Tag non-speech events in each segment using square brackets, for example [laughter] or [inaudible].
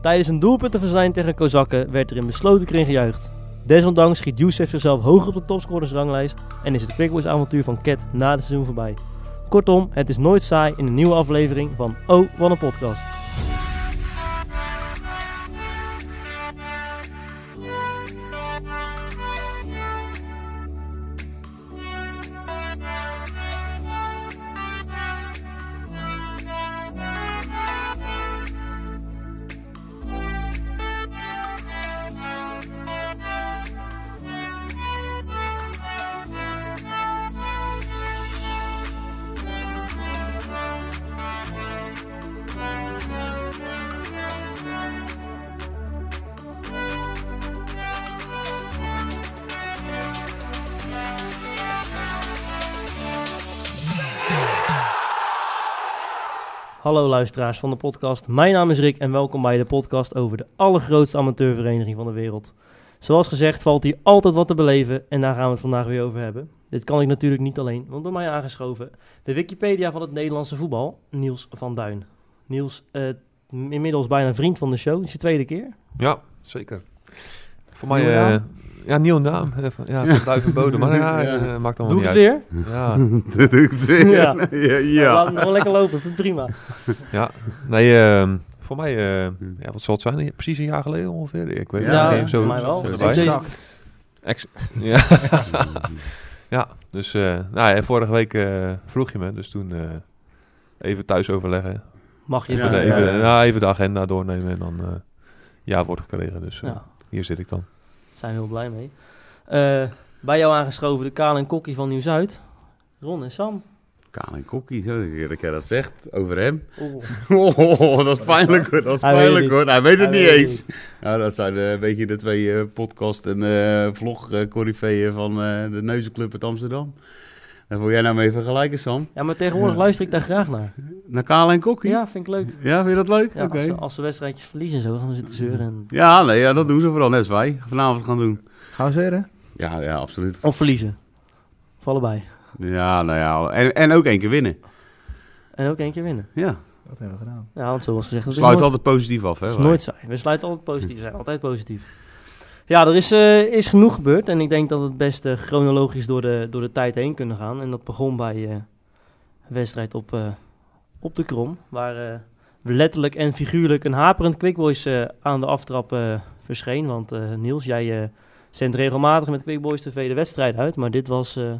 Tijdens een doelpuntenverzijn tegen Kozakken werd er in besloten kring gejuicht. Desondanks schiet Youssef zichzelf hoger op de topscorersranglijst en is het Quickboys avontuur van Ket na het seizoen voorbij. Kortom, het is nooit saai in een nieuwe aflevering van Oh, wat een podcast. Luisteraars van de podcast. Mijn naam is Rick en welkom bij de podcast over de allergrootste amateurvereniging van de wereld. Zoals gezegd valt hier altijd wat te beleven en daar gaan we het vandaag weer over hebben. Dit kan ik natuurlijk niet alleen, want bij mij aangeschoven de Wikipedia van het Nederlandse voetbal, Niels van Duin. Niels, eh, inmiddels bijna vriend van de show, is je tweede keer. Ja, zeker. Voor mij, naam? Ja, nieuwe naam. Ja, van Duif en Bodem. Maar [laughs] ja, Ja. eh, maakt allemaal Doe ik niet het uit. weer? Ja, [laughs] Dat doe ik het weer. Ja. [laughs] ja. Ja. Laat het gewoon lekker lopen, dat vind prima. ja. Nee, ehm, voor mij, eh, ja, wat zal het zijn? Precies een jaar geleden ongeveer. Ik weet Ja, het niet. Zo, voor mij wel. zo Ex- ja. ja, dus eh, nou, ja, vorige week eh, vroeg je me. Dus toen eh, even thuis overleggen. Mag je Even, Ja, de, even. even, ja, ja. nou, even de agenda doornemen en dan eh, ja wordt gekregen. Dus Ja, hier zit ik dan. Zijn we heel blij mee. Eh, bij jou aangeschoven de Kale en Kokkie van Nieuw-Zuid. Ron en Sam. Kaan en Kokkie, zo, dat jij dat zegt over hem. Oeh. [laughs] Oh, dat is pijnlijk hoor, dat is Hij weet het pijnlijk niet. hoor. Hij weet het Hij niet weet eens. Nou, dat zijn eh, een beetje de twee eh, podcast- en eh vlog eh van eh, de Neuzenclub uit Amsterdam. En wil jij nou mee vergelijken, Sam? Ja, maar tegenwoordig luister ik daar graag naar. Naar Kaan en Kokkie? Ja, vind ik leuk. Ja, vind je dat leuk? Ja, als, ze, als ze wedstrijdjes verliezen en zo, gaan ze zitten zeuren. En... Ja, nee, ja, dat doen ze vooral net als wij vanavond gaan doen. Gaan we zeren? Ja, ja, absoluut. Of verliezen. Of allebei. Ja, nou ja, en, en ook één keer winnen. En ook één keer winnen. Ja, Dat hebben we gedaan. Ja, want zoals gezegd, sluit nooit, altijd positief af, hè? dat is wij. nooit saai. We sluiten altijd positief. We zijn altijd positief. Ja, er is, eh, is genoeg gebeurd. En ik denk dat we het best eh, chronologisch door de, door de tijd heen kunnen gaan. En dat begon bij eh, een wedstrijd op, eh, op de Krom. Waar eh, we letterlijk en figuurlijk een haperend Quickboys eh aan de aftrap eh, verscheen. Want eh, Niels, jij eh, zendt regelmatig met Quickboys TV de wedstrijd uit. Maar dit was eh,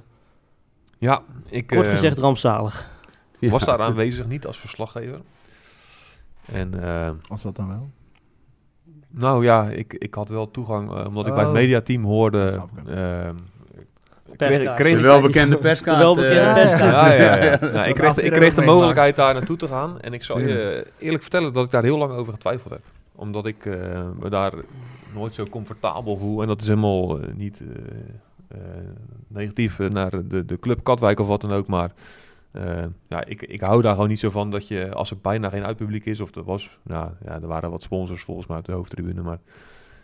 Ja, ik kort gezegd rampzalig. Ja. was daar aanwezig, niet als verslaggever. En eh, Als wat dan wel. Nou ja, ik, ik had wel toegang, eh, omdat ik bij het Oh. mediateam hoorde. Ehm, kreeg, kreeg De ik- welbekende perskaart. De welbekende eh, perskaart. ja, ja, ja. [laughs] Nou, ik, kreeg, ik kreeg de mogelijkheid daar naartoe te gaan. En ik zal je Tuurlijk. eerlijk vertellen dat ik daar heel lang over getwijfeld heb. Omdat ik eh, me daar nooit zo comfortabel voel. En dat is helemaal eh, niet eh, eh, negatief eh, naar de, de club Katwijk of wat dan ook. Maar eh, ja, ik, ik hou daar gewoon niet zo van dat je, als er bijna geen uitpubliek is, of er was, nou, ja, er waren wat sponsors volgens mij uit de hoofdtribune, maar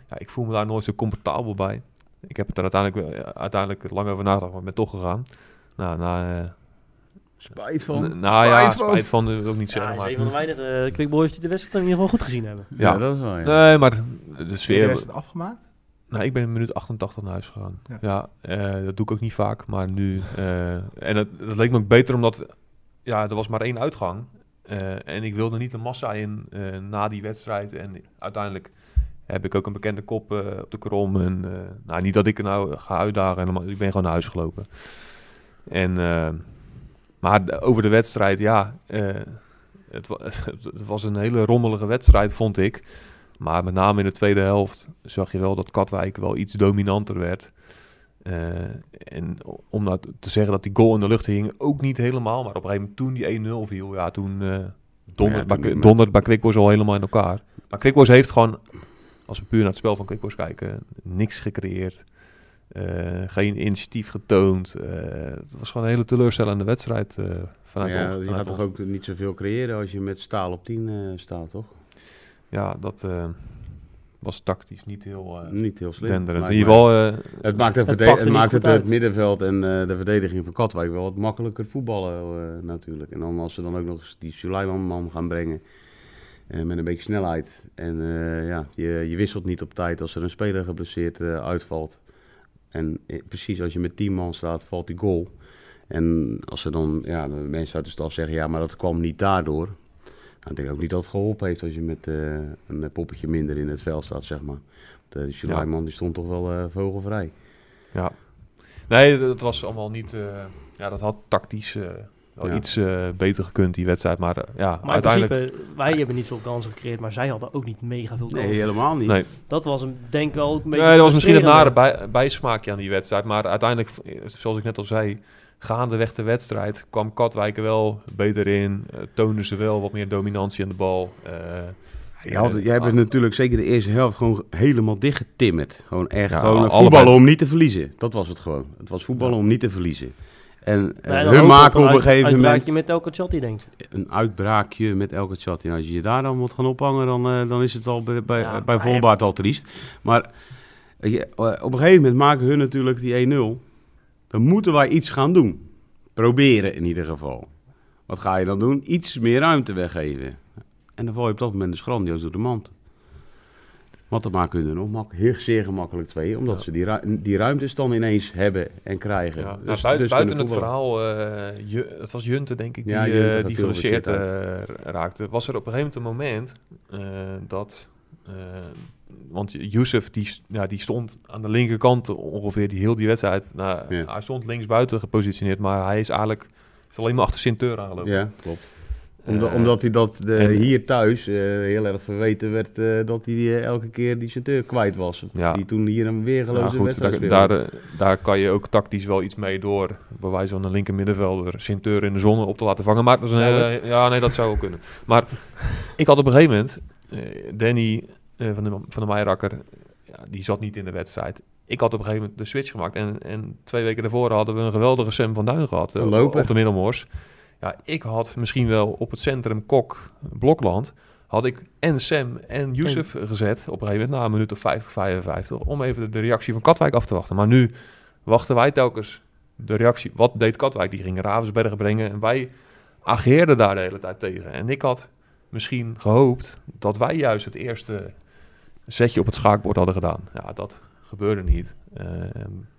ja, ik voel me daar nooit zo comfortabel bij. Ik heb het er uiteindelijk, wel- ja, uiteindelijk lang over nagedacht, maar ik ben toch gegaan. Nou, na, eh, Spijt van. n- nou ja, Spijt van. spijt van, eh, wil ik niet Ja, zeggen. hij is maar, een van de weinige uh, Quickboys die de wedstrijd in ieder geval goed gezien hebben. Ja, Ja. dat is wel. Ja. Nee, maar de Heb je sfeer... de het afgemaakt? Nou, ik ben in minuut 88 naar huis gegaan. Ja. Ja, eh, dat doe ik ook niet vaak, maar nu... eh, en het, dat leek me ook beter omdat... We, ja, er was maar één uitgang. eh, en ik wilde niet een massa in na die wedstrijd. En uiteindelijk heb ik ook een bekende kop op de krom. En, nou, niet dat ik er nou ga uitdagen. Helemaal, ik ben gewoon naar huis gelopen. En, maar de- over de wedstrijd, ja... het, [laughs] het was een hele rommelige wedstrijd, vond ik. Maar met name in de tweede helft zag je wel dat Katwijk wel iets dominanter werd. Eh, en om nou te zeggen dat die goal in de lucht hing, ook niet helemaal. Maar op een gegeven moment toen die 1-0 viel, ja, toen eh donderde Ja, toen- bij, donderde bij Quickboys al helemaal in elkaar. Maar Quickboys heeft gewoon, als we puur naar het spel van Quickboys kijken, niks gecreëerd. Eh, geen initiatief getoond. Het was gewoon een hele teleurstellende wedstrijd vanuit ja, ons. je gaat toch ook niet zoveel creëren als je met staal op 10 eh, staat, toch? Ja, dat eh, was tactisch niet heel eh Niet heel slim. denderend. In ieder geval, eh, Het maakt, Het het, niet maakt het, het middenveld en eh, de verdediging van Katwijk wel wat makkelijker voetballen eh, natuurlijk. En dan als ze dan ook nog eens die Suleiman man gaan brengen. eh, met een beetje snelheid. En eh, ja, je, je wisselt niet op tijd als er een speler geblesseerd eh, uitvalt. En precies als je met 10 man staat, valt die goal. En als er dan ja, de mensen uit de staf zeggen, ja, maar dat kwam niet daardoor. Nou, ik denk ook niet dat het geholpen heeft als je met eh, een eh, poppetje minder in het veld staat, zeg maar. De die Suleiman die stond toch wel eh, vogelvrij. Ja. Nee, dat was allemaal niet... eh, ja, dat had tactisch eh, wel Ja. iets eh, beter gekund, die wedstrijd. Maar eh, ja, Maar in uiteindelijk... principe, wij hebben niet veel kansen gecreëerd, maar zij hadden ook niet mega veel kansen. Nee, helemaal niet. Nee, Dat was een, denk ik wel een beetje nee, dat was misschien een nare bij, bijsmaakje aan die wedstrijd. Maar uiteindelijk, eh, zoals ik net al zei... Gaandeweg de wedstrijd kwam Katwijk er wel beter in. toonden ze wel wat meer dominantie aan de bal. eh, Je had, jij hebt het natuurlijk zeker de eerste helft gewoon helemaal dichtgetimmerd. Gewoon echt Ja, gewoon een allebei. voetballen om niet te verliezen. Dat was het gewoon. Het was voetballen Ja. om niet te verliezen. En eh, Nee, hun maken op een gegeven uitbraakje moment met elke chat die denkt. een uitbraakje met elke chat. Ja, als je je daar dan moet gaan ophangen, dan, eh, dan is het al bij, bij, Ja, bij maar volbaard al triest. Maar op een gegeven moment maken hun natuurlijk die 1-0. Dan moeten wij iets gaan doen. Proberen in ieder geval. Wat ga je dan doen? Iets meer ruimte weggeven. En dan val je op dat moment dus grandioos door de mand. Want dan maken hun er nog mak zeer gemakkelijk twee. Omdat Ja. ze die, ru- die ruimtes dan ineens hebben en krijgen. Ja, Dus- nou, bui- dus buiten het verhaal, eh, Ju- het was Junte denk ik, die, Ja, eh, Junte die geblesseerd geblesseerd eh, raakte. Was er op een gegeven moment een moment eh, dat... eh, want Youssef die, ja, die stond aan de linkerkant ongeveer die heel die wedstrijd. Nou, Ja. Hij stond linksbuiten gepositioneerd, maar hij is eigenlijk is alleen maar achter Sinteur aangelopen. Ja, klopt. Omdat, Eh, omdat hij dat de, en- hier thuis eh, heel erg verweten werd dat hij elke keer die centeur kwijt was. Ja. Die toen hier een Ja, weergeloze goed, wedstrijd daar, speelde. daar, daar kan je ook tactisch wel iets mee door, bij wijze van een linker middenvelder, Sinteur in de zon op te laten vangen. Maar dat is een, Ja, hele- ja, nee, dat zou wel kunnen. Maar ik had op een gegeven moment, Danny eh, van de, van de ja, die zat niet in de wedstrijd. Ik had op een gegeven moment de switch gemaakt. En, en twee weken daarvoor hadden we een geweldige Sam van Duin gehad. eh, Een op, op de Middelmoors. Ja, ik had misschien wel op het centrum Kok, Blokland, had ik en Sam en Youssef gezet op een gegeven moment na een minuut of 50, 55, om even de, de reactie van Katwijk af te wachten. Maar nu wachten wij telkens de reactie. Wat deed Katwijk? Die ging Ravensbergen brengen en wij ageerden daar de hele tijd tegen. En ik had misschien gehoopt dat wij juist het eerste setje op het schaakbord hadden gedaan. Ja, dat gebeurde niet. Eh,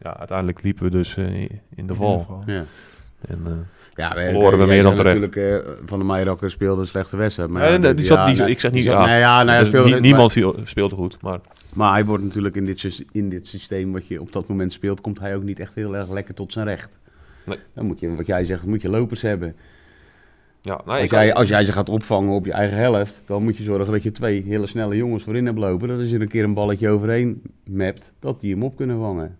ja, uiteindelijk liepen we dus eh, in de val. Ja. En, eh, Ja, Verloren we meer dan terecht. natuurlijk, eh, van de Meijerakker speelde een slechte wedstrijd. Maar ja, die zat- die- nee, ik zeg niet- ja. nee, ja, nee, hij dus speelde, nie- niemand viel- speelde goed, maar Maar hij wordt natuurlijk in dit, in dit systeem wat je op dat moment speelt, komt hij ook niet echt heel erg lekker tot zijn recht. Nee. Dan moet je, wat jij zegt, moet je lopers hebben. Ja, nee, Als jij, als jij ze gaat opvangen op je eigen helft, dan moet je zorgen dat je twee hele snelle jongens voorin hebt lopen. Dat als je er een keer een balletje overheen mapt, dat die hem op kunnen vangen.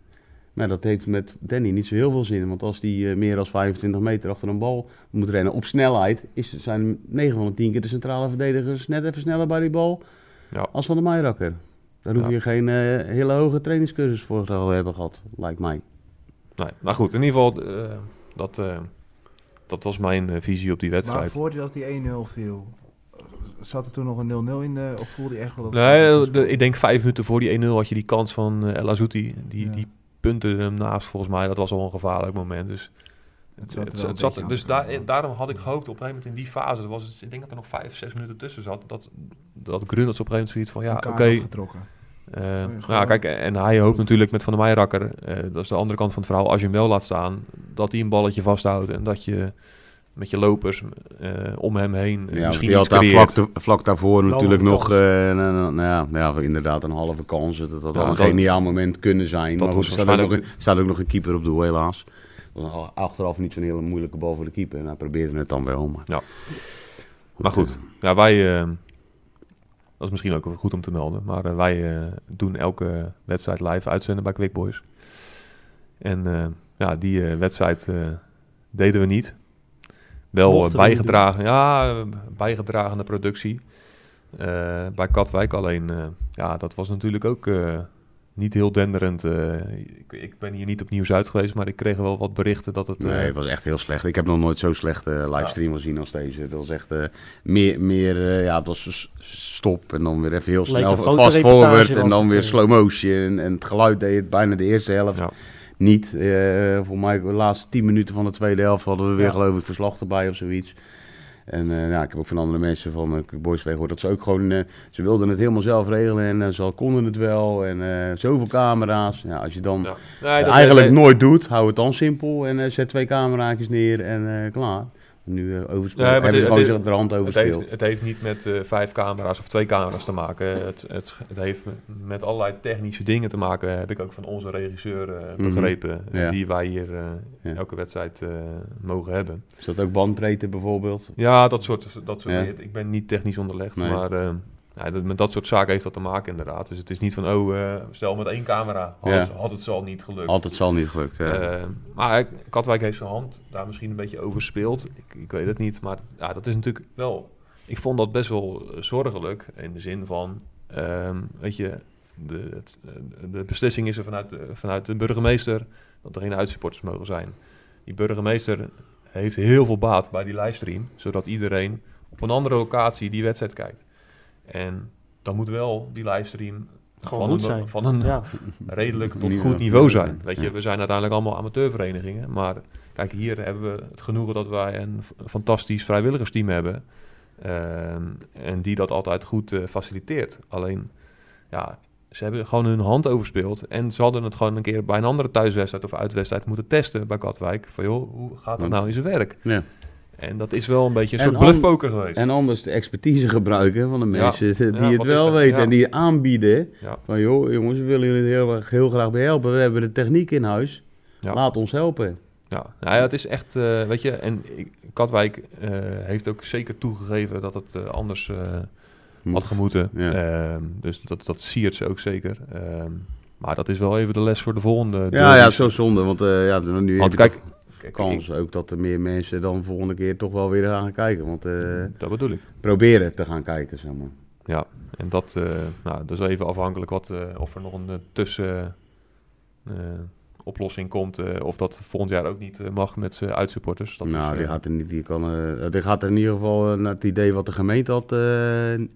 Maar dat heeft met Danny niet zo heel veel zin. Want als die eh, meer dan 25 meter achter een bal moet rennen op snelheid, is, zijn 9 van de 10 keer de centrale verdedigers net even sneller bij die bal Ja. als van de Meijerakker. Daar hoef Ja. je geen eh, hele hoge trainingscursus voor te hebben gehad, lijkt mij. Nee, maar goed, in ieder geval, eh, dat, dat was mijn eh, visie op die Maar wedstrijd. voordat die 1-0 viel, zat er toen nog een 0-0 in de... Of voelde je echt wel dat... Nee, de- ik denk vijf minuten voor die 1-0 had je die kans van eh El Azouti. Die, Ja. die punten hem naast volgens mij. Dat was al een gevaarlijk moment. Dus, Het zat het- zat, dus daar, daarom had ik gehoopt op een gegeven moment in die fase. Dat was het, ik denk dat er nog vijf, zes minuten tussen zat. Dat, dat Grunels op een gegeven moment zoiets van, ja, oké. kaart eh, nou, kijk, en hij hoopt natuurlijk met Van der Meijerakker, eh dat is de andere kant van het verhaal, als je hem wel laat staan, dat hij een balletje vasthoudt en dat je met je lopers eh, om hem heen Ja, misschien iets had daar creëert. vlak, te- vlak daarvoor natuurlijk nog eh, nou, nou, nou ja, nou ja, inderdaad een halve kans. Dat had Ja, wel een dat- geniaal moment kunnen zijn. dat maar was er staat ook, nog, een- staat ook nog een keeper op doel, helaas. Al- achteraf niet zo'n hele moeilijke bal voor de keeper. En hij probeerde het dan wel. Maar, Maar goed, ja, wij, eh, dat is misschien ook wel goed om te melden, maar eh, wij eh, doen elke wedstrijd live uitzenden bij Quick Boys. En eh, ja, die wedstrijd deden we niet. Wel bijgedragen, ja, bijgedragen aan de productie bij Katwijk. Alleen, ja, dat was natuurlijk ook niet heel denderend. eh. ik, ik ben hier niet op nieuws uit geweest, maar ik kreeg wel wat berichten dat het... eh, Nee, het was echt heel slecht. Ik heb nog nooit zo slecht eh, livestream gezien als deze. Het was echt eh, meer, meer eh, ja, het was stop en dan weer even heel snel fast forward en dan weer eh. slow motion. En het geluid deed het bijna de eerste helft Ja. niet. Eh voor mij de laatste 10 minuten van de tweede helft hadden we weer Ja. geloof ik verslag erbij of zoiets. En eh, ja, ik heb ook van andere mensen van uh, Boysweg gehoord dat ze ook gewoon, eh, ze wilden het helemaal zelf regelen en eh, ze konden het wel. En eh, zoveel camera's. Ja, als je dan Ja. Nee, dat- eigenlijk nooit doet, hou het dan simpel en eh, zet twee cameraatjes neer en eh, klaar. Nu eh Nee, maar hebben ze het- de rand Het heeft, het heeft niet met eh, vijf camera's of twee camera's te maken. Het, het, het heeft met, allerlei technische dingen te maken, heb ik ook van onze regisseur eh, Mhm. begrepen. eh, Ja. Die wij hier eh, Ja. elke wedstrijd eh, mogen hebben. Is dat ook bandbreedte bijvoorbeeld? Ja, dat soort, dat soort Ja. Ik ben niet technisch onderlegd, Nee. maar eh, ja, dat, met dat soort zaken heeft dat te maken inderdaad. Dus het is niet van, oh, eh, stel met één camera had, Ja. het, had het zo al niet gelukt. Altijd zal niet gelukt. Ja. Eh, maar Katwijk heeft zijn hand daar misschien een beetje over gespeeld. Ik, ik weet het niet, maar ja, dat is natuurlijk wel... Ik vond dat best wel eh, zorgelijk in de zin van, ehm, weet je, de, het, de beslissing is er vanuit de, vanuit de burgemeester dat er geen uitsupporters mogen zijn. Die burgemeester heeft heel veel baat bij die livestream, zodat iedereen op een andere locatie die wedstrijd kijkt. En dan moet wel die livestream Gewoon van goed een, zijn. van een Ja, [laughs] redelijk tot Niveau. goed niveau zijn. Weet je, Ja. we zijn uiteindelijk allemaal amateurverenigingen. Maar kijk, hier hebben we het genoegen dat wij een fantastisch vrijwilligersteam hebben. Ehm, en die dat altijd goed eh, faciliteert. Alleen, ja, ze hebben gewoon hun hand overspeeld. En ze hadden het gewoon een keer bij een andere thuiswedstrijd of uitwedstrijd moeten testen bij Katwijk. Van joh, hoe gaat dat nou in zijn werk? Ja. En dat is wel een beetje een En soort bluffpoker geweest. En anders de expertise gebruiken van de Ja. mensen die Ja, het wel weten Ja. en die aanbieden. Van joh, jongens, we willen jullie heel, heel graag bij helpen. We hebben de techniek in huis. Laat ons helpen. Ja, nou ja, het is echt, eh, weet je, en Katwijk eh, heeft ook zeker toegegeven dat het eh, anders had gemoeten. Ehm, dus dat, dat siert ze ook zeker. Ehm, maar dat is wel even de les voor de volgende. Ja, ja, zo zonde. Want ja, nu Want kijk, kans ook dat er meer mensen dan volgende keer toch wel weer gaan kijken. Want eh, dat bedoel ik. proberen te gaan kijken, zeg maar. Ja, en dat, eh nou, dat is even afhankelijk wat, eh, of er nog een tussen eh, oplossing komt. of dat volgend jaar ook niet mag met zijn uitsupporters. Dat nou, is, die gaat er niet, die kan, die gaat er in ieder geval naar het idee wat de gemeente had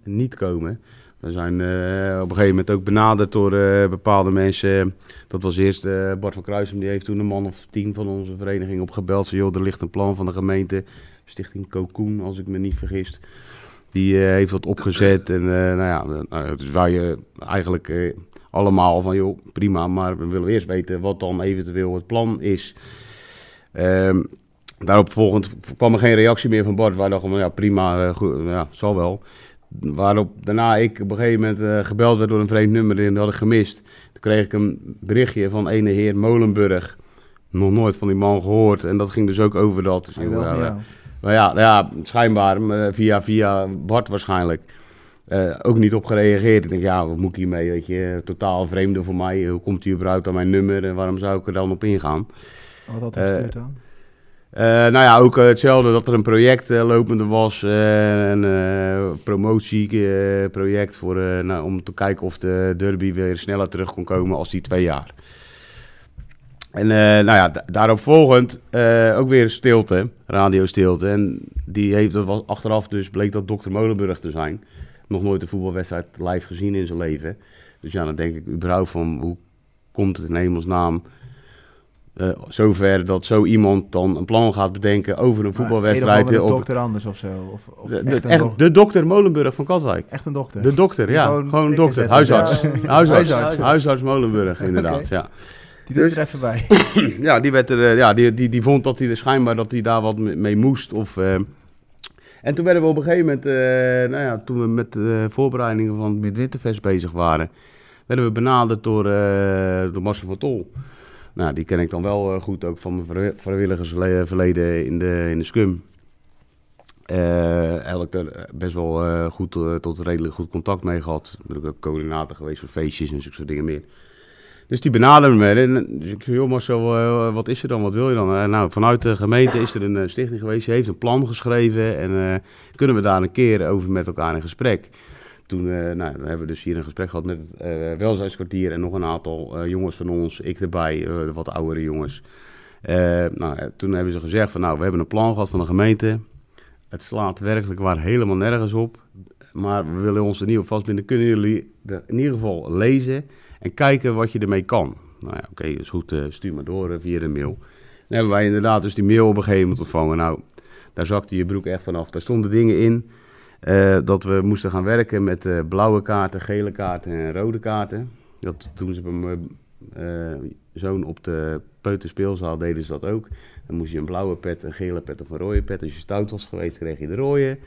niet komen. We zijn eh, op een gegeven moment ook benaderd door eh, bepaalde mensen. Dat was eerst eh, Bart van Kruisem, die heeft toen een man of tien van onze vereniging opgebeld. Zei, joh, er ligt een plan van de gemeente, Stichting Cocoon, als ik me niet vergis. Die heeft dat opgezet en nou ja, dus eh, eigenlijk allemaal van, joh, prima, maar we willen eerst weten wat dan eventueel het plan is. Ehm, daarop volgend kwam er geen reactie meer van Bart. Wij dachten, ja prima, goed, ja, zal wel. Waarop daarna ik op een gegeven moment eh, gebeld werd door een vreemd nummer en dat had ik gemist. Toen kreeg ik een berichtje van ene heer Molenburg. Nog nooit van die man gehoord. En dat ging dus ook over dat. Dus, ja, ja, maar ja, ja schijnbaar maar via, via Bart waarschijnlijk. Eh, ook niet op gereageerd. Ik denk, ja, wat moet ik hiermee? Weet je, totaal vreemde voor mij. Hoe komt hij überhaupt aan mijn nummer en waarom zou ik er dan op ingaan? Wat had hij Eh, gestuurd dan? Eh, nou ja, ook eh, hetzelfde dat er een project eh, lopende was. een promotieproject voor, nou, om te kijken of de derby weer sneller terug kon komen als die twee jaar. En nou ja, da- daarop volgend ook weer stilte, radiostilte. En die heeft, dat was achteraf dus, bleek dat dokter Molenburg te zijn. Nog nooit een voetbalwedstrijd live gezien in zijn leven. Dus ja, dan denk ik überhaupt van, hoe komt het in hemelsnaam eh zover dat zo iemand dan een plan gaat bedenken over een voetbalwedstrijd. Een andere dokter anders of zo. Of, of de, de- echt, een de dokter Molenburg van Katwijk. echt een dokter. De dokter, ja. gewoon Gewoon, prikken dokter. Huisarts. Ja, Huisarts. huisarts. Huisarts Molenburg, [laughs] inderdaad. Ja. Die doet Dus- er even bij. [clears throat] ja, die, werd er, eh, ja die, die, die vond dat hij er schijnbaar dat hij daar wat me- mee moest. Of, eh, En toen werden we op een gegeven moment, nou ja, toen we met de voorbereidingen van het Midwinterfest bezig waren, werden we benaderd door, door Marcel van Tol. Nou, die ken ik dan wel eh, goed ook van mijn vri- vrijwilligersverleden in de, in de scum. Eh eigenlijk er best wel eh, goed eh, tot redelijk goed contact mee gehad. Ben ik ook coördinator geweest voor feestjes en zulke soort dingen meer. Dus die benaderde me. En dus ik zei, joh Marcel, eh, wat is er dan? Wat wil je dan? Eh, nou, vanuit de gemeente is er een eh, stichting geweest. Die heeft een plan geschreven. En eh, kunnen we daar een keer over met elkaar in gesprek? Toen eh, nou, hebben we dus hier een gesprek gehad met het eh welzijnskwartier en nog een aantal eh, jongens van ons. Ik erbij, wat oudere jongens. Nou, toen hebben ze gezegd van nou, we hebben een plan gehad van de gemeente. Het slaat werkelijk waar helemaal nergens op. Maar we willen ons er niet op vastbinden. Kunnen jullie er in ieder geval lezen en kijken wat je ermee kan? Nou ja, oké, is goed. stuur maar door via de mail. Dan hebben wij inderdaad dus die mail op een gegeven moment ontvangen. Nou, Daar zakte je broek echt vanaf. Daar stonden dingen in eh, dat we moesten gaan werken met eh, blauwe kaarten, gele kaarten en rode kaarten. Dat doen ze bij mijn eh, zoon op de peuterspeelzaal deden ze dat ook. Dan moest je een blauwe pet, een gele pet of een rode pet. Als je stout was geweest, kreeg je de rode.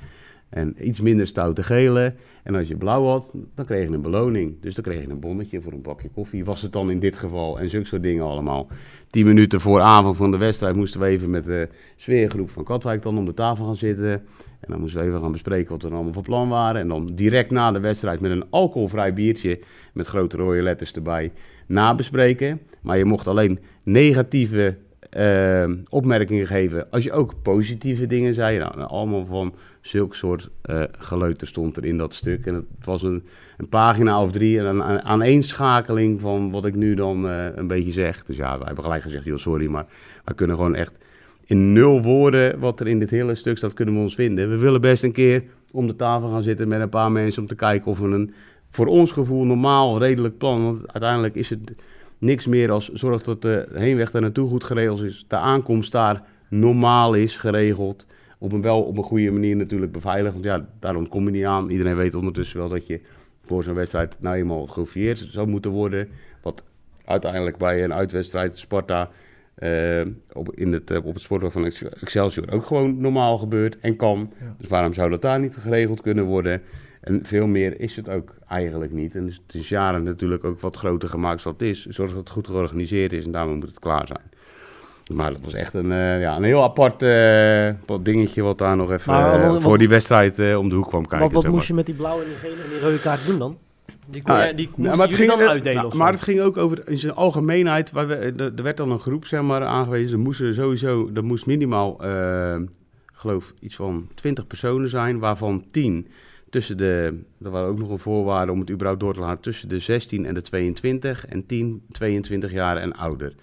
En iets minder stout de gele. En als je blauw had, dan kreeg je een beloning. Dus dan kreeg je een bonnetje voor een bakje koffie. Was het dan in dit geval. En zulke soort dingen allemaal. Tien minuten voor avond van de wedstrijd moesten we even met de sfeergroep van Katwijk dan om de tafel gaan zitten. En dan moesten we even gaan bespreken wat we dan allemaal van plan waren. En dan direct na de wedstrijd met een alcoholvrij biertje met grote rode letters erbij nabespreken. Maar je mocht alleen negatieve eh, opmerkingen geven als je ook positieve dingen zei. Nou, allemaal van zulk soort eh geleuter stond er in dat stuk. En het was een, een pagina of drie en een, een aaneenschakeling van wat ik nu dan eh, een beetje zeg. Dus ja, wij hebben gelijk gezegd, joh, sorry, maar wij kunnen gewoon echt in nul woorden wat er in dit hele stuk staat, kunnen we ons vinden. We willen best een keer om de tafel gaan zitten met een paar mensen om te kijken of we een voor ons gevoel normaal, redelijk plan. Want uiteindelijk is het niks meer als zorg dat de heenweg daar naartoe goed geregeld is. De aankomst daar normaal is geregeld. Op een wel op een goede manier natuurlijk beveiligd. Want ja, daar ontkom je niet aan. Iedereen weet ondertussen wel dat je voor zo'n wedstrijd nou eenmaal geofieerd zou moeten worden. Wat uiteindelijk bij een uitwedstrijd Sparta eh, op, in het, eh, op het van Ex- Excelsior ook gewoon normaal gebeurt en kan. Ja. Dus waarom zou dat daar niet geregeld kunnen worden? En veel meer is het ook eigenlijk niet. En dus het is jaren natuurlijk ook wat groter gemaakt zoals het is. Zorg dat het goed georganiseerd is en daarom moet het klaar zijn. Maar dat was echt een, eh, ja, een heel apart dingetje wat daar nog even Maar wat- voor die wedstrijd om de hoek kwam kijken. Wat, wat moest je met die blauwe en die gele en die rode kaart doen dan? Die, kon Ah, jij- die nou, maar het ging, dan uitdelen nou, maar het ging ook over in zijn algemeenheid. Waar we, er, er werd dan een groep zeg maar, aangewezen. Er moesten sowieso, er moest minimaal, ik geloof, iets van 20 personen zijn, waarvan 10 tussen de, er waren ook nog een voorwaarde om het überhaupt door te laten, tussen de 16 en de 22 en 10, 22 jaar en ouder.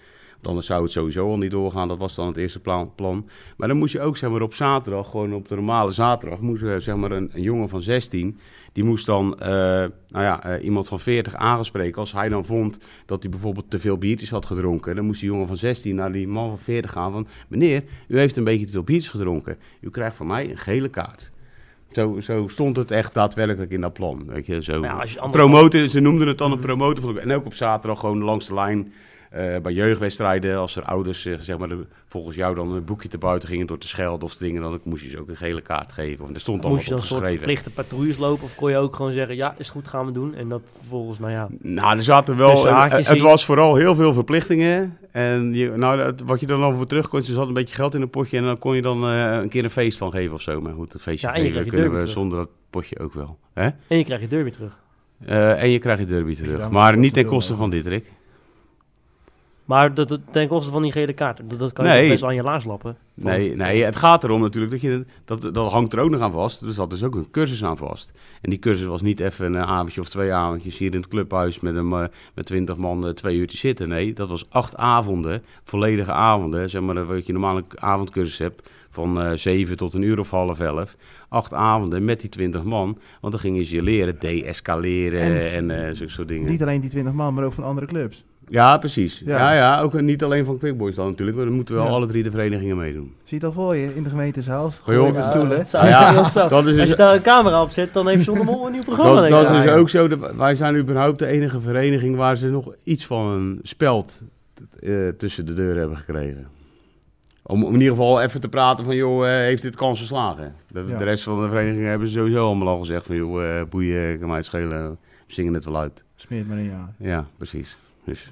Anders zou het sowieso al niet doorgaan. Dat was dan het eerste plan. plan. Maar dan moest je ook zeg maar, op zaterdag, gewoon op de normale zaterdag, moest er, zeg maar, een, een jongen van 16 die moest dan eh, nou ja, eh, iemand van 40 aangespreken. Als hij dan vond dat hij bijvoorbeeld te veel biertjes had gedronken, dan moest die jongen van 16 naar die man van 40 gaan van... Meneer, u heeft een beetje te veel biertjes gedronken. U krijgt van mij een gele kaart. Zo, zo stond het echt daadwerkelijk in dat plan. Weet je, zo. Ja, als je promoten, ze noemden het dan een promoten. van- En ook op zaterdag gewoon langs de lijn. Eh, bij jeugdwedstrijden, als er ouders eh, zeg maar, de- volgens jou dan een boekje te buiten gingen door te schelden of dingen, dan moest je ze ook een gele kaart geven. Want er stond dan Moest je dan een soort verplichte patrouilles lopen? Of kon je ook gewoon zeggen, ja, is goed, gaan we doen. En dat vervolgens, nou ja, Nou, er zaten wel. Het in. was vooral heel veel verplichtingen. En je, nou, het- wat je dan al voor terug kon, ze zat een beetje geld in een potje. En dan kon je dan eh, een keer een feest van geven of zo. Maar goed, een feestje Ja, geven kunnen we terug. zonder dat potje ook wel. Hè? en je krijgt je derby terug. Eh, en je krijgt je derby terug. Ja, maar niet ten koste van dit, Rick. Maar dat, dat- ten koste van die gele kaart, dat, dat kan je Nee. best aan je laars lappen. Van- Nee, nee, het gaat erom natuurlijk dat je... Dat, dat hangt er ook nog aan vast. Er zat dus ook een cursus aan vast. En die cursus was niet even een avondje of twee avondjes hier in het clubhuis... met, een, eh, met twintig man eh, twee uur te zitten. Nee, dat was acht avonden, volledige avonden. Zeg maar, wat je normaal een avondcursus hebt... van eh zeven tot een uur of half elf. Acht avonden met die twintig man. Want dan gingen ze je leren deescaleren en, En- eh zulke soort dingen. Niet alleen die 20 man, maar ook van andere clubs. Ja, precies. Ja. Ja, ja, ook niet alleen van Quickboys dan natuurlijk. Maar dan moeten wel Ja. alle drie de verenigingen meedoen. Zie je het al voor je in de Gooi je ja, stoelen. ja, dat is Als dus- je daar een camera op zet, dan heeft Zonder Mol een nieuw programma. Dat, dat is dus Ja, ook zo. Wij zijn überhaupt de enige vereniging waar ze nog iets van een speld eh, tussen de deuren hebben gekregen. Om, om in ieder geval even te praten van, joh, eh, heeft dit kans verslagen? De, Ja. de rest van de verenigingen hebben sowieso allemaal al gezegd van, joh, eh, boeien, kan mij het schelen, we zingen het wel uit. Smeert maar niet aan. Ja, precies. Dus,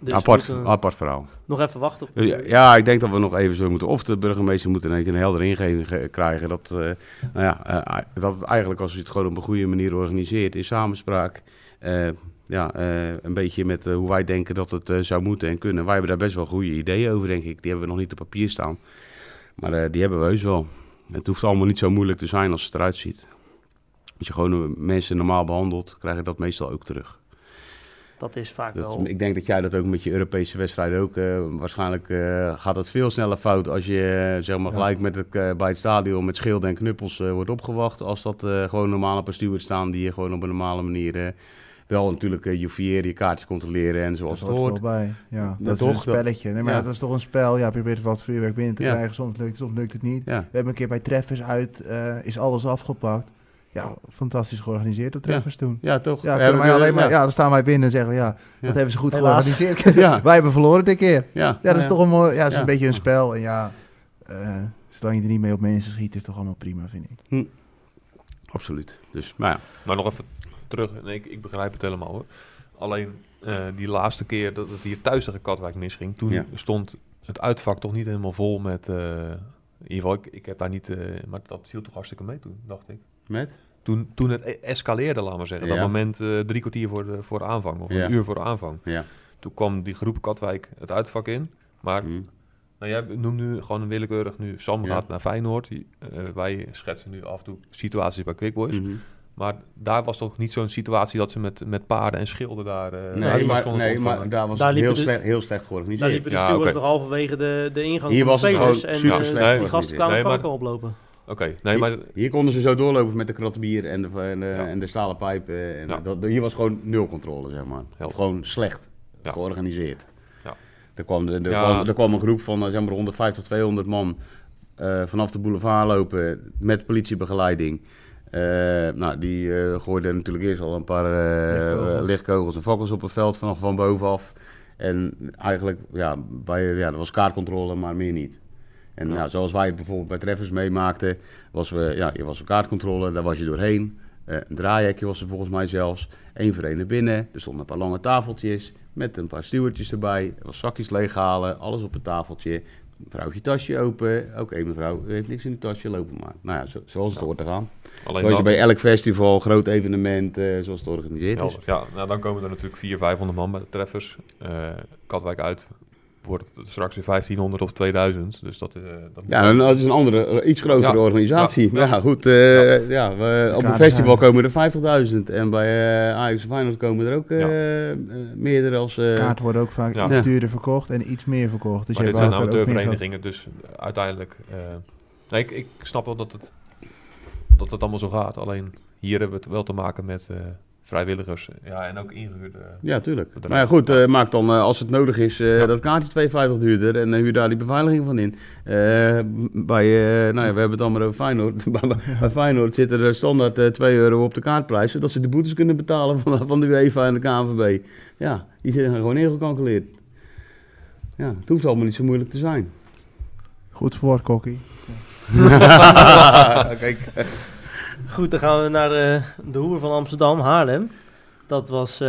Dus apart, moeten apart verhaal. nog even wachten op Ja, ja, ik denk dat we nog even zullen moeten. Of de burgemeester moet in één keer een heldere ingeving ge- krijgen. Dat, eh, nou ja, eh, dat het eigenlijk als je het gewoon op een goede manier organiseert, in samenspraak. eh, ja, een beetje met hoe wij denken dat het zou moeten en kunnen. Wij hebben daar best wel goede ideeën over, denk ik. Die hebben we nog niet op papier staan. Maar die hebben we heus wel. Het hoeft allemaal niet zo moeilijk te zijn als het eruit ziet. Als je gewoon mensen normaal behandelt, krijg je dat meestal ook terug. Dat is vaak Dat, wel... ik denk dat jij dat ook met je Europese wedstrijden ook. eh, waarschijnlijk eh, gaat dat veel sneller fout als je eh, zeg maar Ja. gelijk met het, eh, bij het stadion met schilden en knuppels eh, wordt opgewacht. Als dat eh, gewoon normaal op een steward staan die je gewoon op een normale manier wel natuurlijk uh, je je kaartjes controleren en zoals dat het hoort bij. Ja, dat is toch? een spelletje. Nee, maar Ja. dat is toch een spel. Ja, probeer wat vuurwerk binnen te Ja. krijgen. Soms lukt het, soms lukt het niet. Ja. We hebben een keer bij Treffers uit, eh, is alles afgepakt. Ja, fantastisch georganiseerd op Ja. Treffers toen. ja, toch? Ja, kunnen wij we- alleen maar, ja. ja, dan staan wij binnen en zeggen we, ja, dat hebben ze goed Helaas. georganiseerd. [laughs] Ja. wij hebben verloren dit keer. Ja, Ja, dat is toch een mooi, ja, dat is Ja. een beetje een spel. En ja, eh, zolang je er niet mee op mensen schiet, is toch allemaal prima, vind ik. Absoluut. Dus, maar ja. Maar nog even terug. Nee, ik, ik begrijp het helemaal hoor. Alleen eh, die laatste keer dat het hier thuis tegen Katwijk misging, toen Ja. stond het uitvak toch niet helemaal vol met. eh, in ieder geval, ik, ik heb daar niet. eh, maar dat viel toch hartstikke mee toen, dacht ik. Met? Toen, toen het e- escaleerde, laat maar zeggen. Ja. Dat moment eh, drie kwartier voor de, voor de aanvang, of Ja. een uur voor de aanvang. Ja. Toen kwam die groep Katwijk het uitvak in. Maar Hm. nou, jij noemt nu gewoon een willekeurig nu. Sam Ja. gaat naar Feyenoord. Die, eh, wij schetsen nu af en toe situaties bij Quick Boys. Mhm. Maar daar was toch niet zo'n situatie dat ze met, met paarden en schilden daar... eh, Nee, uitvak maar, nee, daar was Daar het heel, de- slecht, heel slecht Daar georganiseerd. liepen de Ja, oké. nog halverwege de, de ingang Hier van was de het spelers. gewoon En die georganiseerd. gasten kwamen Nee, maar- oplopen. Oké, nee, maar... Hier konden ze zo doorlopen met de krat bier en de, en de, Ja. en de stalen pijpen. En Ja. dat, hier was gewoon nul controle, zeg maar. Helder. Gewoon slecht Ja. georganiseerd. Ja. Er, kwam, er, Ja. kwam, er kwam een groep van eh, zeg maar 150, 200 man eh, vanaf de boulevard lopen met politiebegeleiding. Eh, nou, die eh gooiden natuurlijk eerst al een paar eh, Lichtkogels. eh, lichtkogels en fakkels op het veld vanaf van bovenaf. En eigenlijk, ja, bij, ja, dat was kaartcontrole, maar meer niet. En Ja. nou, zoals wij het bijvoorbeeld bij Treffers meemaakten, was we, ja, je was een kaartcontrole, daar was je doorheen. Eh, een draaihekje was er volgens mij zelfs. Eén voor één naar binnen. Er stonden een paar lange tafeltjes met een paar stuurtjes erbij. Er was zakjes leeghalen, alles op het tafeltje. Een vrouwtje tasje open. Oké, mevrouw, u heeft niks in uw tasje, lopen maar. Nou ja, zo, zoals het Ja. hoort te gaan. Alleen Zoals je bij elk festival, groot evenement, eh, zoals het georganiseerd is. Ja, nou, dan komen er natuurlijk 400, 500 man bij de treffers. Eh, Katwijk uit wordt het straks weer 1500 of 2000. Dus dat, eh dat Ja, nou, dat is een andere, eh, iets grotere Ja. organisatie. Ja. Ja, Ja. goed. eh, ja. we- op een festival zijn- komen er 50.000. En bij eh Ajax en Feyenoord komen er ook Ja. meerdere als... eh, Kaarten worden ook vaak Ja. iets duurder verkocht en iets meer verkocht. Dus maar je dit zijn amateurverenigingen, dus uiteindelijk... eh, nee, ik, ik snap wel dat het, dat het allemaal zo gaat. Alleen hier hebben we het wel te maken met eh, vrijwilligers. Ja, en ook ingehuurde... Ja, tuurlijk. Maar ja, goed, Ja. eh, maak dan eh, als het nodig is eh, Ja. dat kaartje 2,50 duurder en eh, huur daar die beveiliging van in. Eh, bij, eh, nou ja, we hebben het allemaal over Feyenoord. [laughs] bij, Feyenoord zit er standaard eh 2 euro op de kaartprijs, zodat ze de boetes kunnen betalen van, van de UEFA en de KNVB. Ja, die zijn gewoon ingecalculeerd. Ja, het hoeft allemaal niet zo moeilijk te zijn. Goed verwoord, Kokkie. [laughs] [laughs] Kijk. Goed, dan gaan we naar de, de Hoer van Amsterdam, Haarlem. Dat was eh,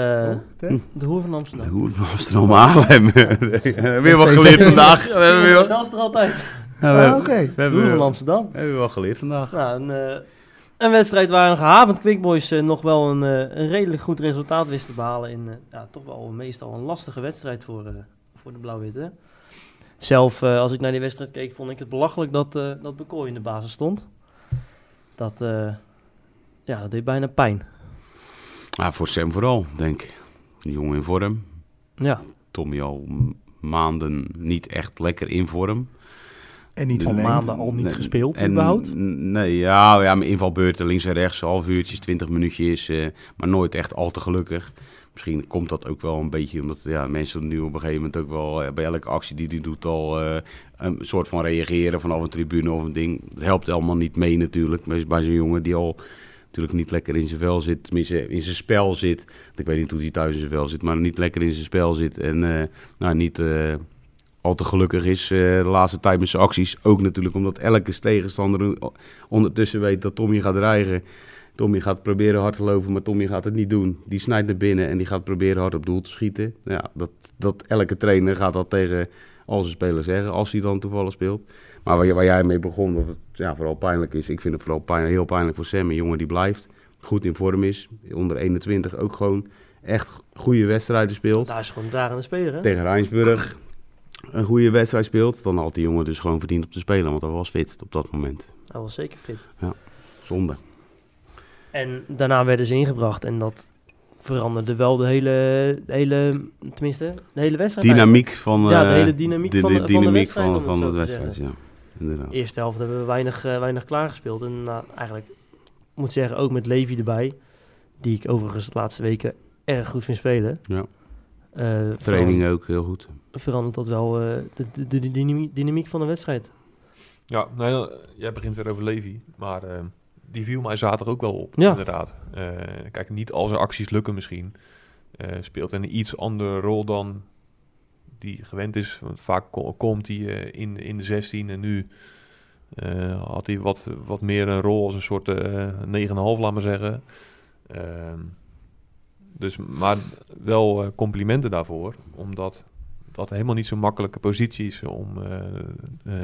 Hè? de Hoer van De Amsterdam. Hoer van Amsterdam Haarlem. [laughs] weer wat geleerd vandaag. We hebben weer, Dat is er altijd. Ja, we Ah, hebben- we De hebben Hoer van Amsterdam. we hebben wel geleerd vandaag. Nou, een, eh, een wedstrijd waar een gehavend Quickboys eh, nog wel een, eh, een redelijk goed resultaat wist te behalen. In eh, ja, toch wel meestal een lastige wedstrijd voor, eh, voor de Blauw-Witte. Zelf, eh, als ik naar die wedstrijd keek, vond ik het belachelijk dat, eh dat Bekooi in de basis stond. Dat, eh, ja, dat deed bijna pijn. Ja, voor Sam vooral, denk ik. Jongen in vorm. Ja, Tommy al maanden niet echt lekker in vorm. En niet Van maanden al niet Nee, gespeeld en- überhaupt. Nee, ja, ja, mijn invalbeurten links en rechts, half uurtjes, twintig minuutjes, eh, maar nooit echt al te gelukkig. Misschien komt dat ook wel een beetje omdat ja, mensen nu op een gegeven moment ook wel eh, bij elke actie die hij doet al eh, een soort van reageren vanaf een tribune of een ding. Dat helpt allemaal niet mee natuurlijk. Maar bij zo'n jongen die al natuurlijk niet lekker in zijn vel zit, tenminste in zijn spel zit. Ik weet niet hoe hij thuis in zijn vel zit, maar niet lekker in zijn spel zit en eh, nou, niet al te gelukkig is de laatste tijd met zijn acties. Ook natuurlijk omdat elke tegenstander ondertussen weet dat Tommy gaat dreigen. Tommy gaat proberen hard te lopen, maar Tommy gaat het niet doen. Die snijdt naar binnen en die gaat proberen hard op doel te schieten. Ja, dat, dat elke trainer gaat dat tegen al zijn spelers zeggen, als hij dan toevallig speelt. Maar waar, waar jij mee begon, dat het ja, vooral pijnlijk is. Ik vind het vooral pijn, heel pijnlijk voor Sam, een jongen die blijft. Goed in vorm is, onder 21 ook gewoon echt goede wedstrijden speelt. Daar is gewoon een dragende speler, hè? Tegen Rijnsburg een goede wedstrijd speelt. Dan had die jongen dus gewoon verdiend op te spelen, want hij was fit op dat moment. Hij was zeker fit. Zonde. En daarna werden ze ingebracht en dat veranderde wel de hele, de hele tenminste, de hele wedstrijd. Dynamiek van, Ja, de eh, hele dynamiek van de- van de dynamiek wedstrijd, van, van de wedstrijd, ja. Inderdaad. eerste helft hebben we weinig, eh, weinig klaargespeeld. En nou, eigenlijk moet ik zeggen, ook met Levi erbij, die ik overigens de laatste weken erg goed vind spelen. Ja. eh, Training ook heel goed. veran- verandert dat wel eh, de, de, de, dynamiek, dynamiek van de wedstrijd. Ja, nee, nou, jij begint weer over Levi, maar eh, die viel mij zaterdag ook wel op, Ja. inderdaad. Eh, kijk, niet al zijn acties lukken misschien. Eh, speelt een iets andere rol dan die gewend is. Want vaak ko- komt hij eh, in, in de 16 en nu had hij wat, wat meer een rol als een soort eh 9,5, laat maar zeggen. Ehm, dus, maar wel complimenten daarvoor, omdat dat helemaal niet zo'n makkelijke positie is om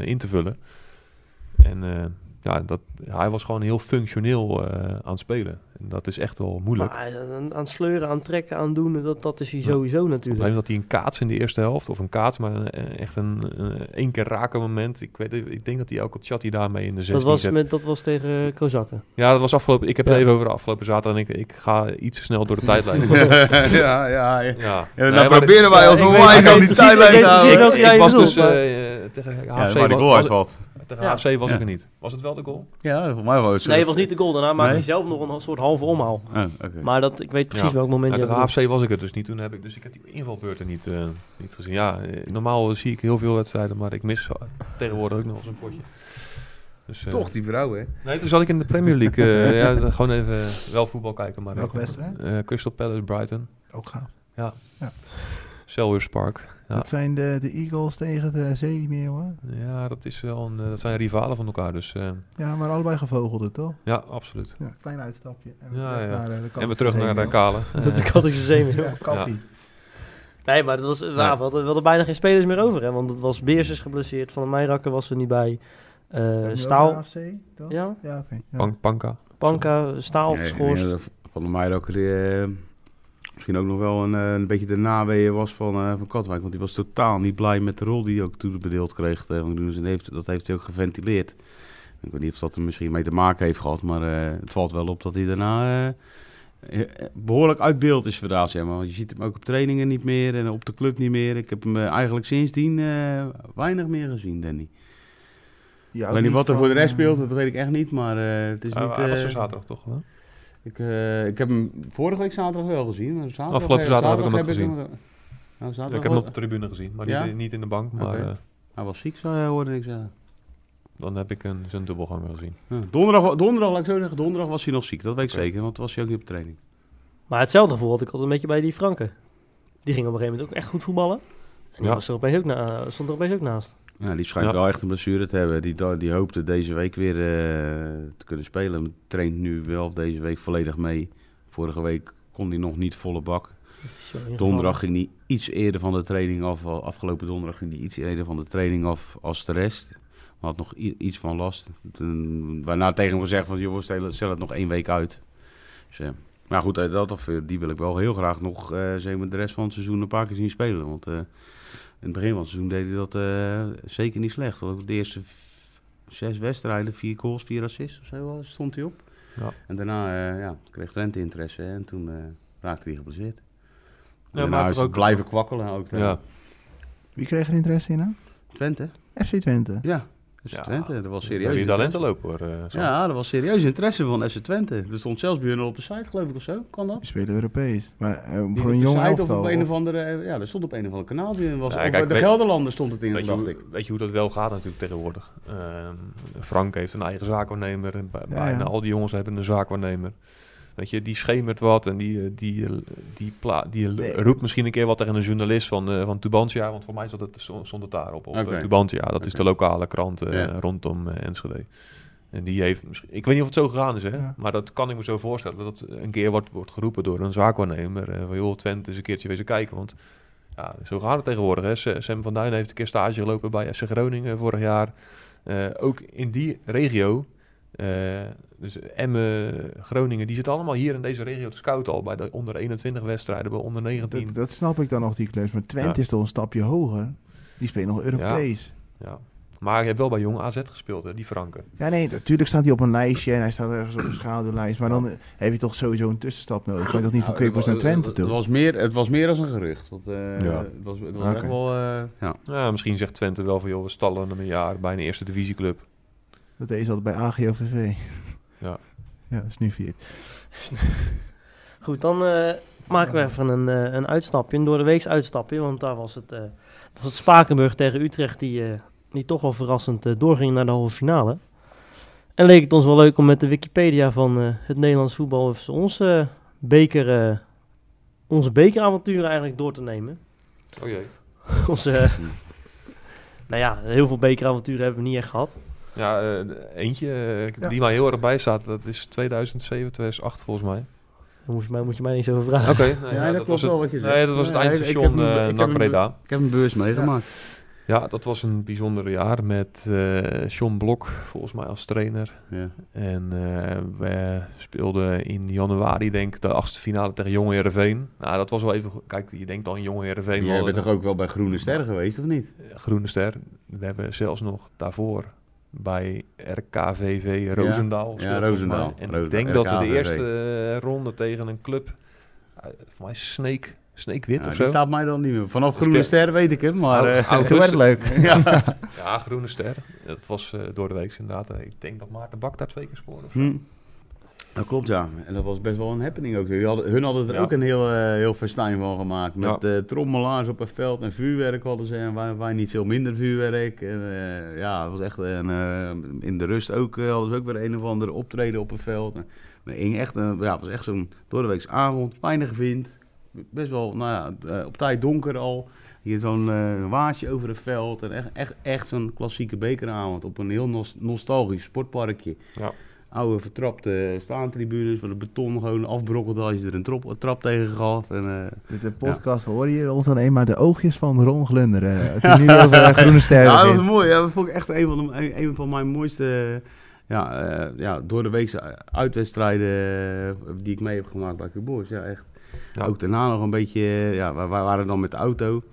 in te vullen. En ja, dat, hij was gewoon heel functioneel eh, aan het spelen. En dat is echt wel moeilijk. Maar aan, sleuren, aan trekken, aan doen, dat, dat is hij Ja. sowieso natuurlijk. moment had hij een kaats in de eerste helft. Of een kaats, maar een- een- echt een, een één keer raken moment. Ik, weet, ik denk dat hij elke chat hij daarmee in de 16 Dat was, zet. met, dat was tegen uh, Kozakken. Ja, dat was afgelopen. Ik heb Ja. het even over de afgelopen zaterdag. En ik, ik ga iets te snel door de [laughs] tijdlijn. ja, ja, ja. ja. Ja, Nee, dan maar proberen wij als ik aan die tijdlijn ik te houden. ik was dus maar- eh, tegen HFC, Ja, goal was- uitvalt. Tegen Ja. HFC was Ja. ik er niet. Was het wel de goal? Ja, voor mij was het zo. Nee, het was niet de goal. Daarna maakte Nee? hij zelf nog een soort halve omhaal. Oké. Maar dat, ik weet precies Ja. welk moment Ja, tegen bedoelt. HFC was ik er dus niet. Toen heb ik, dus ik heb die invalbeurten niet, eh, niet gezien. Ja, eh, normaal zie ik heel veel wedstrijden, maar ik mis tegenwoordig ook nog eens een potje. Dus, eh, Toch, die vrouw, hè? Nee, toen zat ik in de Premier League. eh, [laughs] ja, gewoon even wel voetbal kijken. Maar Welke wedstrijd? eh, Crystal Palace, Brighton, Ook gaaf. Selhurst Park. Ja. Dat zijn de, de Eagles tegen de Zeemeeuwen. Ja, dat, is wel een, eh, dat zijn rivalen van elkaar. Dus eh, Ja, maar allebei gevogelde, toch? ja, absoluut. Ja, klein uitstapje. En Ja, ja. naar, eh, de En we terug naar de Kale. [laughs] De Kattische Zeemeeuw. Ja, kappie. Nee, maar dat was, ja, we, hadden, we hadden bijna geen spelers meer over. Hè, want het was Beers is geblesseerd. Van de Meijrakker was er niet bij. Eh, we Staal. AFC, toch? Ja, Ja, oké. ja. Pank, Panka. Panka, Staal geschorst. dat Van ook eh, misschien ook nog wel een, eh, een beetje de naweeën was van, eh, van Katwijk. Want die was totaal niet blij met de rol die hij ook toebedeeld kreeg. eh, van Groenens. En heeft, dat heeft hij ook geventileerd. Ik weet niet of dat er misschien mee te maken heeft gehad. Maar eh, het valt wel op dat hij daarna eh, eh, behoorlijk uit beeld is verdwaald. Zeg maar. Want je ziet hem ook op trainingen niet meer en op de club niet meer. Ik heb hem eigenlijk sindsdien eh, weinig meer gezien, Danny. Ja, Ik weet niet wat er van, voor de rest speelt, dat weet ik echt niet. Maar eh, het is Ah, niet... hij was er zaterdag toch? Hè? Ik, eh, ik heb hem vorige week zaterdag wel gezien. Maar zaterdag, Afgelopen zaterdag heb ik hem ook gezien. nou, zaterdag ik heb hem op de tribune gezien, maar Ja? niet, niet in de bank. Maar eh, Hij was ziek, zou je hoorde ik zeggen. dan heb ik een, zijn dubbelganger gezien. Ja, donderdag, donderdag, laat ik zo zeggen, donderdag was hij nog ziek. Dat weet ik zeker, want toen was hij ook niet op training. Maar hetzelfde gevoel had ik altijd een beetje bij die Franken. Die ging op een gegeven moment ook echt goed voetballen. En die was er opeens ook na, stond er opeens ook naast. Ja, die schijnt Ja. wel echt een blessure te hebben. Die, die hoopte deze week weer eh, te kunnen spelen. Traint nu wel deze week volledig mee. Vorige week kon hij nog niet volle bak. Donderdag ging hij iets eerder van de training af. Afgelopen donderdag ging hij iets eerder van de training af als de rest. Maar had nog iets van last. Toen, waarna tegen hem gezegd van, joh, stel, het nog één week uit. Dus, eh, maar goed, eh, dat, of, die wil ik wel heel graag nog zeg maar, de rest van het seizoen een paar keer zien spelen. Want het begin van het seizoen deed hij dat eh, zeker niet slecht. Want de eerste zes wedstrijden, vier goals, vier assists of zo was- stond hij op. Ja. En daarna eh, ja, kreeg Twente interesse hè, en toen eh, raakte hij geblesseerd. Ja, Ja, maar is ook- blijven kwakkelen ook. eh, Ja, Wie kreeg er interesse in dan? Twente? FC Twente. Ja, FC Ja. Twente. Dat was Heb serieus. je talenten lopen hoor. eh. Ja, dat was serieus interesse van FC Twente. Er stond zelfs bij hun op de site, geloof ik, of zo. Kan dat? Die spelen Europees. Maar eh, Die voor een de jong site elftal. Of op een of- andere, eh, ja, er stond op een of andere kanaal. Die was, kijk, de Gelderlander stond het in, Weet je, dacht hoe, ik. weet je hoe dat wel gaat natuurlijk tegenwoordig? Ehm, Frank heeft een eigen zaakwaarnemer. Ja, Bijna ja. al die jongens hebben een zaakwaarnemer. Weet je, die schemert wat en die, eh, die, eh, die, pla die Nee. roept misschien een keer wat tegen een journalist van, eh, van Tubantia. Want voor mij zat het, stond het daarop, op Oké. eh, Tubantia. Dat is de lokale krant eh, Ja. rondom Enschede. En die heeft, misschien- ik weet niet of het zo gegaan is, hè? Ja. maar dat kan ik me zo voorstellen. Dat een keer wordt, wordt geroepen door een zaakwaarnemer. eh, van joh, Twente is een keertje wezen kijken. Want ja, zo gaat het tegenwoordig. Hè. Sam van Duin heeft een keer stage gelopen bij FC Groningen vorig jaar. Eh, ook in die regio. Eh, dus Emmen, Groningen, die zitten allemaal hier in deze regio te scouten al. Bij de onder 21 wedstrijden, bij onder 19. Dat, dat snap ik dan nog, die clubs. Maar Twente Ja. is toch een stapje hoger. Die spelen nog Europees. Ja. Maar je hebt wel bij Jong AZ gespeeld, hè, die Franken. Ja, nee, natuurlijk staat hij op een lijstje en hij staat ergens op een schaduwlijst. Maar dan eh, heb je toch sowieso een tussenstap nodig. Kan je toch niet van Keupers naar Twente het, was meer, het was meer als een gerucht. Want, eh, Ja. Het was, het was echt wel... eh, ja. Ja, misschien zegt Twente wel van, joh, we stallen hem een jaar bij een eerste divisieclub. Dat deed ze altijd bij AGOVV. Ja. Ja, dat is nu vier. Goed, dan eh, maken we even een, eh, een uitstapje, een door de weeks uitstapje. Want daar was het, eh, was het Spakenburg tegen Utrecht die, eh, die toch wel verrassend eh, doorging naar de halve finale. En leek het ons wel leuk om met de Wikipedia van eh, het Nederlands voetbal even onze beker, eh, onze bekeravonturen eigenlijk door te nemen. Oh jee. [laughs] onze, nou ja, heel veel bekeravonturen hebben we niet echt gehad. Ja, eh, eentje eh, Ja. die mij heel erg bij staat, dat is 2007, 2008 volgens mij. Daar moet je mij, moet je mij niet zo over vragen. Oké, [laughs] nee, Ja, ja, dat was het, wel wat je nee, dat was het eindstation eh heb NAC een- Breda. Ik heb een beurs meegemaakt. Ja, dat was een bijzonder jaar met eh John Blok volgens mij als trainer. Ja. En eh, we speelden in januari denk ik de achtste finale tegen Jonge Heerenveen. Nou, dat was wel even... Kijk, je denkt al in Jonge Heerenveen... Jij bent toch ook wel bij Groene Ster geweest, of niet? Groene Ster. We hebben zelfs nog daarvoor bij RKVV Roosendaal volgens Roosendaal. En ik denk dat we de eerste eh, ronde tegen een club... eh, voor mij Snake, Snake Wit Ja, of die zo. staat mij dan niet meer. Vanaf Groene ja. Ster weet ik het, maar... Eh, [laughs] Toen werd het leuk. [laughs] ja. [laughs] Ja, Groene Ster. Dat was door de week inderdaad. Ik denk dat Maarten Bak daar twee keer scoorde. of zo. Hm. Dat klopt, ja. En dat was best wel een happening ook. Hadden, hun hadden er Ja. ook een heel, eh, heel festijn van gemaakt. Met Ja. eh, trommelaars op het veld en vuurwerk hadden ze. En wij, wij niet veel minder vuurwerk. En, eh, ja, het was echt... En, in de rust ook, hadden ze ook weer een of andere optreden op het veld. En, echt, ja, het was echt zo'n doordeweeks avond. Weinig wind. Best wel, nou ja, op tijd donker al. Hier zo'n waasje over het veld. En echt, echt, echt zo'n klassieke bekeravond op een heel nos- nostalgisch sportparkje. Ja. Oude vertrapte staantribunes waar de beton gewoon afbrokkelde als je er een, trop, een trap tegen gaf. En, eh, De podcast hoor je ons dan eenmaal de oogjes van Ron Glunderen. Toen nu over eh, Groene [laughs] Ster ja, dat was mooi. Ja, dat vond ik echt een van, de, een, een van mijn mooiste ja, eh, ja, door de weekse uitwedstrijden eh, die ik mee heb gemaakt bij Cubos. Ja, echt. Ja. Ook daarna nog een beetje, eh, ja, we, we waren dan met de auto.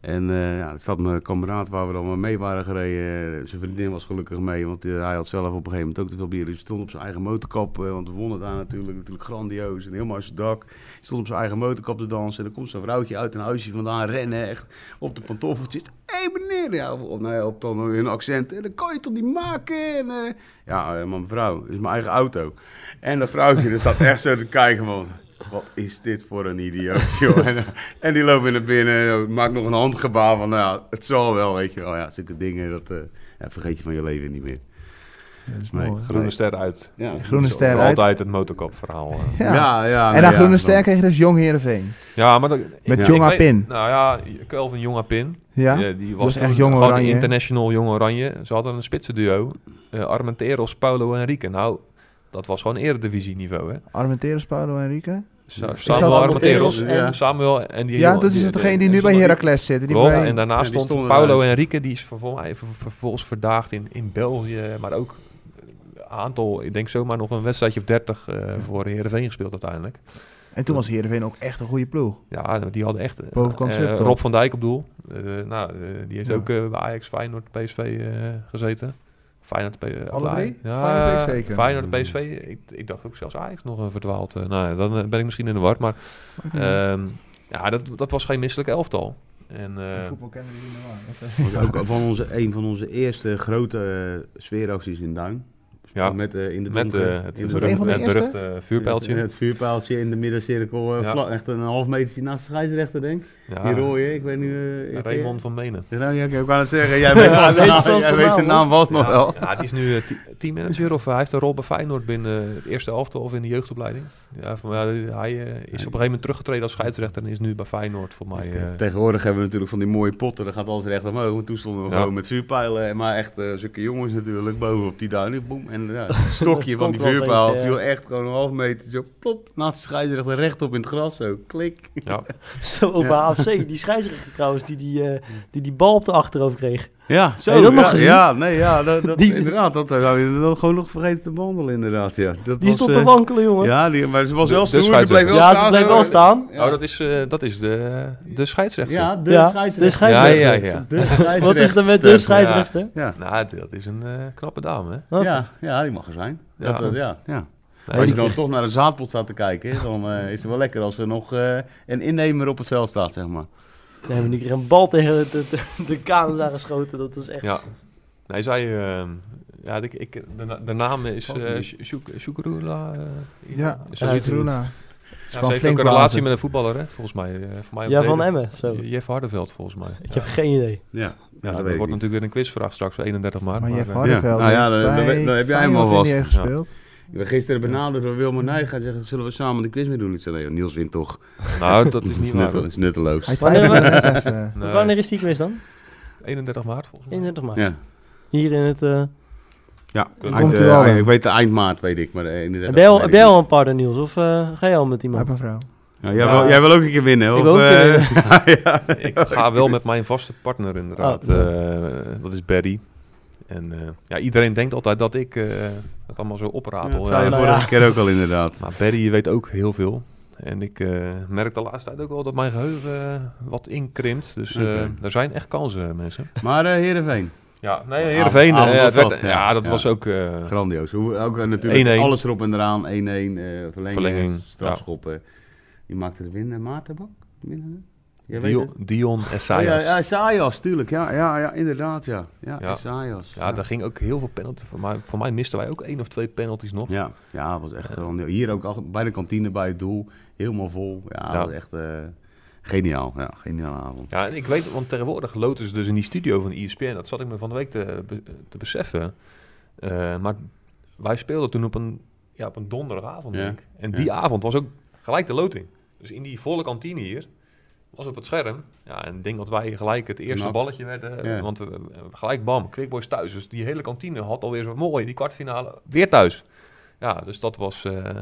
En eh ja, zat mijn kameraad waar we dan mee waren gereden. Zijn vriendin was gelukkig mee, want eh, hij had zelf op een gegeven moment ook te veel bier. Hij stond op zijn eigen motorkap, eh, want we wonnen daar natuurlijk, natuurlijk grandioos. En helemaal uit zijn dak. Hij stond op zijn eigen motorkap te dansen. En dan komt zo'n vrouwtje uit een huisje vandaan rennen, echt op de pantoffeltjes. Hé hey, meneer, ja, op, nou op dan hun accent. En dan kan je toch niet maken? En, eh, ja, eh, maar mevrouw, is mijn eigen auto. En dat vrouwtje, dat staat echt zo te kijken van... Wat is dit voor een idioot, joh. [laughs] En, en die loopt naar binnen, eh, maakt nog een handgebaar van, nou ja, het zal wel, weet je wel. Ja, zulke dingen, dat eh, ja, vergeet je van je leven niet meer. Dat is Nee, mooi. Groene ster uit. Ja, Groene ster uit. Altijd het motorkap verhaal. eh. Ja. Ja, ja. en na ja, Groene dan- Ster kreeg je dus Jong Heerenveen. Ja, maar... Dat, Met Ja. Jonga Pin. Nou ja, Kelvin Jonga Pin. Ja? Eh, die was was echt Jong Oranje, international Jong Oranje. Ze hadden een spitsenduo. eh Armenteros, Paulo en Enrique. Nou, dat was gewoon eredivisie niveau, hè. Armenteros, Paulo en Enrique? Sa- Samuel Armenteros Armenteros? en Samuel en die... Ja, dat is degene die nu bij Heracles zit. Die Klopt, bij... en daarna stond Paulo. Enrique, die is vervolgens verdaagd in, in België, maar ook een aantal, ik denk zomaar nog een wedstrijdje of 30 eh, voor Heerenveen gespeeld uiteindelijk. En toen was Heerenveen ook echt een goede ploeg. Ja, die hadden echt... eh, Bovenkant eh. Rob van Dijk op doel. Eh, nou, die heeft Ja. ook bij Ajax, Feyenoord, PSV eh, gezeten. Feyenoord, P- eh, Alle drie? Ja, Feyenoord, zeker. Feyenoord, PSV. Ik, ik dacht ook zelfs Ajax nog een verdwaald. eh, nou dan eh, ben ik misschien in de war. Maar ehm, ja, dat, dat was geen misselijk elftal. En, eh, voetbal kennen we niet was ook van onze, een van onze eerste grote eh, sfeeracties in Duin. Ja, met, eh, in de met donker- eh, het, in de de het beruchte vuurpijltje. Het, het vuurpijltje in de middencirkel, eh, Ja. vlak- echt een half metertje naast de scheidsrechter, denk ik. Ja, Die rode, ik weet nu... eh, ik- Raymond van Menen. Ja, nou, ja, ik wou het zeggen, jij [laughs] weet, Ja, zijn naam, vast jij de weet naam, zijn hoor. naam vast nog wel. ja, het is nu eh, te- teammanager of hij heeft een rol bij Feyenoord binnen het eerste elftal of in de jeugdopleiding. Ja, van, ja, hij eh, is op een gegeven moment teruggetreden als scheidsrechter en is nu bij Feyenoord voor mij. eh, Tegenwoordig hebben we natuurlijk van die mooie potten, dan gaat alles recht omhoog. Toen stonden we Ja. gewoon met vuurpijlen, maar echt eh zulke jongens natuurlijk, boven op die duinen, boem. En ja, het stokje [laughs] van die vuurpijl eentje, ja. viel echt gewoon een half meter zo plop, naast de scheidsrechter rechtop in het gras, zo klik. ja. [laughs] Zo over Ja. AFC, die scheidsrechter trouwens, die die, eh, die die bal op de achterhoofd kreeg. Ja, zo. Heb je dat nog ja, gezien? Ja, nee, ja, dat, dat, Die- inderdaad, dat zou je wel gewoon nog vergeten te behandelen, inderdaad, ja. Dat Die was, stond eh, te wankelen, jongen. Ja, Ja, die, maar ze was De- wel de stoer, ze bleef scheidsrechter. wel ze staan. bleef zo. wel staan. Ja. Oh, dat is, eh, dat is de, de scheidsrechter. Ja, de Ja, scheidsrechter. de scheidsrechter. Ja, ja, ja. De scheidsrechter. [laughs] Wat is er met de scheidsrechter? Ja. Nou, dat is een eh, knappe dame, hè? Ja, ja, die mag er zijn. Ja. Dat, eh, ja, ja. Nee, Als je die- dan toch naar de zaadpot staat te kijken, dan eh, is het wel lekker als er nog eh, een innemer op het veld staat, zeg maar. We hebben nu keer een bal tegen de, de, de, de kanus aangeschoten. Dat was echt... Ja. Nee, zij... eh, ja, ik, ik, de, de naam is eh Shukrula. eh, Ja, Runa. Ja, ze heeft ook een relatie met een voetballer, hè? Volgens mij. eh, voor mij Ja, van. Emmen. Zo. Jeff Hardeveld, volgens mij. Ik heb geen idee. Ja, ja, Ja, dat dat weet wordt niet. natuurlijk weer een quizvraag straks, voor 31 maart. Maar maar, Jeff Hardeveld Nou ja, dan- dan- heb jij hem alvast. Ja. gespeeld. Ik ben gisteren benaderd door Wilma Nijga en zeggen, zullen we samen de quiz mee doen? Ik zei, nee, Niels wint toch. Nou, dat is niet nutteloos. waar. Dat is nutteloos. Wanneer-. [laughs] Nee. Is die quiz dan? 31 maart, volgens mij. 31 maart. Ja, Hier in het... eh, ja. Eind, eh, eind- ik weet de eind maart, weet ik. Maar de 31 heb jij al, weet heb ik jij al niet. een partner, Niels? Of eh, ga jij al met iemand? heeft een vrouw. Ja, jij, Ja. Wil, jij wil ook een keer winnen, Ik of? eh, [laughs] ja. Ik ga wel met mijn vaste partner inderdaad. Oh, Eh, dat is Barry. En eh, ja, iedereen denkt altijd dat ik eh, het allemaal zo Ja, opratel. dat zei je Ja, nou vorige ja. keer ook al inderdaad. Maar Barry weet ook heel veel. En ik eh, merk de laatste tijd ook wel dat mijn geheugen eh, wat inkrimpt. Dus eh, er zijn echt kansen, mensen. Maar eh Heerenveen, Ja, nee, Heerenveen. Eh, was het werd- dat, ja, ja. dat Ja. was ook... eh, grandioos. Hoe, ook natuurlijk 1-1. alles erop en eraan. 1-1, eh verlenging, Verlenging, strafschoppen. Die maakte de winnaar, Maartenbak? Winnen? Dion, Oh, [laughs] Essayas. ja, Esaias, tuurlijk. Ja, ja, ja, inderdaad, ja. Ja, Ja. Ja, daar ging ook heel veel penalty. Voor mij, voor mij misten wij ook één of twee penalties nog. Ja, ja, het was echt grandioos. Hier ook al, bij de kantine bij het doel, helemaal vol. Ja, dat was echt eh, geniaal. Ja, geniale avond. Ja, en ik weet, want tegenwoordig loten ze dus in die studio van ESPN. Dat zat ik me van de week te, te beseffen. Eh, maar wij speelden toen op een, ja, op een donderdagavond, Ja, denk ik. En ja. die avond was ook gelijk de loting. Dus in die volle kantine hier was op het scherm. Ja, en ik denk dat wij gelijk het eerste Knap. balletje werden. Ja. Want we, gelijk bam, Quickboys thuis. Dus die hele kantine had alweer zo mooi, die kwartfinale, weer thuis. Ja, dus dat was... eh,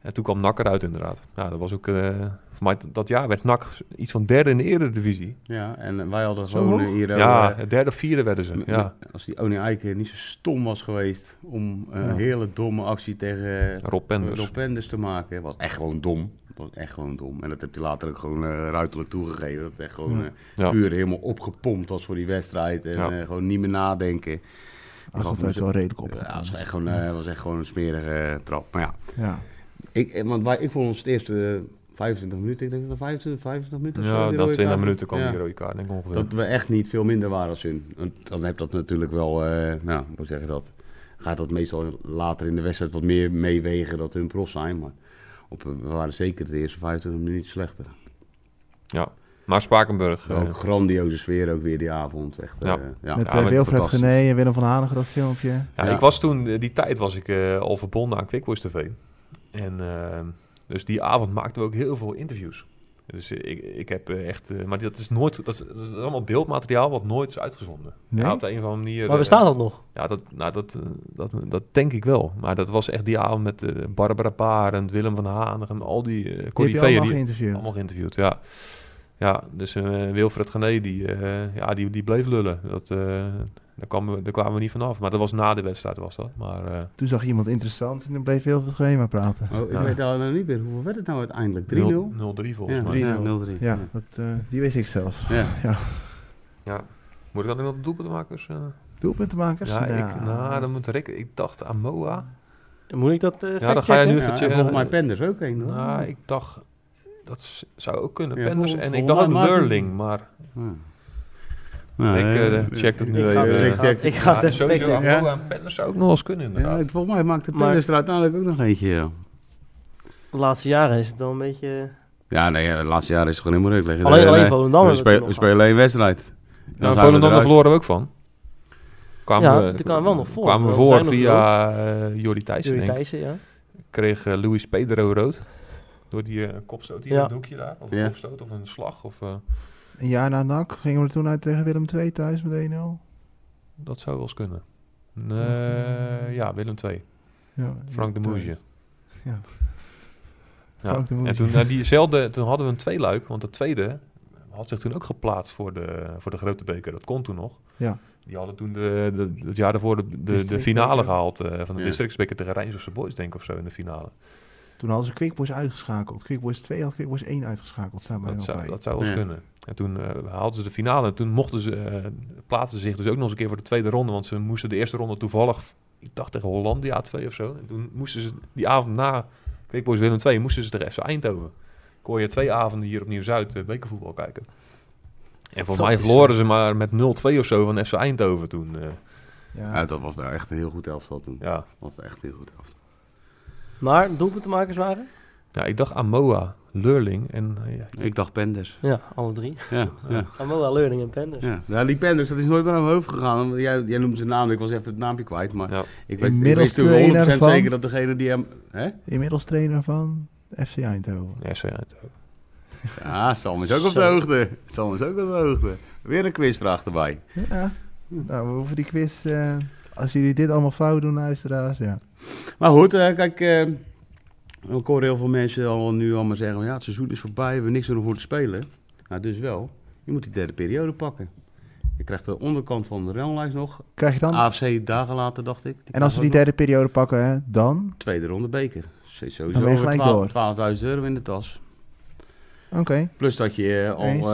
en toen kwam NAC eruit inderdaad. Ja, dat was ook... eh, mij dat jaar werd NAC iets van derde in de eredivisie. Ja, en wij hadden Zo gewoon eh, hier... Ja, eh, derde of vierde werden ze. Ja. als die Oni Eiken niet zo stom was geweest om een Ja. hele domme actie tegen eh, Rob Penders. Rob Penders te maken, was echt gewoon dom. Dat was echt gewoon dom. En dat heb hij later ook gewoon eh, ruiterlijk toegegeven. Dat het echt gewoon Ja. eh, Ja. puur helemaal opgepompt was voor die wedstrijd. En Ja. eh, gewoon niet meer nadenken. Dat gaf altijd wel redelijk op. Ja, het was echt gewoon, eh, was echt gewoon een smerige eh, trap. Maar ja, Ja. ik, eh, want wij, ik vond ons het eerste eh, 25 minuten, ik denk dat 25, 25 minuten of zo, Ja, rode 20 kaart. minuten kwam Ja. die rode kaart, denk ik ongeveer. Dat we echt niet veel minder waren als hun. Want dan heb dat natuurlijk wel, eh, nou, hoe zeg je dat? Gaat dat meestal later in de wedstrijd wat meer meewegen dat hun prof zijn. Maar op, we waren zeker de eerste 25 minuten slechter. Ja. Maar Spakenburg... eh, ook grandioze sfeer ook weer die avond. Echt, Ja. eh, ja. Met eh, maar Wilfred. Gené en Willem van Hanegem, dat filmpje. ja, Ja. ik was toen, eh, die tijd was ik eh, al verbonden aan Quickboys TV. En eh, dus die avond maakten we ook heel veel interviews. Dus eh, ik, ik heb eh, echt... eh, maar dat is nooit... Dat is, dat is allemaal beeldmateriaal wat nooit is uitgezonden. Nee? Ja, op de een of andere manier... Maar bestaat dat nog? Ja, dat, nou, dat, dat, dat denk ik wel. Maar dat was echt die avond met eh, Barbara Parent, Willem van Hanegem, al die uh, Die heb je allemaal die geïnterviewd. allemaal geïnterviewd. Ja, ja dus Wilfred Gené, die, ja, die, die bleef lullen. Dat, daar, kwamen we, daar kwamen we niet vanaf. Maar dat was na de wedstrijd, was dat. Maar eh, Toen zag je iemand interessant en dan bleef Wilfred Gené maar praten. Oh, ik Ja. weet nou niet meer. Hoeveel werd het nou uiteindelijk? 3-0? 0-3 volgens Ja, mij. 3-0. ja, 0-3. Ja, dat, eh, die wist ik zelfs. Ja. Ja. Moet ik dan nog de doelpuntenmakers? eh Doelpuntenmakers? ja, Nou, ik, nou, dan moet Rick... Ik dacht aan Moa. Moet ik dat eh Ja, dan ga je nu Ja, even volgens mij Penders ook één. hoor. Nou, ik dacht... Dat zou ook kunnen, Ja, Penders. vol- En ik dacht Maarten- Lurling, maar... Ja. Ik, eh, eh, check het nu Ik ga, even. ik ik ga, check- ik ga het Ja, even sowieso factchecken. Ja. Amoa en Penders zou ook nog wel eens kunnen, Ja, inderdaad. het- volgens mij maakte Maar- Penders er uiteindelijk ook nog eentje. Ja, De laatste jaren is het wel een beetje... ja nee, ja, de laatste jaren is het gewoon helemaal leuk. Alleen, alleen Volendam we, hebben we spelen, één wedstrijd. Dan Nou, zijn we Volendam verloren we ook van. Kwamen Ja, we, die kwamen wel nog voor. Kwamen we We voor via eh Jordi Thijssen, ik. Thijssen, ja. Kreeg eh, Luis Pedro rood. Door die eh, kopstoot hier Ja. in het hoekje daar. Of een Ja. kopstoot of een slag. Of, eh, Een jaar na NAC gingen we er toen uit tegen Willem II thuis met 1-0. dat zou wel eens kunnen. Nee, ja, Willem II. Ja, Frank de. Moesje. Ja. Ja. Frank de Moesje. En toen, eh, diezelfde, toen hadden we een tweeluik. Want de tweede had zich toen ook geplaatst voor de, voor de grote beker. Dat kon toen nog. Ja. Die hadden toen de, de, het jaar daarvoor de, de, finale gehaald. eh, van de Ja. districtsbeker tegen Rijnsburgse Boys, denk ik, of zo in de finale. Toen hadden ze Quickboys uitgeschakeld. Quickboys 2 had Quickboys 1 uitgeschakeld. Staan bij Dat zou, bij. dat zou wel eens Ja. kunnen. En toen eh, haalden ze de finale. En toen mochten ze, eh plaatsen ze zich dus ook nog eens een keer voor de tweede ronde. Want ze moesten de eerste ronde toevallig, ik dacht tegen Hollandia 2 of zo. En toen moesten ze die avond na Quickboys Willem 2, moesten ze tegen FC Eindhoven. kon je twee avonden hier op Nieuw-Zuid uh, bekervoetbal kijken. En voor Dat mij verloren eh, ze maar met 0-2 of zo van FC Eindhoven toen. eh, Ja. Ja, dat was wel echt een heel goed elftal toen. ja. Dat was echt een heel goed elftal. Maar doelpuntenmakers waren? Ja, ik dacht Amoa, Leurling en... eh, ja, Ik dacht Penders. Ja, alle drie. Ja, [laughs] ja. Amoa, Learning en Penders. Ja, ja die Penders, dat is nooit meer aan mijn hoofd gegaan. Jij, jij noemde zijn naam, ik was even het naampje kwijt. Maar ja. ik weet, ik Inmiddels weet toen 100% trainer van- zeker dat degene die hem... Hè? Inmiddels trainer van FC Eindhoven. Ja, zo ja, Sam is ook op de hoogte. Sam is ook op de hoogte. Weer een quizvraag erbij. Ja. Nou, we hoeven die quiz... eh, als jullie dit allemaal fout doen, luisteraars, ja. Maar goed, eh, kijk, eh, ik hoor heel veel mensen al nu allemaal zeggen, ja, het seizoen is voorbij, we hebben niks meer om voor te spelen. Nou, dus wel, je moet die derde periode pakken. Je krijgt de onderkant van de ranglijst nog. Krijg je dan... AFC dagen later, dacht ik. en als we die derde periode pakken, hè, dan... Tweede ronde beker. Sowieso Dan ben je gelijk door. 12 12.000 euro in de tas. Oké. Plus dat je eh, al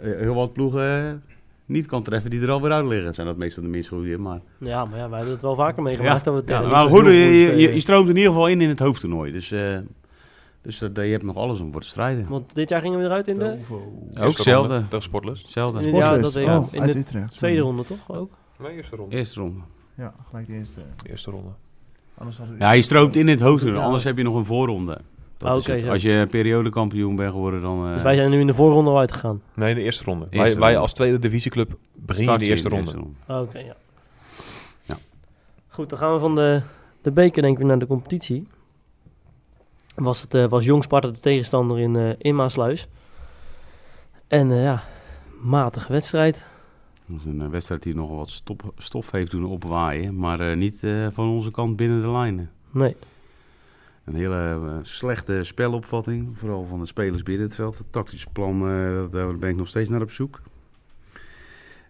heel wat ploegen niet kan treffen die er alweer uit liggen. Zijn dat meestal de minst goede, maar... Ja, maar ja, wij hebben het wel vaker meegemaakt. dat we Ja, maar goed, je, je, je, stroomt in ieder geval in in het hoofdtoernooi. Dus, eh, dus dat- je hebt nog alles om voor te strijden. Want dit jaar gingen we eruit in de Ook hetzelfde. Tegen Sportlust. Hetzelfde. Ja, dat weet oh, In de Utrecht. tweede ronde toch ook? Nee, eerste ronde. Eerste ronde. Ja, gelijk de eerste. Eerste ronde. Anders. Ja, je stroomt in het hoofdtoernooi. Ja. Anders heb je nog een voorronde. Dat Ah. Als je periodekampioen bent geworden, dan... eh, Dus wij zijn nu in de voorronde al uitgegaan. Nee, in de eerste ronde. Eerste wij, wij als tweede divisieclub begin je in de eerste ronde. Ah, Oké, ja. Ja. Goed, dan gaan we van de, de beker denk ik naar de competitie. Was, het, eh, was Jong Sparta de tegenstander in, eh in Maasluis. En eh, ja, matige wedstrijd. Dat is een eh, wedstrijd die nogal wat stop, stof heeft doen opwaaien. Maar eh, niet eh, van onze kant binnen de lijnen. Nee, Een hele eh, slechte spelopvatting. Vooral van de spelers binnen het veld. Het tactische plan, eh, daar ben ik nog steeds naar op zoek.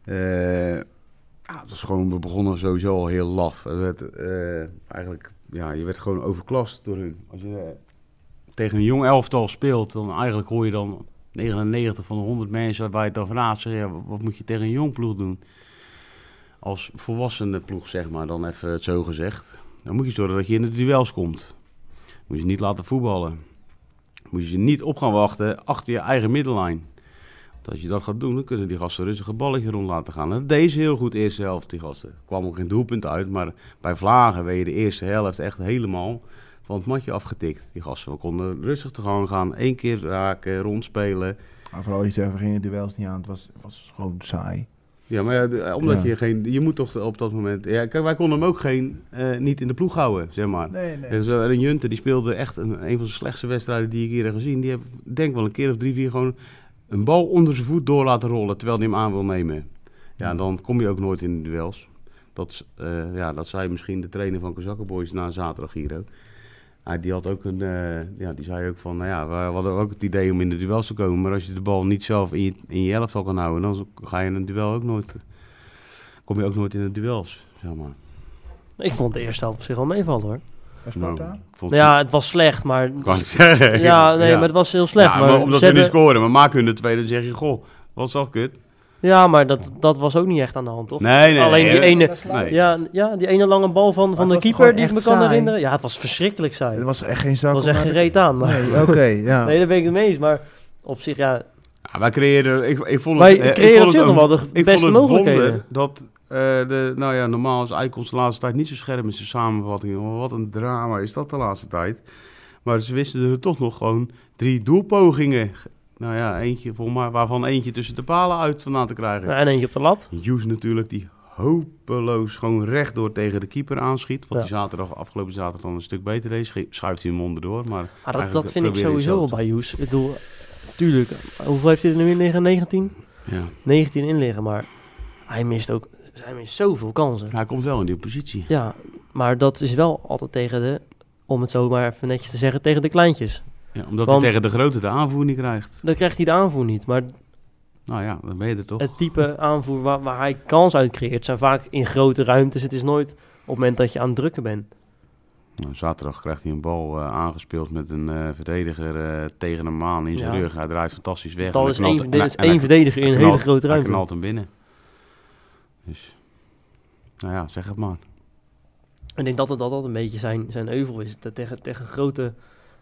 Eh, ja, het was gewoon, we begonnen sowieso al heel laf. Het eigenlijk, ja, je werd gewoon overklast door hun. Als je tegen een jong elftal speelt, dan eigenlijk hoor je dan 99 van de 100 mensen waar je het dan vraagt. Zeg, ja, wat moet je tegen een jong ploeg doen? Als volwassene ploeg, zeg maar, dan even het zo gezegd. Dan moet je zorgen dat je in de duels komt. Moet je niet laten voetballen. Moet je ze niet op gaan wachten achter je eigen middellijn. Want als je dat gaat doen, dan kunnen die gasten rustig een balletje rond laten gaan. En dat deed ze heel goed eerste helft, die gasten. Er kwam ook geen doelpunt uit, maar bij Vlagen werd je de eerste helft echt helemaal van het matje afgetikt. Die gasten, we konden rustig te gang gaan, één keer raken, rondspelen. Maar vooral je zegt, we gingen duels niet aan. Het was, was gewoon saai. Ja, maar ja, de- omdat Ja. je geen, je moet toch op dat moment, ja, kijk, wij konden hem ook geen, eh, niet in de ploeg houden, zeg maar. Nee, nee. En zo, en Junte die speelde echt een, een van de slechtste wedstrijden die ik hier heb gezien. Die heb denk wel een keer of drie, vier gewoon een bal onder zijn voet door laten rollen terwijl hij hem aan wil nemen. Ja, dan kom je ook nooit in de duels. Dat, eh, ja, dat zei misschien de trainer van Kozakkenboys na zaterdag hier ook. Hij die had ook een, eh, ja, die zei ook van, nou ja, we hadden ook het idee om in de duels te komen. Maar als je de bal niet zelf in je, in je elftal kan houden, dan ga je in een duel ook nooit, kom je ook nooit in de duels, zeg maar. ik vond de eerste helft op zich wel meevallen hoor. Nou, Ja, het was slecht, maar... Kan het zeggen. Ja, nee, maar het was heel slecht. Ja, maar maar omdat ze niet scoren, maar maken hun de tweede, dan zeg je, goh, wat dat kut? Ja, maar dat, dat was ook niet echt aan de hand, toch? Nee, nee, Alleen nee, die ene... Nee. Ja, ja, die ene lange bal van, van de keeper die ik me kan saai. herinneren. Ja, het was verschrikkelijk saai. Het was echt geen zak. Het was om echt reet aan. Maar... Nee, oké, ja. [laughs] Nee, daar ben ik het mee eens. Maar op zich, ja... Ja, wij creëerden, ik, ik vond Wij het, eh, ik creëren vond op zich nog wel de ik beste vond het mogelijkheden. wonder dat eh, de, nou ja, normaal is Eikons de laatste tijd niet zo scherp in zijn samenvattingen. Maar wat een drama is dat de laatste tijd. Maar ze wisten er toch nog gewoon drie doelpogingen. Nou ja, eentje volgens mij, waarvan eentje tussen de palen uit vandaan te krijgen. ja, en eentje op de lat. Hughes natuurlijk, die hopeloos gewoon rechtdoor tegen de keeper aanschiet. Wat Ja. die zaterdag, afgelopen zaterdag dan een stuk beter deed. Schuift hij hem onderdoor. Maar Maar dat, eigenlijk dat vind ik sowieso wel bij Joes. Ik bedoel, tuurlijk. Hoeveel heeft hij er nu in liggen? 19? Ja. 19 in liggen, maar hij mist ook... Hij mist zoveel kansen. Hij komt wel in die positie. Ja, maar dat is wel altijd tegen de... Om het zo maar even netjes te zeggen, tegen de kleintjes. Ja, omdat Want- hij tegen de grote de aanvoer niet krijgt. Dan krijgt hij de aanvoer niet. Maar Nou ja, dan ben je er toch. het type aanvoer waar, waar hij kans uit creëert... zijn vaak in grote ruimtes. Het is nooit op het moment dat je aan het drukken bent. Nou, zaterdag krijgt hij een bal eh, aangespeeld met een eh, verdediger eh, tegen een maan in zijn Ja. rug. Hij draait fantastisch weg. Dat is hij één, is hij- één hij- verdediger in hij een hele grote Hij ruimte. knalt hem binnen. Dus, nou ja, zeg het maar. Ik denk dat het dat, dat een beetje zijn, zijn euvel is. Tegen, tegen grote,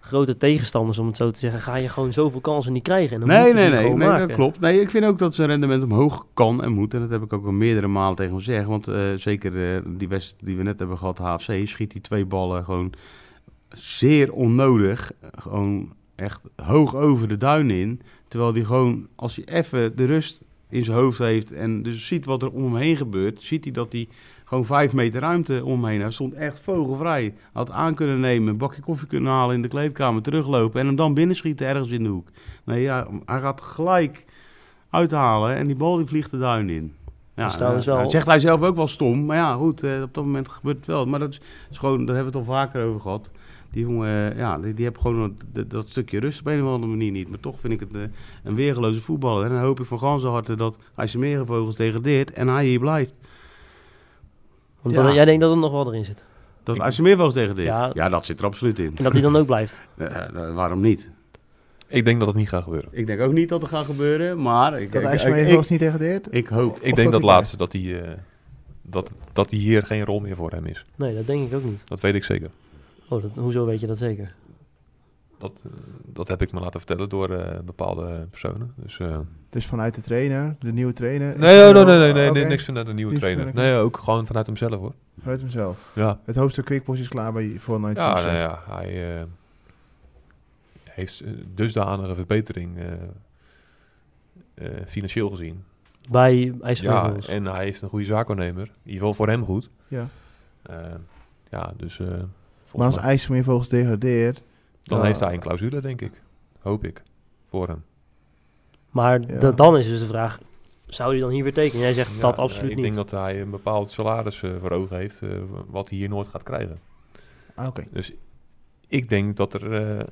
grote tegenstanders, om het zo te zeggen, ga je gewoon zoveel kansen niet krijgen. En dan Nee, nee, die nee, nee maken. dat klopt. Nee, ik vind ook dat zijn rendement omhoog kan en moet. En dat heb ik ook al meerdere malen tegen hem gezegd. Want eh, zeker eh, die wedstrijd die we net hebben gehad, HFC, schiet die twee ballen gewoon zeer onnodig, gewoon echt hoog over de duin in. Terwijl hij gewoon, als hij even de rust in zijn hoofd heeft en dus ziet wat er om hem heen gebeurt, ziet hij dat hij gewoon vijf meter ruimte om hem heen. Hij stond echt vogelvrij. Had aan kunnen nemen, een bakje koffie kunnen halen in de kleedkamer, teruglopen en hem dan binnenschieten ergens in de hoek. Nee, ja, hij gaat gelijk uithalen en die bal die vliegt de duin in. Ja, Dat wel- zegt hij zelf ook wel stom, maar ja, goed, eh, op dat moment gebeurt het wel. Maar dat is, is gewoon, daar hebben we het al vaker over gehad. Die jongen, eh, ja, die, die heeft gewoon dat, dat stukje rust op een of andere manier niet. Maar toch vind ik het eh, een weergeloze voetballer. En dan hoop ik van ganse harte dat hij zijn merenvogels degradeert en hij hier blijft. Want Ja. dan- jij denkt dat het nog wel erin zit. Dat hij zijn meervogels degradeert. Ja. Ja. dat zit er absoluut in. En dat hij dan ook blijft. [laughs] Eh, eh, waarom niet? Ik denk dat het niet gaat gebeuren. Ik denk ook niet dat het gaat gebeuren, maar ik, Dat ik, IJsselmeer ik, niet degradeert? ik hoop. Ik denk dat laatste, dat hij, eh, dat, dat hij hier geen rol meer voor hem is. Nee, dat denk ik ook niet. Dat weet ik zeker. Oh, dat, hoezo weet je dat zeker? Dat, eh, dat heb ik me laten vertellen door eh, bepaalde personen. Dus, eh, Dus vanuit de trainer, de nieuwe trainer? nee, oh, nee, nee, nee, nee, nee, niks vanuit de nieuwe Niet trainer. Nee, ook gewoon vanuit hemzelf hoor. Vanuit hemzelf. Ja, Het hoofdstuk Quickboys is klaar bij voor Night ja, nou ja hij eh, heeft dusdanige verbetering eh, eh, financieel gezien. Bij IJsselmeer Ja, en hij heeft een goede zaakwaarnemer. In ieder geval voor hem goed. Ja. Ja, dus eh, Maar als IJsselmeer volgens degradeert... dan ja, heeft hij een clausule, denk ik. Hoop ik. Voor hem. Maar dan is dus de vraag, zou hij dan hier weer tekenen? Jij zegt Ja, dat absoluut ik niet. denk dat hij een bepaald salaris eh, voor ogen heeft, eh, wat hij hier nooit gaat krijgen. Ah, Oké. Dus ik denk dat er eh, eh,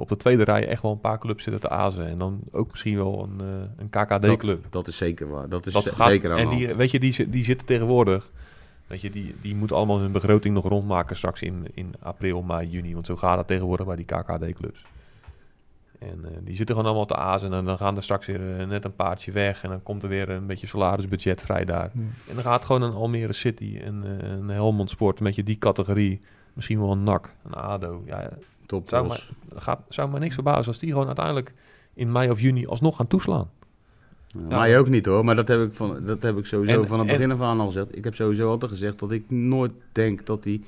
op de tweede rij echt wel een paar clubs zitten te azen. En dan ook misschien wel een, eh, een KKD-club. Dat is zeker waar. Dat is Dat ze- gaat, zeker aan en die, weet je, die, die zitten tegenwoordig. Weet je, die, die moeten allemaal hun begroting nog rondmaken straks in, in april, mei, juni. Want zo gaat het tegenwoordig bij die KKD-clubs. En eh, die zitten gewoon allemaal te azen. En dan gaan er straks weer eh, net een paardje weg. En dan komt er weer een beetje salarisbudget vrij daar. En dan gaat gewoon een Almere City, een, eh, een Helmond Sport, een beetje die categorie. Misschien wel een NAC, een ADO. Ja, Top zou, maar, gaat, zou me niks verbazen als die gewoon uiteindelijk in mei of juni alsnog gaan toeslaan. Ja, Mij ook niet hoor, maar dat heb ik, van, dat heb ik sowieso En- van het en- begin af aan al gezegd. Ik heb sowieso altijd gezegd dat ik nooit denk dat hij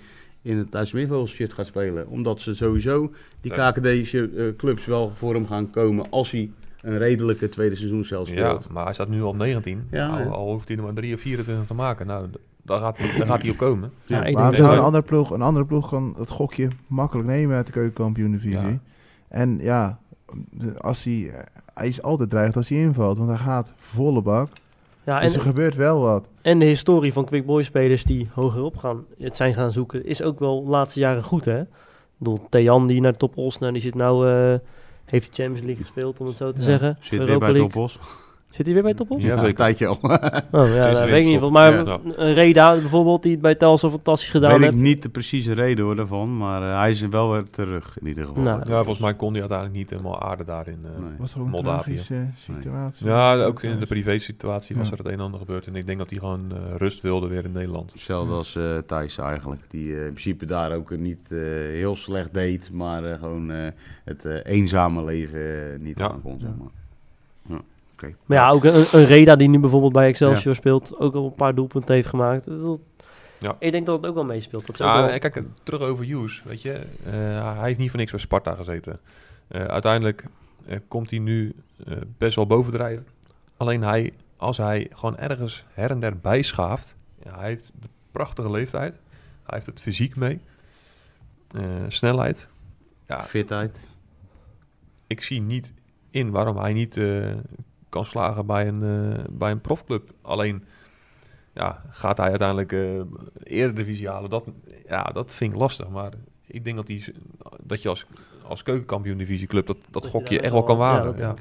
in het IJsselmeervogels shit gaat spelen. Omdat ze sowieso die Ja. KKD-clubs wel voor hem gaan komen als hij een redelijke tweede seizoenscel Ja, speelt. maar hij staat nu op 19. Ja, al, ja. al hoeft hij er maar 3 of 24 te maken. Nou, d- daar gaat hij, daar gaat hij op komen. Ja, ik Maar denk zou dat- een andere ploeg, een andere ploeg kan het gokje makkelijk nemen uit de keukenkampioen-divisie. Ja. En ja, als hij, hij is altijd dreigend als hij invalt, want hij gaat volle bak. Ja, dus en, er gebeurt wel wat. en de historie van Quick Boy spelers die hogerop gaan, het zijn gaan zoeken, is ook wel de laatste jaren goed, hè? Ik bedoel, Tejan die naar Top Osna, die zit nou, eh, heeft de Champions League gespeeld, om het zo te Ja, zeggen. Zit weer Europa bij League. Topos. Zit hij weer bij Top Os? Ja, Ja, zeker. een tijdje al. [laughs] Oh ja, dat weet ik niet. Maar Ja. een Reda bijvoorbeeld, die het bij Telstar fantastisch gedaan Weet ik heeft. niet de precieze reden hoor daarvan, maar eh, hij is wel weer terug in ieder geval. Nou, Ja, volgens mij kon hij uiteindelijk niet helemaal aarde daarin. eh Nee. Was er ook een tragische situatie? Ja, ook in de privé-situatie was Ja. er het een en ander gebeurd. En ik denk dat hij gewoon eh, rust wilde weer in Nederland. Hetzelfde als eh Thijs eigenlijk, die eh, in principe daar ook niet eh, heel slecht deed, maar eh, gewoon eh, het eh, eenzame leven eh, niet Ja. aankon. Zeg maar. Maar ja, ook een, een Reda die nu bijvoorbeeld bij Excelsior speelt, ook al een paar doelpunten heeft gemaakt. Dat is wel- Ja. Ik denk dat het ook wel meespeelt. Dat Ja, wel- kijk, terug over Hughes, weet je. eh, hij heeft niet voor niks bij Sparta gezeten. Eh, uiteindelijk eh, komt hij nu eh, best wel bovendrijven. Alleen hij, als hij gewoon ergens her en der bijschaaft... Ja, hij heeft de prachtige leeftijd. Hij heeft het fysiek mee. Eh, snelheid. Ja, Fitheid. ik zie niet in waarom hij niet eh, kan slagen bij een, eh, bij een profclub. Alleen ja, gaat hij uiteindelijk eh eredivisie halen. Dat, ja, dat vind ik lastig. Maar ik denk dat, hij, z- dat je als, als keukenkampioen divisieclub dat, dat je gokje echt wel kan wagen. dat Ja.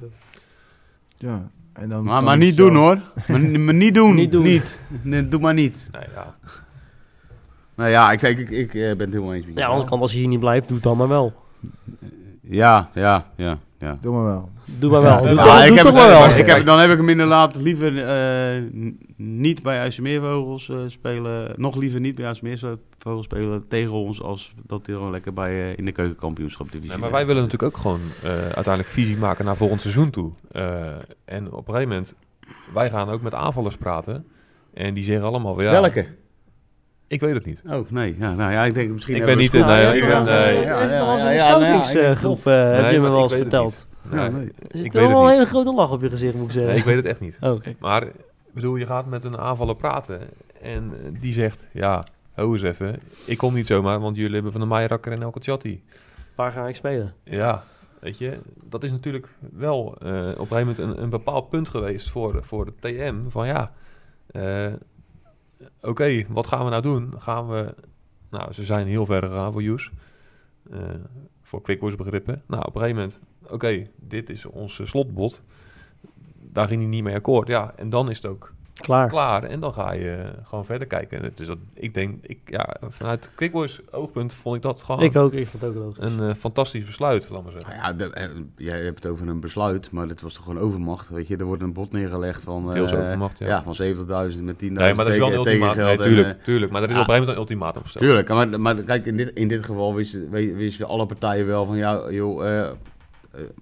Ja. En dan Maar, niet zo- doen hoor. maar, ni- [laughs] maar niet doen. Niet doen. Niet. Nee, doe maar niet. Nee, ja. Nou ja, ik, ik, ik, ik eh, ben het helemaal eens met Ja, aan de andere kant, als hij hier niet blijft, doe het dan maar wel. Ja, ja, ja. Ja. Doe maar wel. Doe maar wel. Doe, Ja, toch- ik doe heb toch het- maar wel. Ik heb, dan heb ik hem inderdaad liever eh, niet bij IJsselmeervogels eh spelen. Nog liever niet bij IJsselmeervogels spelen tegen ons. Als dat hij gewoon lekker bij, eh, in de keukenkampioenschap divisie Nee, maar wij willen natuurlijk ook gewoon eh, uiteindelijk visie maken naar volgend seizoen toe. Eh, en op een gegeven moment, wij gaan ook met aanvallers praten. En die zeggen allemaal, van, ja, Welke? Ik weet het niet. Oh, nee. Ja, nou ja, ik denk misschien... Ik ben niet, ja, nee, ik ben- nee. is Ja, nog wel eens ja, een ja, heb Nee, je me wel eens verteld. Nee, Ja, nee. Er ik zit wel een hele grote lach op je gezicht, moet ik zeggen. Nee, ik weet het echt niet. Oh, Oké. Maar ik bedoel, je gaat met een aanvaller praten en eh, die zegt, ja, hou eens even, ik kom niet zomaar, want jullie hebben van de Maaierakker en El Kachati. Waar ga ik spelen? Ja, weet je, dat is natuurlijk wel eh, op een gegeven moment een, een bepaald punt geweest voor, voor de TM. Van ja, eh, oké, wat gaan we nou doen? Gaan we, nou, ze zijn heel ver gegaan voor Joes, eh, voor Quickboys begrippen. Nou, op een gegeven moment, oké, dit is ons slotbod. Daar ging hij niet mee akkoord. Ja, en dan is het ook Klaar. klaar. En dan ga je gewoon verder kijken. Dus dat, ik denk, ik, ja, vanuit Quickboys oogpunt vond ik dat gewoon Ik ook, ik vond het ook logisch. een eh, fantastisch besluit, laat maar zeggen. Nou ja, dat, eh, jij hebt het over een besluit, maar dit was toch gewoon overmacht. Weet je, er wordt een bod neergelegd van, eh, Deels overmacht, ja. ja. van 70.000 met 10.000 Nee, maar dat is wel een ultimatum. Nee, en, tuurlijk, eh, tuurlijk. Maar er is ja. op een gegeven moment een ultimatum gesteld. Tuurlijk, maar, maar kijk, in dit, in dit geval wisten, we- wisten alle partijen wel van, ja, joh, eh, eh,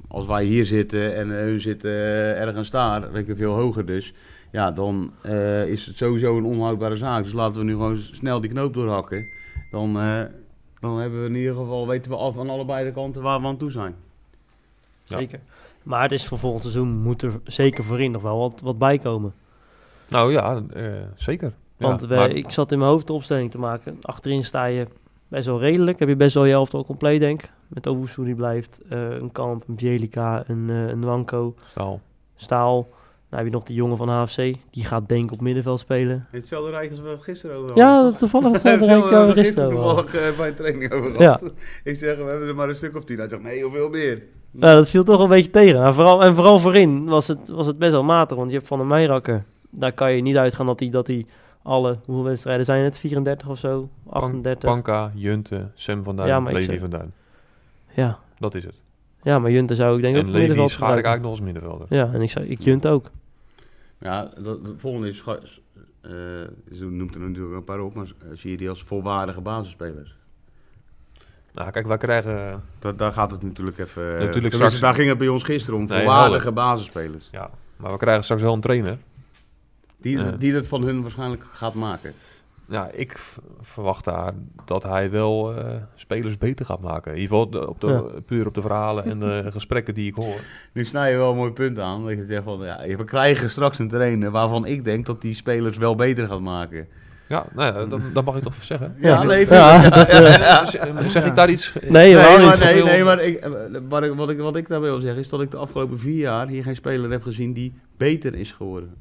als wij hier zitten en eh, hun zitten eh, ergens daar, weet ik veel hoger dus, ja, dan eh, is het sowieso een onhoudbare zaak. Dus laten we nu gewoon snel die knoop doorhakken. Dan, eh, dan hebben we in ieder geval, weten we af aan allebei de kanten waar we aan toe zijn. Ja. Zeker. Maar het is voor volgend seizoen moet er zeker voorin nog wel wat, wat bij komen. Nou ja, eh, zeker. Ja, Want maar- ik zat in mijn hoofd de opstelling te maken. Achterin sta je best wel redelijk. Heb je best wel je helft al compleet, denk ik. Met Owusu die blijft. eh, een Kamp, een Bielica, een, eh een Wanko, Staal. Staal. Dan heb je nog de jongen van HFC. Die gaat denk ik op middenveld spelen. Hetzelfde rijk als we het gisteren over Ja, toevallig [laughs] hetzelfde waar we gisteren over hadden. toevallig eh, bij een training over Ja. [laughs] Ik zeg, we hebben er maar een stuk of tien. Hij zegt, nee, hoeveel meer? Ja, dat viel toch een beetje tegen. En vooral, en vooral voorin was het, was het best wel matig. Want je hebt Van der Meijrakker. Daar kan je niet uitgaan dat hij dat hij alle... Hoeveel wedstrijden zijn het? 34 of zo? 38? Panka, Junte, Sam van Duin, Ja, Levi van Duin. Ja. Dat is het. ja, maar Junte zou ik denk ook en op Levi middenveld schaar ik eigenlijk nog als middenvelder. Ja, en ik, zou, ik Junt ook. Ja, dat, het volgende is, eh, ze noemt er natuurlijk een paar op, maar eh, zie je die als volwaardige basisspelers? Nou, kijk, wij krijgen... Dat, daar gaat het natuurlijk even... eh, Natuurlijk straks- Daar ging het bij ons gisteren om, Nee, volwaardige basisspelers. Ja, maar we krijgen straks wel een trainer. Die, die het van hun waarschijnlijk gaat maken. Ja, ik verwacht daar dat hij wel eh, spelers beter gaat maken. In ieder geval op de, puur op de verhalen en de [laughs] gesprekken die ik hoor. Nu snij je wel een mooi punt aan. Dat je zegt van, ja, we krijgen straks een trainer waarvan ik denk dat die spelers wel beter gaat maken. Ja, nou ja, dat, dat mag ik toch zeggen. Ja, nee, ja, dat, eh, Z- Zeg ik daar iets? Nee, Nee, maar, niet. nee, nee, maar ik, eh, wat, ik, wat, ik, wat ik daarbij wil zeggen is dat ik de afgelopen vier jaar hier geen speler heb gezien die beter is geworden.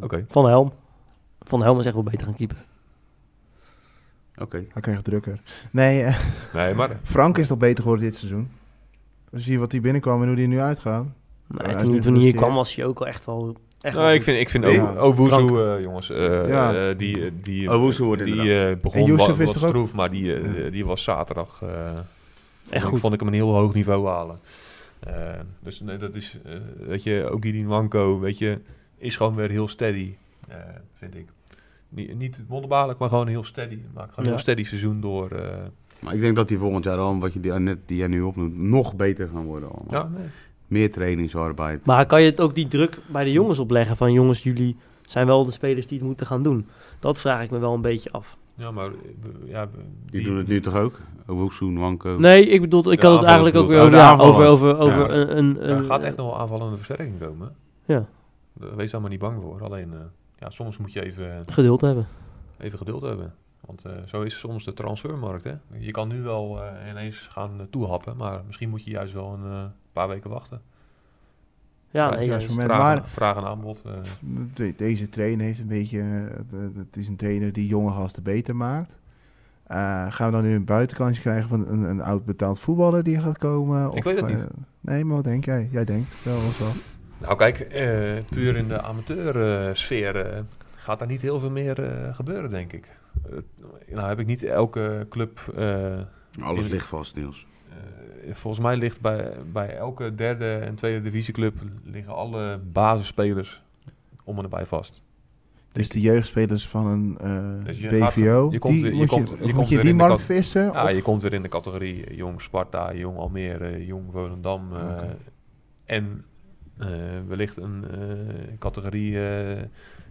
Oké. Van Helm. Van Helm is echt wel beter gaan keeper. Oké. Hij kreeg drukker. Nee, eh, Nee, maar [laughs] Frank is toch beter geworden dit seizoen? Zie je wat hij binnenkwam en hoe hij nu uitgaat? Nee, toen, toen hij hier kwam was hij ook al echt wel... Echt wel nou, ik vind, ik vind Ja, ook Owuzu, Frank. eh, jongens, eh, Ja. die, die, Owuzu wordt die eh, begon wat, wat stroef, maar die, die was zaterdag, eh, Echt ik, goed. vond ik hem een heel hoog niveau halen. Dus nee, dat is, eh, weet je, ook die Wanko, weet je, is gewoon weer heel steady, eh, vind ik. Niet, niet wonderbaarlijk, maar gewoon heel steady. Maakt gewoon een Ja. heel steady seizoen door. eh, Maar ik denk dat die volgend jaar al, wat je die, net die jij nu opnoemt, nog beter gaan worden. Allemaal. ja, nee. Meer trainingsarbeid. Maar kan je het ook die druk bij de jongens opleggen van jongens, jullie zijn wel de spelers die het moeten gaan doen? Dat vraag ik me wel een beetje af. ja, maar eh, ja, Die doen het nu toch ook? Owusu, Wanko. Nee, ik bedoel, ik had het eigenlijk ook weer over, ja, over, over, een... een, Er een gaat echt nog wel aanvallende versterking komen. Ja, Wees daar maar niet bang voor. Alleen, eh, ja, soms moet je even, geduld hebben. even geduld hebben. Want eh, zo is soms de transfermarkt. Hè? Je kan nu wel eh, ineens gaan eh, toehappen, maar misschien moet je juist wel een eh, paar weken wachten. Ja, nee, juist moment. vraag, maar- vraag en aanbod. eh, De- deze trainer heeft een beetje... eh, Het het is een trainer die jonge gasten beter maakt. Eh, gaan we dan nu een buitenkantje krijgen van een, een oud betaald voetballer die gaat komen? Ik weet het eh, niet. nee, maar wat denk jij? Jij denkt wel eens wel. Nou kijk, eh, puur in de amateursfeer eh gaat daar niet heel veel meer eh, gebeuren, denk ik. Eh, nou heb ik niet elke club... eh, Alles In- ligt vast, Niels. Eh, volgens mij ligt bij, bij elke derde en tweede divisieclub liggen alle basisspelers om en erbij vast. Dus de jeugdspelers van een eh, Dus je gaat- BVO, je komt die, je moet komt- je, je moet komt je weer die in de markt vissen? Ja, of- je komt weer in de categorie Jong Sparta, Jong Almere, Jong Volendam. eh. En eh, wellicht een eh, categorie eh,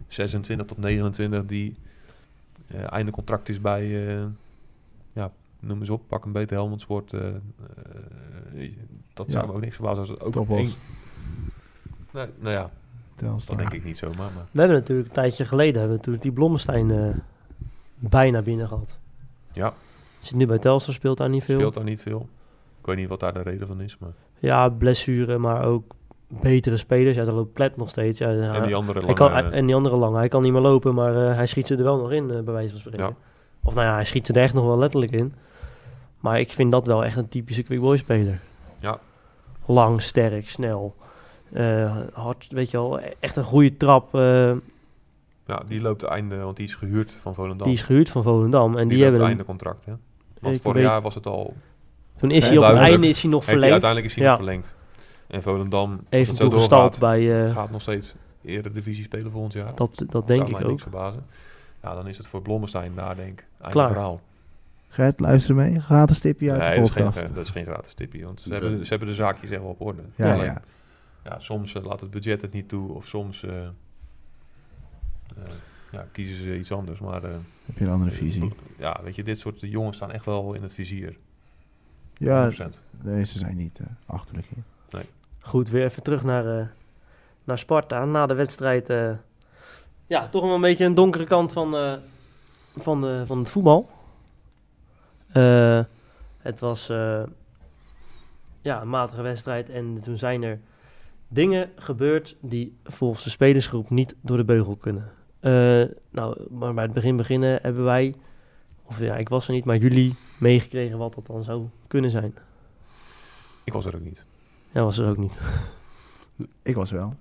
26 tot 29 die eh, einde contract is bij, eh, ja, noem eens op, pak een beter Helmond Sport. eh, eh, dat zou Ja. me ook niks verbazen als het ook Topos. één- Nee, nou ja, dat denk ik niet zomaar. Maar We hebben natuurlijk een tijdje geleden hebben we natuurlijk die Blommestein eh, bijna binnen gehad. ja, Zit nu bij Telstar, speelt daar niet veel. speelt daar niet veel. Ik weet niet wat daar de reden van is. Maar. Ja, blessure, maar ook betere spelers. Ja, daar loopt Plet nog steeds. Ja, en die andere hij kan, lange- hij- en die andere lange. Hij kan niet meer lopen, maar eh, hij schiet ze er wel nog in, eh, bij wijze van spreken. Ja. Of nou ja, hij schiet ze er echt nog wel letterlijk in. Maar ik vind dat wel echt een typische quickboy speler. Ja. Lang, sterk, snel. eh, hard, weet je wel. e- Echt een goede trap. eh, Ja, die loopt einde, want die is gehuurd van Volendam. die is gehuurd van Volendam. En die hebben hem, einde contract, hè? Want vorig weet- jaar was het al... Toen is hij op het einde is hij nog hij verlengd. uiteindelijk is hij Ja. nog verlengd. En Volendam, Even het zo doorgaat, bij... eh, gaat nog steeds eerder divisie spelen volgend jaar. dat, dat denk ik ook. niks verbazen. Ja, dan is het voor Blommestein daar, denk ik. Einde Klaar. verhaal. Gert, luister mee. Gratis tipje uit nee, de dat is, geen, podcast. dat is geen gratis tipje. Want ze hebben, ze hebben de zaakjes echt wel op orde. ja, Alleen, ja. ja, soms eh, laat het budget het niet toe. Of soms eh, eh, ja, kiezen ze iets anders. Maar eh, Heb je een andere visie? ja, weet je, dit soort jongens staan echt wel in het vizier. 100%. Ja, deze zijn niet eh, achterlijk Goed, weer even terug naar, eh, naar Sparta. Na de wedstrijd, eh, ja, toch wel een beetje een donkere kant van, eh, van, de, van het voetbal. Het was ja, een matige wedstrijd en toen zijn er dingen gebeurd die volgens de spelersgroep niet door de beugel kunnen. Nou, maar bij het begin beginnen hebben wij, of ja, ik was er niet, maar jullie meegekregen wat dat dan zou kunnen zijn. Ik was er ook niet. Ja, was er ook niet. Ik was wel.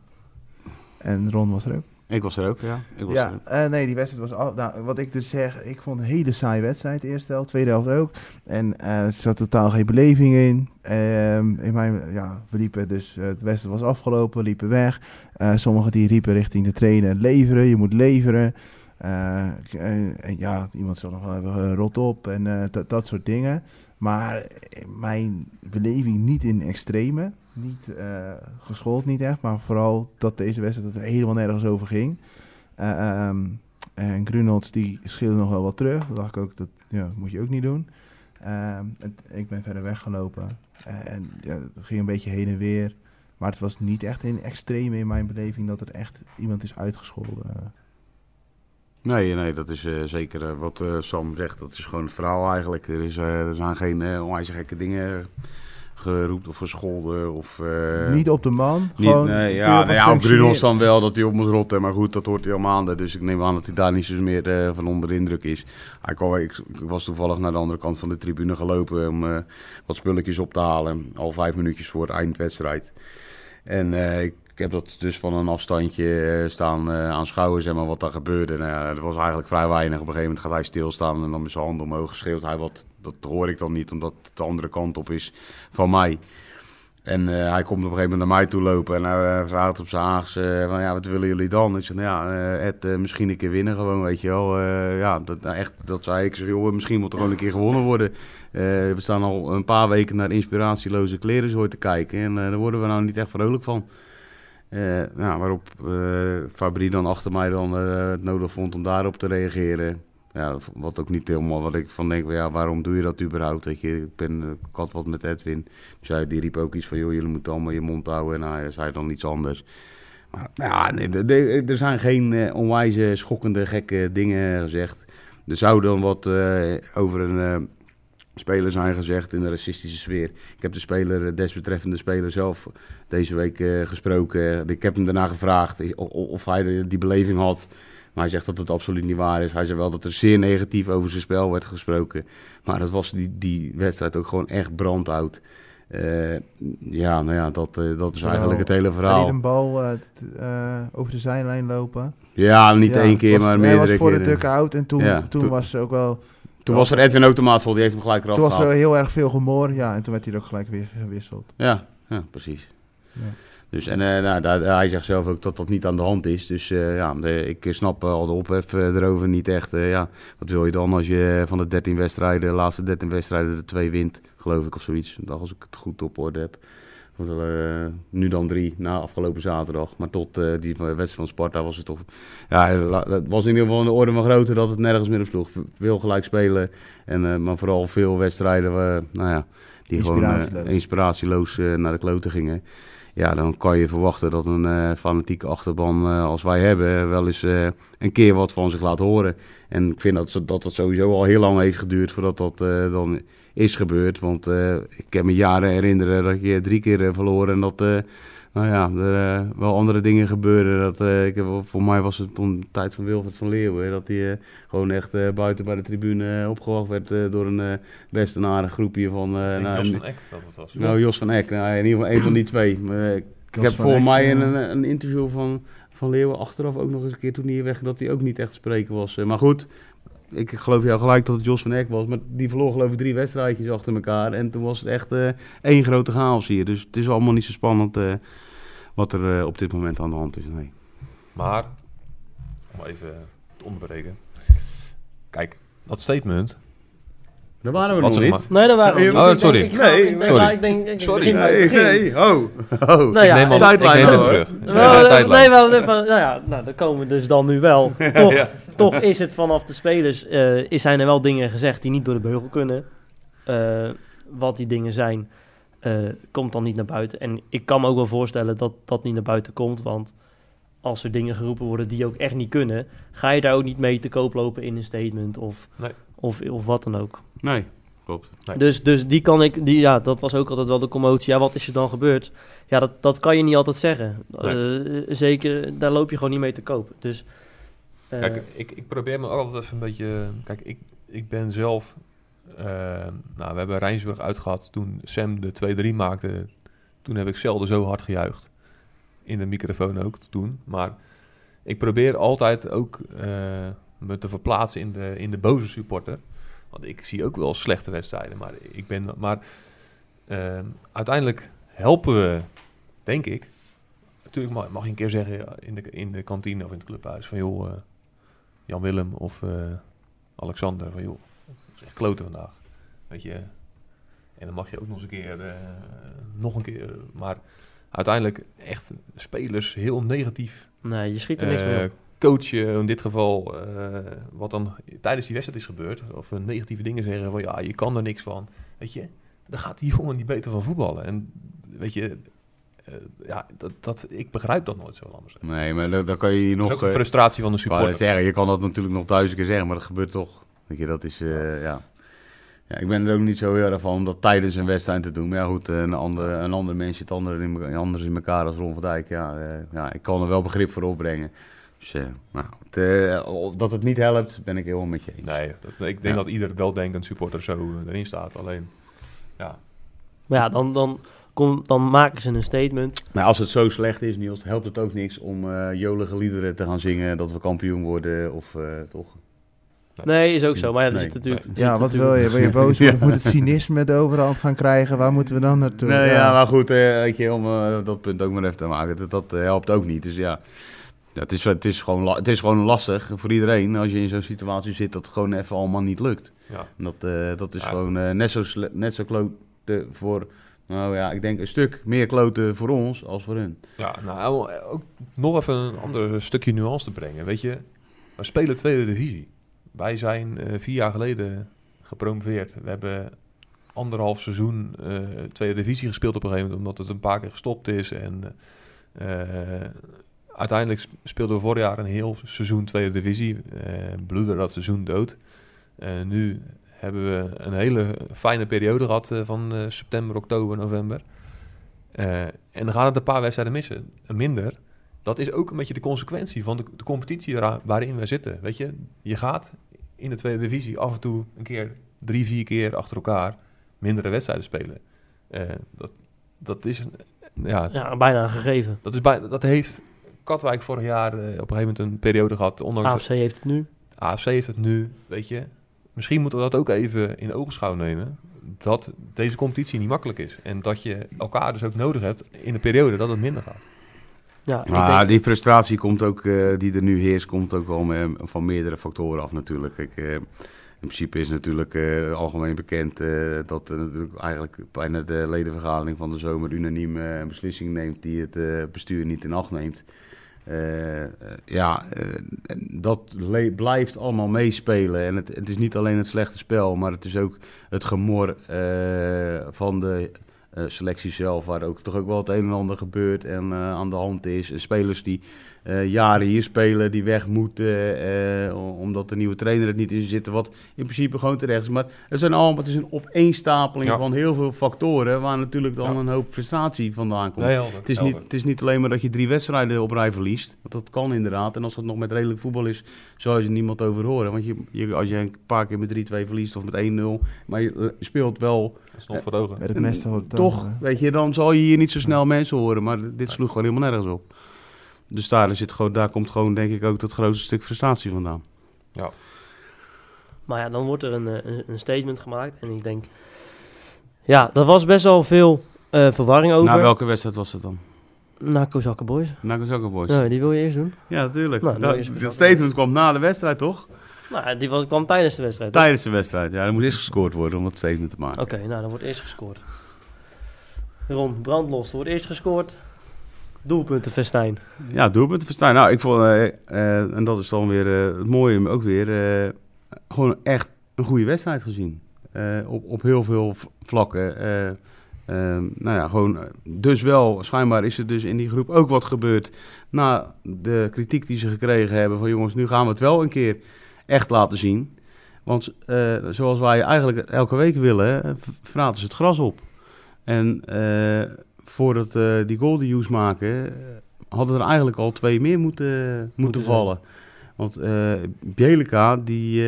En Ron was er ook. Ik was er ook, ja. Ik was Ja, eh, nee, die wedstrijd was al. Nou, wat ik dus zeg, ik vond een hele saaie wedstrijd. De eerste helft, tweede helft ook. En eh, er zat totaal geen beleving in. Ehm, in mijn, ja, we liepen dus, eh, de wedstrijd was afgelopen, we liepen weg. Eh, sommigen die riepen richting de trainer, leveren, je moet leveren. Eh, en, en ja, iemand zal nog wel hebben, rot op en eh, dat- soort dingen. Maar mijn beleving niet in extreme. Niet eh, geschoold, niet echt. Maar vooral dat deze wedstrijd dat er helemaal nergens over ging. Eh, ehm, en Grunolds die scheelde nog wel wat terug. Dat dacht ik ook, dat ja, moet je ook niet doen. Ehm, ik ben verder weggelopen. En ja, het ging een beetje heen en weer. Maar het was niet echt in extreme in mijn beleving dat er echt iemand is uitgescholden. Nee, nee, dat is eh, zeker wat Sam zegt. Dat is gewoon het verhaal eigenlijk. Er, is, er zijn geen onwijs gekke dingen geroepen of gescholden. Of, eh, niet op de man. Niet, gewoon nee, ja, op nou het ja, op functioneren. Grunels dan wel dat hij op moest rotten. Maar goed, dat hoort hij al maanden. Dus ik neem aan dat hij daar niet zo meer eh, van onder de indruk is. Ik, ik was toevallig naar de andere kant van de tribune gelopen om eh, wat spulletjes op te halen. Al vijf minuutjes voor het eindwedstrijd. En ik, ik heb dat dus van een afstandje staan eh, aanschouwen, zeg maar, wat daar gebeurde. Nou, ja, er was eigenlijk vrij weinig. Op een gegeven moment gaat hij stilstaan en dan met zijn handen omhoog schreeuwt hij wat. Dat hoor ik dan niet, omdat het de andere kant op is van mij. En eh, hij komt op een gegeven moment naar mij toe lopen en hij uh, vraagt op zijn Haags uh, van ja, wat willen jullie dan? Ik zeg, nou ja, misschien een keer winnen gewoon, weet je wel. Ja, dat, nou, echt, dat zei ik. Zeg, joh, misschien moet er gewoon een keer gewonnen worden. We staan al een paar weken naar inspiratieloze kleren zo te kijken en daar worden we nou niet echt vrolijk van. Nou, waarop Fabri dan achter mij dan het nodig vond om daarop te reageren. Ja, wat ook niet helemaal wat ik van denk, ja, waarom doe je dat überhaupt? Weet je, ik, ben, ik had wat met Edwin. Dus hij, die riep ook iets van, joh, jullie moeten allemaal je mond houden. En hij zei dan iets anders. Maar ja, de, de, er zijn geen uh, onwijze, schokkende, gekke dingen gezegd. Er zou dan wat uh, over een speler zijn gezegd in de racistische sfeer. Ik heb de speler, desbetreffende speler zelf deze week gesproken. Ik heb hem daarna gevraagd of hij die beleving had. Maar hij zegt dat het absoluut niet waar is. Hij zei wel dat er zeer negatief over zijn spel werd gesproken. Maar dat was die, die wedstrijd ook gewoon echt brandoud. Uh, ja, nou ja, dat, uh, dat is eigenlijk het hele Hij verhaal. liet een bal uh, t, over de zijlijn lopen. Ja, niet ja, één keer, was, maar meerdere Hij was voor keren. de duck-out en toen, Ja, toen, toen- was er ook wel... Toen was er Edwin Automaat vol, die heeft hem gelijk eraf Toen was er heel erg veel gemor, ja, en toen werd hij ook gelijk weer gewisseld. Ja, ja, precies. Ja. Dus, en eh, nou, daar, hij zegt zelf ook dat dat niet aan de hand is. Dus eh, ja, de- ik snap eh, al de ophef erover niet echt. ja. Wat wil je dan als je van de 13 wedstrijden, de laatste 13 wedstrijden, de twee wint, geloof ik, of zoiets. Dat als ik het goed op orde heb. Nu dan drie na afgelopen zaterdag. Maar tot die wedstrijd van Sparta was het toch... Ja, het was in ieder geval in de orde van grootte dat het nergens meer op sloeg. Veel gelijk spelen. En, maar vooral veel wedstrijden nou ja, die gewoon Inspiratieloos. naar de kloten gingen. Ja, dan kan je verwachten dat een eh, fanatieke achterban eh, als wij hebben wel eens eh, een keer wat van zich laat horen. En ik vind dat dat, dat sowieso al heel lang heeft geduurd voordat dat eh, dan is gebeurd. Want eh, ik kan me jaren herinneren dat je drie keer eh, verloren en dat... nou ja, er eh, wel andere dingen gebeurden. Dat, eh, ik heb, voor mij was het toen de tijd van Wilfred van Leeuwen. Dat hij eh, gewoon echt eh, buiten bij de tribune opgewacht werd eh, door een eh, best een aardig groepje van... eh, nou, Jos van Eck dat het was. nou, Jos van Eck. Nou, in ieder geval één van die twee. Maar, ik Jos heb voor Eck, mij in een, een interview van, van Leeuwen achteraf ook nog eens een keer toen hij weg dat hij ook niet echt te spreken was. Maar goed, ik geloof jou gelijk dat het Jos van Eck was. Maar die verloor geloof ik drie wedstrijdjes achter elkaar. En toen was het echt eh, één grote chaos hier. Dus het is allemaal niet zo spannend eh, wat er eh, op dit moment aan de hand is. Nee. Maar, om even te onderbreken. Kijk, dat statement. Daar waren we nog niet. Nee, dat waren we niet. oh, Ik denk- sorry. ik Nee, sorry. Ik denk, ik Sorry. Nee, nee, ho, ho. Nou ja, ik neem terug. Nee, wel, even, nou ja, nou, dan komen we dus dan nu wel. [laughs] Toch, toch is het vanaf de spelers, eh, is, zijn er wel dingen gezegd die niet door de beugel kunnen. Eh, wat die dingen zijn, eh, komt dan niet naar buiten. En ik kan me ook wel voorstellen dat dat niet naar buiten komt, want als er dingen geroepen worden die ook echt niet kunnen, ga je daar ook niet mee te koop lopen in een statement of, Nee. of, of wat dan ook. Nee, klopt. Nee. Dus, dus die kan ik, die, ja, dat was ook altijd wel de commotie. Ja, wat is er dan gebeurd? Ja, dat, dat kan je niet altijd zeggen. Eh, zeker, daar loop je gewoon niet mee te koop. Dus, eh, Kijk, ik, ik probeer me altijd even een beetje... Kijk, ik, ik ben zelf... eh, nou, we hebben Rijnsburg uitgehad toen Sam de 2-3 maakte. Toen heb ik zelden zo hard gejuicht. In de microfoon ook toen. Maar ik probeer altijd ook eh, me te verplaatsen in de, in de boze supporter. Want ik zie ook wel slechte wedstrijden. Maar, ik ben, maar eh, uiteindelijk helpen we, denk ik... Natuurlijk mag, je een keer zeggen in de, in de kantine of in het clubhuis van joh, eh, Jan Willem of eh, Alexander van joh, echt kloten vandaag. Weet je. En dan mag je ook nog eens een keer, eh, nog een keer, maar uiteindelijk echt spelers heel negatief nee, je schiet er niks eh, meer op. coachen, in dit geval, eh, wat dan tijdens die wedstrijd is gebeurd, of eh, negatieve dingen zeggen van ja, je kan er niks van. Weet je, dan gaat die jongen niet beter van voetballen. En weet je, eh, ja, dat, dat, ik begrijp dat nooit zo, zeggen. Nee, maar dan, dan kan je hier Dat is nog... ook een eh, frustratie van de supporter. zeggen, je kan dat natuurlijk nog duizend keer zeggen, maar dat gebeurt toch. Weet je, dat is, eh, ja. ja. Ik ben er ook niet zo heel erg van om dat tijdens een wedstrijd te doen. Maar ja, goed, eh, een ander, een ander mens zit ander in, anders in elkaar als Ron van Dijk. Ja, eh, ja, ik kan er wel begrip voor opbrengen. Dus, eh, nou, het, dat het niet helpt, ben ik helemaal met je eens. Nee, dat, ik denk Ja. dat ieder weldenkend supporter zo erin staat. Alleen, ja, Maar ja, dan, dan, kom, dan maken ze een statement. Maar als het zo slecht is, Niels, helpt het ook niks om eh, jolige liederen te gaan zingen dat we kampioen worden. Of eh, toch? Nee, is ook zo. Maar ja, Nee. zit natuurlijk... Ja, zit wat wil je? Wil je [laughs] boos? Ja. Moet het cynisme de overhand gaan krijgen? Waar moeten we dan naartoe? Nee, ja. maar goed, eh, weet je, om eh, dat punt ook maar even te maken, dat, dat eh, helpt ook niet. Dus ja, ja het, is, het, is gewoon, het is gewoon lastig voor iedereen als je in zo'n situatie zit dat het gewoon even allemaal niet lukt. ja. En dat, eh, dat is Ja. gewoon eh, net, zo net zo kloten voor, nou ja, ik denk een stuk meer kloten voor ons als voor hun. ja nou, ook nog even een ander stukje nuance te brengen. Weet je, we spelen tweede divisie. Wij zijn eh, vier jaar geleden gepromoveerd. We hebben anderhalf seizoen eh, tweede divisie gespeeld op een gegeven moment, omdat het een paar keer gestopt is. En eh, uiteindelijk sp- speelden we vorig jaar een heel seizoen tweede divisie. bloedde dat seizoen dood. Nu hebben we een hele fijne periode gehad eh, van september, oktober, november. En dan gaan het een paar wedstrijden missen, minder. Dat is ook een beetje de consequentie van de, de competitie waarin we zitten. Weet je, je gaat in de tweede divisie af en toe een keer drie, vier keer achter elkaar mindere wedstrijden spelen. Eh, dat, dat is, een- ja, Ja, bijna een gegeven. dat is bij, dat heeft Katwijk vorig jaar eh, op een gegeven moment een periode gehad. Ondanks AFC heeft het nu. AFC heeft het nu, weet je. Misschien moeten we dat ook even in ogenschouw nemen. Dat deze competitie niet makkelijk is. En dat je elkaar dus ook nodig hebt in de periode dat het minder gaat. Ja, Maar denk- die frustratie komt ook, eh, die er nu heerst, komt ook wel me- van meerdere factoren af natuurlijk. Ik, eh, in principe is natuurlijk eh, algemeen bekend dat natuurlijk eigenlijk bijna de ledenvergadering van de zomer unaniem een beslissing neemt die het bestuur niet in acht neemt. Ja, dat blijft allemaal meespelen. En het, het is niet alleen het slechte spel, maar het is ook het gemor van de selectie zelf, waar ook toch ook wel het een en ander gebeurt en eh, aan de hand is. Spelers die eh, jaren hier spelen, die weg moeten, eh, omdat de nieuwe trainer het niet in zitten, wat in principe gewoon terecht is. Maar het, zijn allemaal, het is een opeenstapeling Ja. van heel veel factoren, waar natuurlijk dan Ja. een hoop frustratie vandaan komt. Nee, helder, Het is, niet, het is niet alleen maar dat je drie wedstrijden op rij verliest. Want dat kan inderdaad. En als dat nog met redelijk voetbal is, zou je er niemand over horen. Want je, je, als je een paar keer met 3-2 verliest of met 1-0, maar je eh, speelt wel Dat is nog voor de ogen. Toch, weet je, dan zal je hier niet zo snel mensen horen. Maar dit sloeg gewoon helemaal nergens op. Dus daar, zit gewoon, daar komt gewoon, denk ik, ook dat grootste stuk frustratie vandaan. Maar ja, dan wordt er een, eh, een, een statement gemaakt. En ik denk, ja, er was best wel veel eh, verwarring over. Na welke wedstrijd was het dan? Na Kozakken Boys. Na Kozakka Boys. Nee, die wil je eerst doen. Ja, natuurlijk. Nou, dat, dat statement kwam na de wedstrijd, toch? Nou, die was, kwam tijdens de wedstrijd. toch? Tijdens de wedstrijd. Ja, er moest eerst gescoord worden om dat statement te maken. Oké, nou, dan wordt eerst gescoord. Ron, brandlos. Er wordt eerst gescoord. Doelpunten, Festijn. Ja, doelpunten verstaan. Nou, ik vond, eh, en dat is dan weer eh, het mooie, ook weer, gewoon echt een goede wedstrijd gezien. Op, op heel veel vlakken. Eh, eh, nou ja, gewoon, dus wel, schijnbaar is er dus in die groep ook wat gebeurd. Na de kritiek die ze gekregen hebben van jongens, nu gaan we het wel een keer echt laten zien. Want zoals wij eigenlijk elke week willen, vraten ze het gras op. En voordat eh, die goal die Hughes maken, eh, hadden er eigenlijk al twee meer moeten, moeten, Moeten zijn. vallen. Want Bielica, die,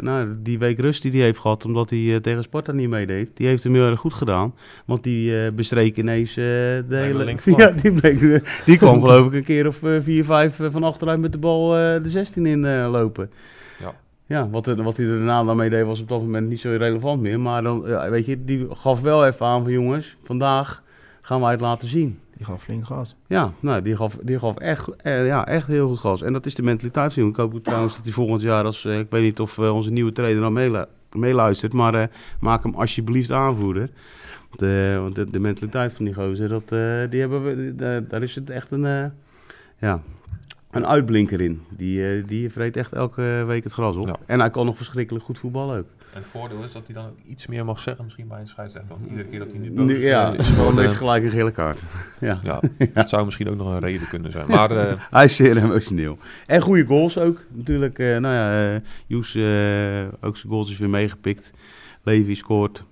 nou, die week rust die hij heeft gehad, omdat hij tegen Sparta niet meedeed, die heeft hem heel erg goed gedaan. Want die bestreek ineens de hele... linkerflank. [laughs] Ja, die, bleek, die kwam geloof ik een keer of vier, vijf van achteruit met de bal de 16 in lopen. Ja. Ja, wat, wat hij er daarna dan mee deed was op dat moment niet zo relevant meer. Maar dan, weet je, die gaf wel even aan van jongens, vandaag gaan wij het laten zien. Die gaf flink gas. Ja, nou, die gaf, die gaf echt, eh, ja, echt heel goed gas. En dat is de mentaliteit. Ik hoop trouwens dat hij volgend jaar, als, eh, ik weet niet of eh, onze nieuwe trainer dan meelu- meeluistert, maar eh, maak hem alsjeblieft aanvoerder. Want, eh, want de, de mentaliteit van die gozer, dat, eh, die hebben we, da- daar is het echt een, eh, ja, een uitblinker in. Die, eh, die vreet echt elke week het gras op. Ja. En hij kan nog verschrikkelijk goed voetballen ook. En het voordeel is dat hij dan ook iets meer mag zeggen, misschien bij een scheidsrechter. Want iedere keer dat hij nu boos Nu, is, ja, is gewoon gewoon... deze eh, gelijk een gele kaart. [laughs] ja. [laughs] ja, dat zou misschien ook nog een reden kunnen zijn. Maar [laughs] eh, Hij is zeer emotioneel. En goede goals ook. Natuurlijk, eh, nou ja, eh Joes eh, ook zijn goals is weer meegepikt. Levi scoort.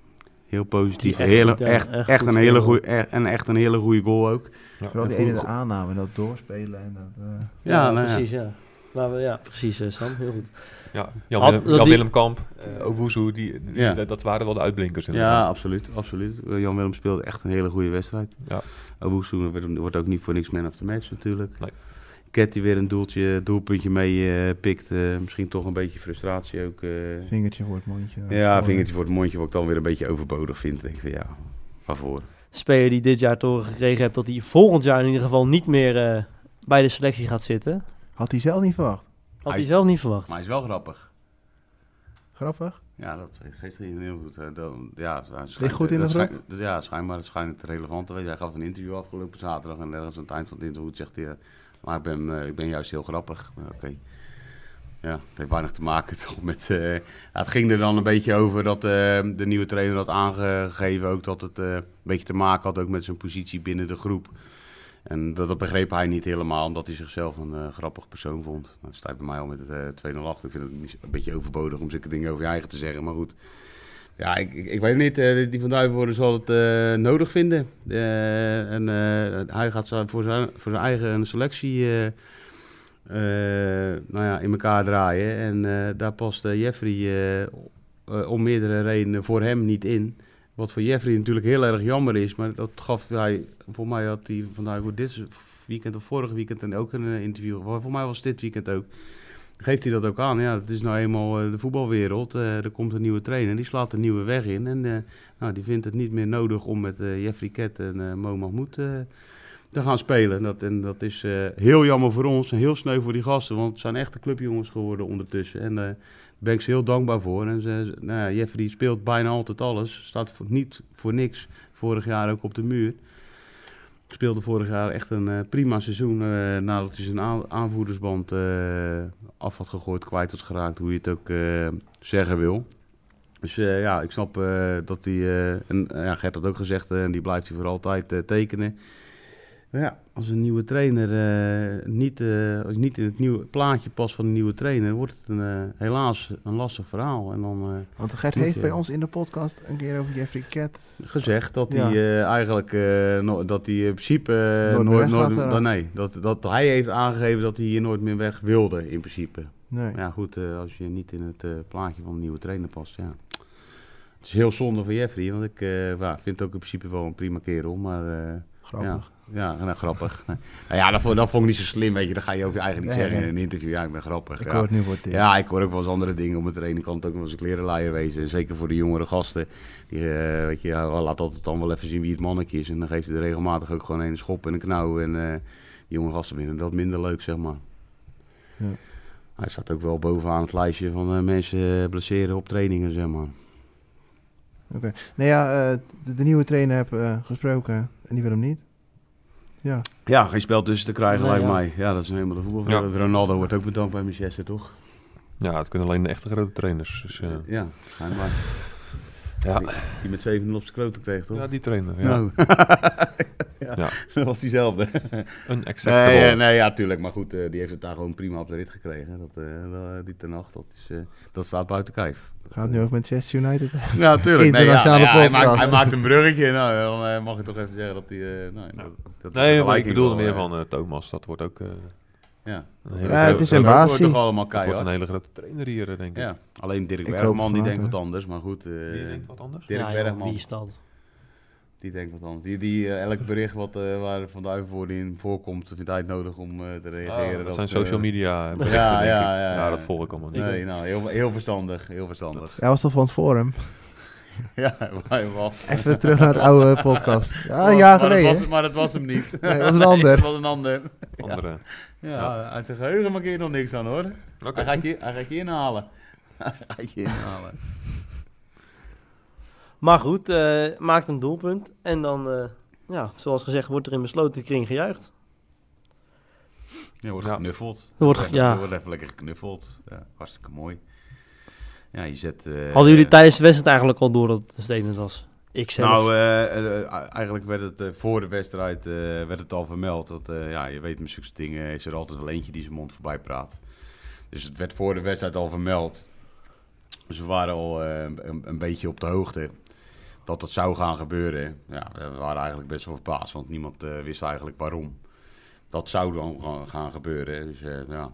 Heel positief. Echt Hele, echt, echt een hele goeie, echt, en echt een hele goede goal ook. ja. Vooral die ene de aanname en dat doorspelen. En dat, eh, Ja, nou ja. precies, ja. Maar we, ja, precies, Sam. Heel goed. Ja, Jan, Had- Willem, dat Jan die- Willem Kamp, eh Owuzu, die, die- Ja. dat, dat waren wel de uitblinkers Ja, inderdaad. absoluut. absoluut. Eh, Jan Willem speelde echt een hele goede wedstrijd. Ja. Wordt- wordt ook niet voor niks man of the match natuurlijk. Nee. Ket die weer een doeltje, doelpuntje mee eh, pikt. eh, misschien toch een beetje frustratie ook. eh. vingertje voor het mondje. ja, vingertje voor het mondje, wat ik dan weer een beetje overbodig vind. Denk ik van ja, waarvoor? Speler die dit jaar toren gekregen hebt, dat hij volgend jaar in ieder geval niet meer eh, bij de selectie gaat zitten. Had hij zelf niet verwacht. Had Hij- hij zelf niet verwacht. Maar hij is wel grappig. Grappig. Ja, dat geeft hij heel goed. hè. Dan, ja, het Ligt goed in de dat groep? schijnt- dat- Ja, schijnbaar het schijnt het relevant te weten. Hij gaf een interview afgelopen zaterdag en ergens aan het eind van het interview zegt hij... eh, maar ik ben, eh, ik ben juist heel grappig. Maar Oké. Ja, het heeft weinig te maken [laughs] toch met... eh, ja, het ging er dan een beetje over dat eh, de nieuwe trainer had aangegeven ook dat het eh, een beetje te maken had ook met zijn positie binnen de groep. En dat, begreep hij niet helemaal, omdat hij zichzelf een eh, grappig persoon vond. Nou, dat staat bij mij al met het eh 2-0 achter. Ik vind het een beetje overbodig om zulke dingen over je eigen te zeggen, maar goed. Ja, ik, ik, weet niet. eh, die van Duivenvoorde zal het nodig vinden. En hij gaat voor zijn, voor zijn eigen selectie nou ja, in elkaar draaien. En daar past Jeffrey om meerdere redenen voor hem niet in. Wat voor Jeffrey natuurlijk heel erg jammer is. Maar dat gaf hij, voor mij had hij van voor dit weekend of vorig weekend en ook een eh, interview. Voor mij was dit weekend ook. Geeft hij dat ook aan? Ja, het is nou eenmaal eh, de voetbalwereld. Eh, er komt een nieuwe trainer, die slaat een nieuwe weg in. En nou, die vindt het niet meer nodig om met Jeffrey Ket en Mo Mahmoud te gaan spelen. Dat, en dat is heel jammer voor ons en heel sneu voor die gasten. Want het zijn echte clubjongens geworden ondertussen. En ben ik ze heel dankbaar voor. En nou Jeffrey speelt bijna altijd alles. Staat voor, niet voor niks. Vorig jaar ook op de muur. Speelde vorig jaar echt een eh, prima seizoen. eh, nadat hij zijn aan- aanvoerdersband eh, af had gegooid, kwijt was geraakt. Hoe je het ook zeggen wil. Dus ja, ik snap dat hij. en ja, Gert had ook gezegd. en die blijft hij voor altijd tekenen. Maar ja, als een nieuwe trainer eh, niet, als je niet in het nieuwe plaatje past van een nieuwe trainer, wordt het een, eh, helaas een lastig verhaal. En dan Want Gert heeft je- bij ons in de podcast een keer over Jeffrey Cat. gezegd dat Ja. hij eigenlijk no- dat hij in principe Nooit nooit, nee, dat, dat hij heeft aangegeven dat hij hier nooit meer weg wilde in principe. Nee. Maar ja, goed, als je niet in het plaatje van een nieuwe trainer past, ja. Het is heel zonde voor Jeffrey, want ik vind het ook in principe wel een prima kerel, maar Grappig. ja, nou, grappig. nou ja, dat vond, dat vond ik niet zo slim, weet je. Dat ga je over je eigen niet Nee, zeggen nee. in een interview. Ja, ik ben grappig. Ik ja. hoor het nu voor het eerst. Ja, ik hoor ook wel eens andere dingen. Op het ene kant ook wel eens een klerenleier wezen. En zeker voor de jongere gasten. Die, eh, weet je, ja, laat altijd dan wel even zien wie het mannetje is. En dan geeft hij er regelmatig ook gewoon een schop en een knauw. En eh, die jonge gasten vinden dat minder leuk, zeg maar. Ja. Hij staat ook wel bovenaan het lijstje van eh, mensen blesseren op trainingen, zeg maar. Nee, ja, eh, de, de nieuwe trainer heb gesproken en die wil hem niet. Ja, Ja, geen spel tussen te krijgen, Nee, lijkt ja. mij. Ja, dat is helemaal de voetbal. Ja. Ronaldo wordt ook bedankt bij Manchester, toch? Ja, het kunnen alleen de echte grote trainers. Dus, eh, Ja, schijnbaar. ja. Die, die met 7 op zijn kloten kreeg, toch? ja, die trainer. Ja. Nou. [laughs] ja, Ja. dat was diezelfde. Unacceptable. Nee, eh, nee, ja, tuurlijk. Maar goed, eh, die heeft het daar gewoon prima op de rit gekregen. Dat, eh, wel, die ten nacht, dat, is, eh, dat staat buiten kijf. Gaat nu ook met Manchester United. Ja, tuurlijk. Nee, ja, Internationale ja, hij, maakt, podcast. hij maakt een bruggetje. Nou, dan eh, mag ik toch even zeggen dat hij... eh nou, dat, dat Nee, maar ik bedoelde meer van eh, Thomas. Dat wordt ook eh, Ja, een hele Ja, grote- het is een basie. toch allemaal dat wordt keihard. een hele grote trainer hier, eh, denk ik. Ja, alleen Dirk Ik Bergman die denkt wat anders. Maar goed, eh, Wie denkt wat anders? Dirk ja, joh, Bergman. wie is dat? Die denkt wat anders. Die, die eh, elk bericht wat, eh, waar Van in voorkomt, vindt hij nodig om eh, te reageren. Ah, dat zijn social media berichten, ja, denk ik. ja, ja, Ja, ja. dat volg ik allemaal niet. Nee, nou, heel, heel verstandig, heel verstandig. Ja, was toch van het forum? [laughs] Ja, hij was. Even terug naar het oude podcast. [laughs] Ja, Maar- een jaar maar dat geleden. was- maar dat was hem niet. Nee, dat was een ander. [laughs] dat was een ander. Andere. Ja, uit zijn geheugen maak je nog niks aan hoor. Hij, gaat je, hij gaat je inhalen. Hij gaat je inhalen. Maar goed, eh, maakt een doelpunt. En dan, eh, ja, zoals gezegd, wordt er in besloten kring gejuicht. Je wordt Ja. geknuffeld. Er wordt- Even- ja. Wordt even lekker geknuffeld. Ja, hartstikke mooi. Ja, je zet... eh, Hadden jullie tijdens de wedstrijd eigenlijk al door dat het een statement was? Ik zelf. Nou, eigenlijk werd het eh, voor de wedstrijd eh, werd het al vermeld. Dat, eh, ja, je weet met zulke dingen is er altijd wel eentje die zijn mond voorbij praat. Dus het werd voor de wedstrijd al vermeld. Dus we waren al eh, een, een beetje op de hoogte dat dat zou gaan gebeuren. Ja, we waren eigenlijk best wel verbaasd, want niemand eh, wist eigenlijk waarom. Dat zou dan gaan, gaan gebeuren. Dus eh, ja.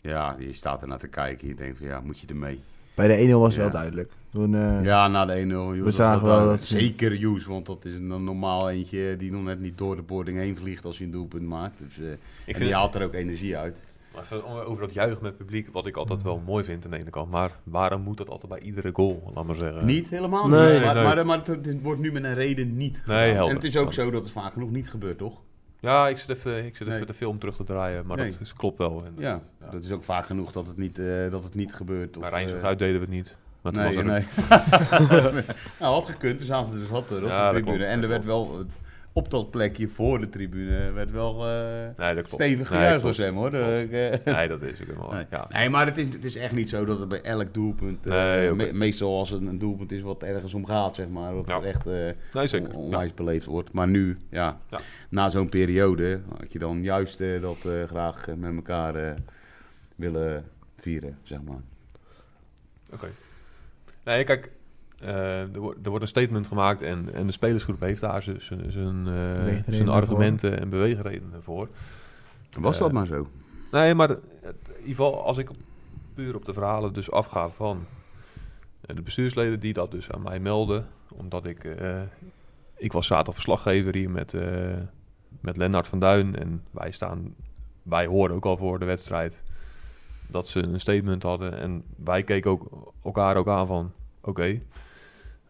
ja, je staat er naar te kijken. Je denkt van ja, moet je ermee? Bij de 1-0 was Ja. wel duidelijk. Toen, eh, Ja, na de 1-0. Joes, We zagen wel dat ze- Zeker Joes, want dat is een normaal eentje die nog net niet door de boarding heen vliegt als hij een doelpunt maakt. Dus, eh, Ik en vind die haalt er ook energie uit. Maar even over dat juichen met publiek, wat ik altijd wel mooi vind aan de ene kant. Maar waarom moet dat altijd bij iedere goal, laat maar zeggen? niet helemaal Nee. Maar, Nee. maar, maar het, het wordt nu met een reden niet gedaan. helder. En het is ook zo dat het vaak genoeg niet gebeurt, toch? Ja, ik zit even, ik zit even Nee. de film terug te draaien, maar Nee. dat is, klopt wel. Ja, dat is ook vaak genoeg dat het niet, eh, dat het niet gebeurt. Bij Of, Rijnsburg eh, uit deden we het niet. Maar toen nee, was er nee. [laughs] nou, had gekund, dus zaten we dus wat er op Ja, de dat en er werd wel, op dat plekje voor de tribune, werd wel eh, Nee, dat klopt. stevig gejuicht door hem hoor. Eh, [laughs] Nee, dat is ook helemaal. Nee. Ja. Nee, maar het is, het is echt niet zo dat het bij elk doelpunt... eh, Nee, me- meestal als het een doelpunt is wat ergens om gaat, zeg maar. Ja. er echt Nee, zeker. on- Ja. onwijs beleefd wordt. Maar nu, ja, Ja. na zo'n periode... had je dan juist dat graag met elkaar willen vieren, zeg maar. Oké. Nee, kijk, er, wordt, er wordt een statement gemaakt en, en de spelersgroep heeft daar zijn- eh, argumenten en beweegredenen voor. Was dat Eh, maar zo? Nee, maar in ieder geval, als ik puur op de verhalen dus afga van eh, de bestuursleden die dat dus aan mij melden, omdat ik, eh, ik was zaterdag verslaggever hier met, eh met Lennart van Duin en wij staan, wij hoorden ook al voor de wedstrijd dat ze een statement hadden en wij keken ook elkaar ook aan van, oké,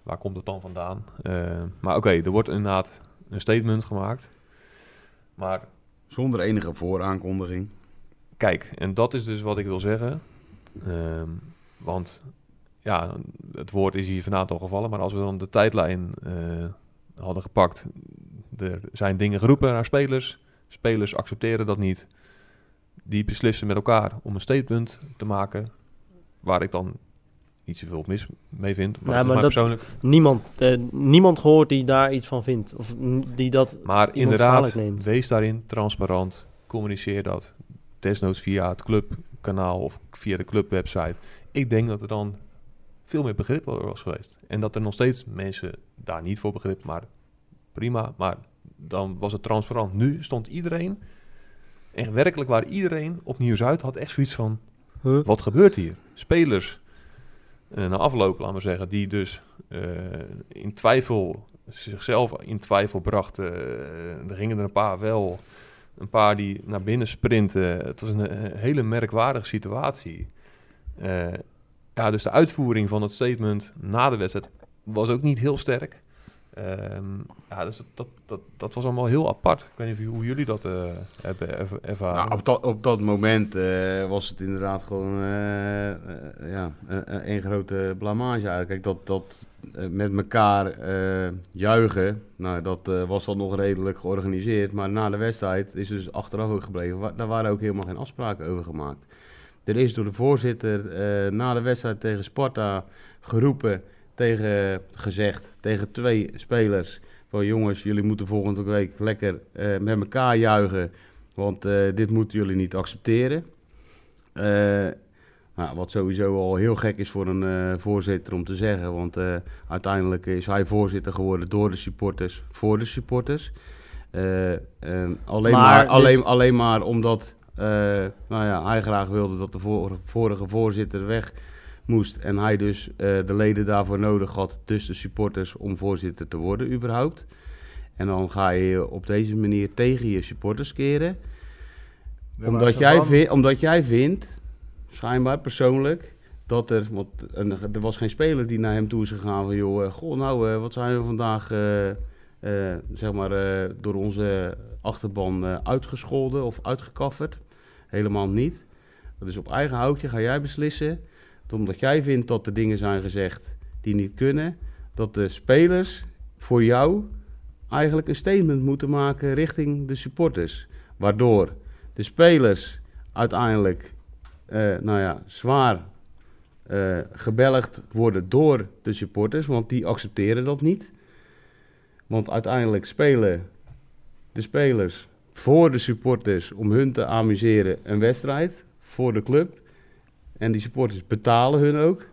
waar komt het dan vandaan? Eh, maar oké, er wordt inderdaad een statement gemaakt, maar Zonder enige vooraankondiging. Kijk, en dat is dus wat ik wil zeggen. Ehm, Want ja, het woord is hier vanavond al gevallen, maar als we dan de tijdlijn eh, hadden gepakt, er zijn dingen geroepen naar spelers, spelers accepteren dat niet, die beslissen met elkaar om een statement te maken, waar ik dan niet zoveel mis mee vind, maar, Ja, maar dat- persoonlijk. Niemand, eh, niemand hoort die daar iets van vindt. Of die dat... Maar inderdaad, neemt. wees daarin transparant, communiceer dat, desnoods via het clubkanaal of via de clubwebsite. Ik denk dat er dan veel meer begrip was geweest. En dat er nog steeds mensen daar niet voor begrip, maar prima. Maar dan was het transparant. Nu stond iedereen, en werkelijk waar iedereen op Nieuws-Uit had echt zoiets van... Huh? Wat gebeurt hier? Spelers, na afloop, laten we zeggen, die dus eh, in twijfel, zichzelf in twijfel brachten. Eh, er gingen er een paar wel, een paar die naar binnen sprinten. Het was een, eh, hele merkwaardige situatie. Eh, ja, dus de uitvoering van het statement na de wedstrijd was ook niet heel sterk. Ehm, ja, dus dat, dat, dat, was allemaal heel apart. Ik weet niet hoe jullie dat eh, hebben erv- ervaren. Nou, op, dat, op dat moment eh, was het inderdaad gewoon eh, ja, een, grote blamage eigenlijk. Kijk, dat, dat met elkaar juichen, nou, dat was dan nog redelijk georganiseerd. Maar na de wedstrijd is dus achteraf ook gebleven. Daar waren ook helemaal geen afspraken over gemaakt. Er is door de voorzitter na de wedstrijd tegen Sparta geroepen, tegen, gezegd tegen twee spelers... Van jongens, jullie moeten volgende week lekker eh, met elkaar juichen. Want eh, dit moeten jullie niet accepteren. Eh, nou, wat sowieso al heel gek is voor een voorzitter om te zeggen. Want uiteindelijk is hij voorzitter geworden door de supporters, voor de supporters. En alleen, Maar maar, dit- alleen, alleen maar omdat nou ja, hij graag wilde dat de vor- vorige voorzitter weg moest. En hij dus eh, de leden daarvoor nodig had, dus de supporters, om voorzitter te worden überhaupt. En dan ga je op deze manier tegen je supporters keren. Ja, Omdat jij, omdat jij vindt, schijnbaar persoonlijk, dat er, want een- er was geen speler die naar hem toe is gegaan van, joh, eh, goh, nou, eh, wat zijn we vandaag, zeg maar, door onze achterban uitgescholden of uitgekafferd. Helemaal niet. Dus op eigen houtje ga jij beslissen, omdat jij vindt dat er dingen zijn gezegd die niet kunnen, dat de spelers voor jou eigenlijk een statement moeten maken richting de supporters. Waardoor de spelers uiteindelijk eh, nou ja, zwaar eh gebelgd worden door de supporters, want die accepteren dat niet. Want uiteindelijk spelen de spelers voor de supporters om hun te amuseren een wedstrijd voor de club. En die supporters betalen hun ook.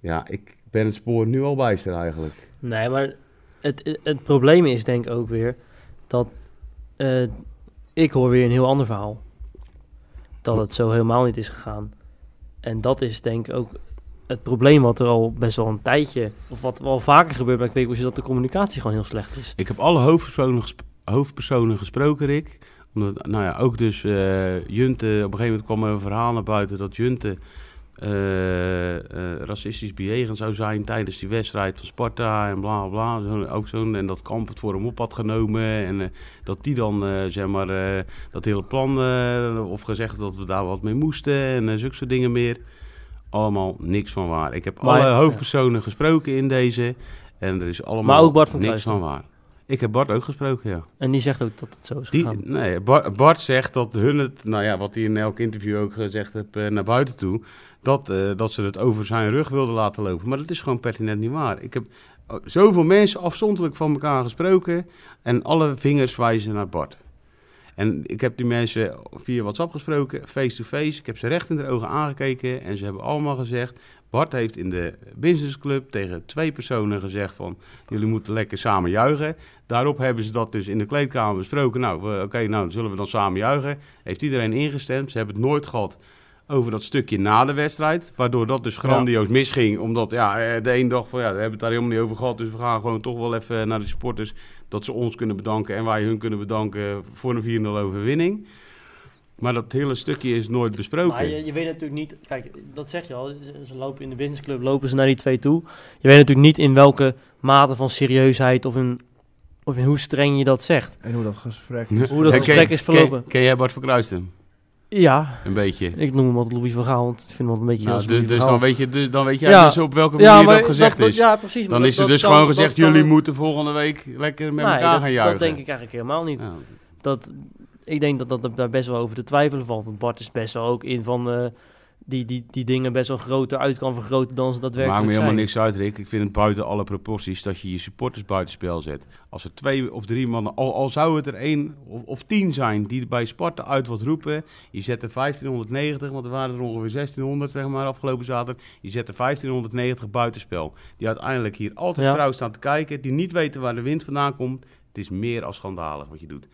Ja, ik ben het spoor nu al bijster eigenlijk. Nee, maar het, het, het probleem is denk ik ook weer dat eh, ik hoor weer een heel ander verhaal. Dat het zo helemaal niet is gegaan. En dat is denk ik ook het probleem wat er al best wel een tijdje, of wat wel vaker gebeurt bij Kweekboys, is dat de communicatie gewoon heel slecht is. Ik heb alle hoofdpersonen, gesp- hoofdpersonen gesproken, Rick. Omdat, nou ja, ook dus eh, Junte, op een gegeven moment kwam er een verhaal naar buiten dat Junte eh, eh, racistisch bejegend zou zijn tijdens die wedstrijd van Sparta en bla bla. Zo, ook zo'n, en dat Kamp het voor hem op had genomen. En dat die dan, zeg maar, dat hele plan, of gezegd dat we daar wat mee moesten en zulke soort dingen meer. Allemaal niks van waar. Ik heb Maar- alle hoofdpersonen gesproken in deze. En er is allemaal Maar ook Bart van niks van waar. Ik heb Bart ook gesproken, ja. En die zegt ook dat het zo is Die, gegaan. nee, Bart, Bart zegt dat hun het, nou ja, wat hij in elk interview ook gezegd heeft eh, naar buiten toe, dat, eh, dat ze het over zijn rug wilden laten lopen. Maar dat is gewoon pertinent niet waar. Ik heb eh, zoveel mensen afzonderlijk van elkaar gesproken en alle vingers wijzen naar Bart. En ik heb die mensen via WhatsApp gesproken, face-to-face. Ik heb ze recht in de ogen aangekeken en ze hebben allemaal gezegd... Bart heeft in de businessclub tegen twee personen gezegd van... jullie moeten lekker samen juichen. Daarop hebben ze dat dus in de kleedkamer besproken. Nou, oké, nou dan zullen we dan samen juichen. Heeft iedereen ingestemd. Ze hebben het nooit gehad over dat stukje na de wedstrijd. Waardoor dat dus grandioos misging. Omdat ja, eh, de een dacht van ja, we hebben het daar helemaal niet over gehad. Dus we gaan gewoon toch wel even naar de supporters. Dat ze ons kunnen bedanken en wij hun kunnen bedanken voor een 4-0 overwinning. Maar dat hele stukje is nooit besproken. Maar je, je weet natuurlijk niet, kijk, dat zeg je al, ze, ze lopen in de businessclub, lopen ze naar die twee toe. Je weet natuurlijk niet in welke mate van serieusheid of in, of in hoe streng je dat zegt. En hoe dat gesprek Ja. is. Hoe dat gesprek is verlopen. Ken, ken jij Bart van Kruisten? Ja, Een beetje. ik noem hem altijd Louis van Gaal, want ik vind hem altijd een beetje Nou, als dus, Louis dus dan weet, je, dus, dan weet jij Ja. dus op welke manier dat gezegd is. Ja, precies. maar dan dat- is er dat dus kan- gewoon dat gezegd, jullie moeten volgende week lekker met Nee, elkaar dat, gaan juichen. Dat denk ik eigenlijk helemaal niet. Ja. Dat, ik denk dat, dat daar best wel over te twijfelen valt. Want Bart is best wel ook in van eh, die, die, die dingen best wel groter uit kan vergroten dan ze Maakt daadwerkelijk me zijn. helemaal niks uit, Rick. Ik vind het buiten alle proporties dat je je supporters buitenspel zet. Als er twee of drie mannen, al, al zou het er één of, of tien zijn die bij Sparta uit wat roepen. Je zet er 1590, want er waren er ongeveer 1600 zeg maar afgelopen zaterdag. Je zet er 1590 buitenspel. Die uiteindelijk hier altijd Ja. trouw staan te kijken. Die niet weten waar de wind vandaan komt. Het is meer als schandalig wat je doet.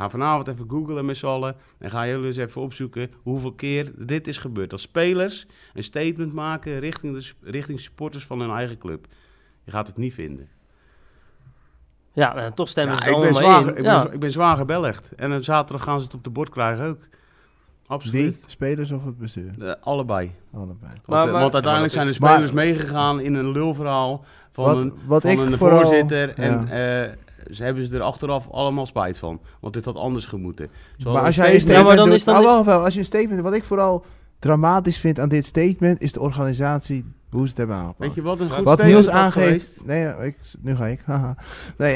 Ga vanavond even googlen met z'n allen. En ga jullie eens even opzoeken hoeveel keer dit is gebeurd. Dat spelers een statement maken richting, de, richting supporters van hun eigen club. Je gaat het niet vinden. Ja, nou, toch stemmen Ja, ze ik, ben allemaal zwaar, in. ik, ja. ben, ik ben zwaar gebellegd. En dan zaterdag gaan ze het op de bord krijgen ook. Wie? Absoluut. Spelers of het bestuur? Eh, allebei. Allebei. Want, Maar- eh, maar- want uiteindelijk zijn de spelers Maar- meegegaan in een lulverhaal van Wat, een, wat van ik een vooral... voorzitter. En ja. Ze hebben ze er achteraf allemaal spijt van. Want dit had anders gemoeten. Zoals Maar als jij een statement- Ja, maar statement dan doet... is dan Ah, even, als je een statement... Wat ik vooral dramatisch vind aan dit statement... is de organisatie, hoe ze het hebben aangepakt. Weet je wat een Ja, goed wat Niels aangeeft... Nee, ja, ik, nu ga ik. [laughs] haha. Nee,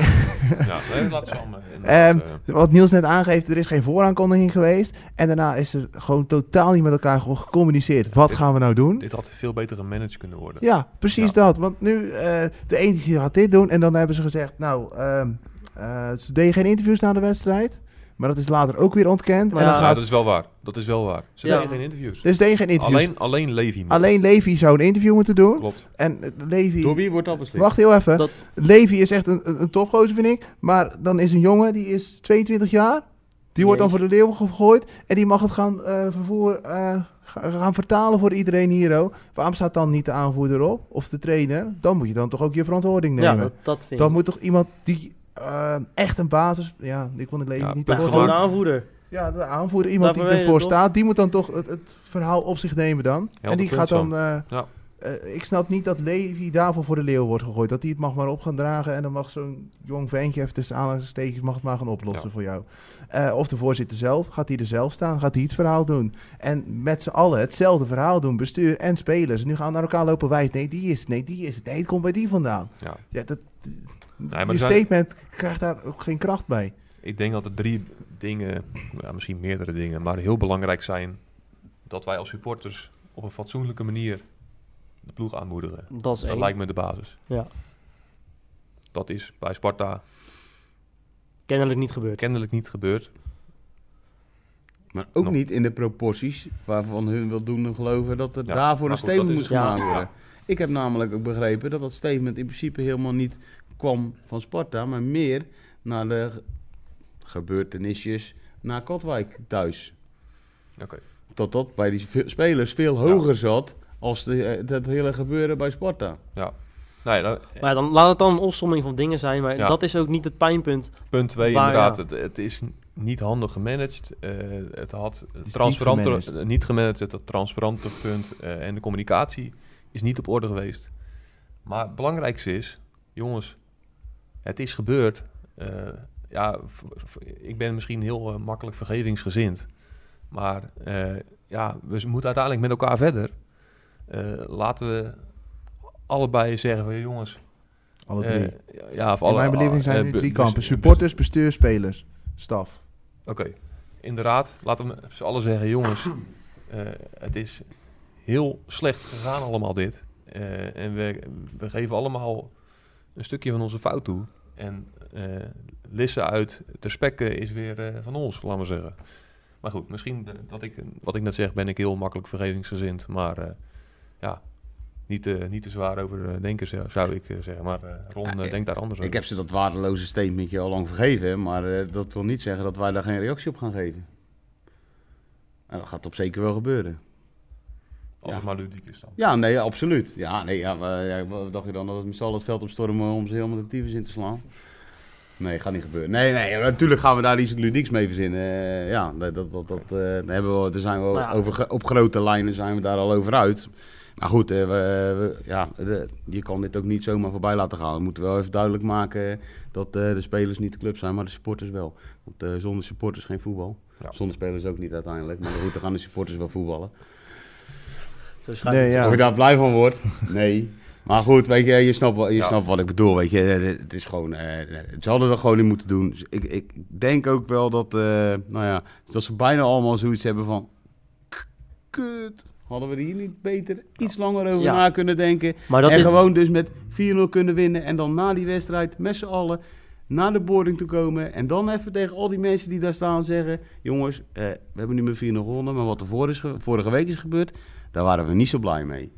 Ja, nee, laten ze allemaal. inderdaad, [laughs] Ehm, eh, wat Niels net aangeeft, er is geen vooraankondiging geweest. En daarna is er gewoon totaal niet met elkaar ge- gecommuniceerd. Wat dit- gaan we nou doen? dit had veel beter gemanaged kunnen worden. Ja, precies Ja. dat. Want nu, eh, de ene die gaat dit doen. En dan hebben ze gezegd, nou, ehm eh, ze deden geen interviews na de wedstrijd. Maar dat is later ook weer ontkend. Maar en dan ja, Ja, gaat, dat is wel waar. Dat is wel waar. Ze Ja. deden geen interviews. dus deden geen interviews. Alleen, alleen Levi. Alleen Levi zou een interview moeten doen. Klopt. En eh, Levi... Door wie wordt dat beslist? Wacht heel even. Dat- Levi is echt een, een, topgozer, vind ik. Maar dan is een jongen, die is 22 jaar. Die wordt dan voor de leeuw gegooid. En die mag het gaan eh vervoer, eh, ga- gaan vertalen voor iedereen hier. ook. Waarom staat dan niet de aanvoerder op? Of de trainer? Dan moet je dan toch ook je verantwoording ja, nemen. dat, dat vind dan ik. moet toch iemand die eh, echt een basis... Ja, ik kon het Levi Ja, niet te gewoon doen. aanvoerder. Ja, de aanvoerder. Iemand die ervoor staat. Die moet dan toch het, het verhaal op zich nemen dan. En die gaat dan... eh, Ja. eh, ik snap niet dat Levi daarvoor voor de leeuw wordt gegooid. Dat hij het mag maar op gaan dragen en dan mag zo'n jong ventje even tussen aanhalingstekens mag het maar gaan oplossen Ja. voor jou. Eh, of de voorzitter zelf, gaat hij er zelf staan, gaat hij het verhaal doen. En met z'n allen hetzelfde verhaal doen, bestuur en spelers. En nu gaan we naar elkaar lopen wijzen. Nee, die is het, nee, die is het. Nee, het komt bij die vandaan. Ja. Ja, dat, maar je zijn- statement krijgt daar ook geen kracht bij. Ik denk dat er drie dingen, ja, misschien meerdere dingen, maar heel belangrijk zijn dat wij als supporters op een fatsoenlijke manier de ploeg aanmoedigen. Dat is Dat één. lijkt me de basis. Ja. Dat is bij Sparta Kennelijk niet gebeurd. kennelijk niet gebeurd. Maar ook Nog. niet in de proporties waarvan hun wil doen geloven dat er Ja, daarvoor een goed, statement moet gemaakt Ja. worden. Ik heb namelijk ook begrepen dat dat statement in principe helemaal niet kwam van Sparta, maar meer naar de ge- gebeurtenisjes naar Katwijk thuis. Oké. Dat bij die spelers veel hoger zat als de, eh, dat hele gebeuren bij Sparta. Nee, dat, Maar ja, dan laat het dan een opsomming van dingen zijn. Maar Ja. dat is ook niet het pijnpunt. punt twee Waar, inderdaad. ja. Het, het is niet handig gemanaged. Eh, het had niet transparanter, gemanaged. niet gemanaged. Het had transparanter punt. eh, en de communicatie is niet op orde geweest. Maar het belangrijkste is, jongens, het is gebeurd. Eh, ja, ik ben misschien heel eh, makkelijk vergevingsgezind. Maar eh, ja, we moeten uiteindelijk met elkaar verder. Laten we allebei zeggen van jongens. Alle drie. ja, of In alle, mijn beleving zijn er drie kampen. Supporters, bestuur, spelers. Staf. Oké, inderdaad. Laten we met z'n allen zeggen, jongens, het is heel slecht gegaan allemaal dit. En we, we geven allemaal een stukje van onze fout toe. En eh lissen uit ter spekke is weer eh, van ons, laten we zeggen. Maar goed, misschien eh, dat ik, wat ik net zeg, ben ik heel makkelijk vergevingsgezind. Maar eh, ja, niet, eh, niet te zwaar over eh, denken zou, ik eh, zeggen. Maar eh, Ron Ja, eh, ik- denkt daar anders Ik over. heb ze dat waardeloze statementje al lang vergeven, maar eh, dat wil niet zeggen dat wij daar geen reactie op gaan geven. En dat gaat op zeker wel gebeuren. Als ja. het maar ludiek is dan. Ja, nee, absoluut. Ja, nee, ja, we- ja, wat dacht je dan dat we met z'n allen het veld opstormen om ze helemaal de tyfus in te slaan? Nee, gaat niet gebeuren. Nee, nee, natuurlijk gaan we daar iets ludieks mee verzinnen. Eh, ja, dat, dat, dat, eh, hebben we, daar zijn we Nou over, op grote lijnen zijn we daar al over uit. Maar goed, eh, we, we- ja, de- je kan dit ook niet zomaar voorbij laten gaan. We moeten wel even duidelijk maken dat eh, de spelers niet de club zijn, maar de supporters wel. Want eh, zonder supporters geen voetbal. Ja. Zonder spelers ook niet uiteindelijk. Maar goed, dan gaan de supporters wel voetballen. Dus Nee, ja. Of je daar blij van wordt? Nee. Maar goed, weet je, je snapt, wel- je Ja. snapt wat ik bedoel. Weet je, Eh, het is gewoon, eh, ze hadden er gewoon in moeten doen. Dus ik, ik denk ook wel dat, eh, nou ja, dat ze bijna allemaal zoiets hebben van, "K- kut, hadden we er hier niet beter iets langer over Ja. na kunnen denken. Maar dat en is, gewoon dus met 4-0 kunnen winnen en dan na die wedstrijd met z'n allen naar de boarding te komen. En dan even tegen al die mensen die daar staan zeggen, jongens, eh, we hebben nu met 4-0 gewonnen, maar wat er vorige week is gebeurd, daar waren we niet zo blij mee.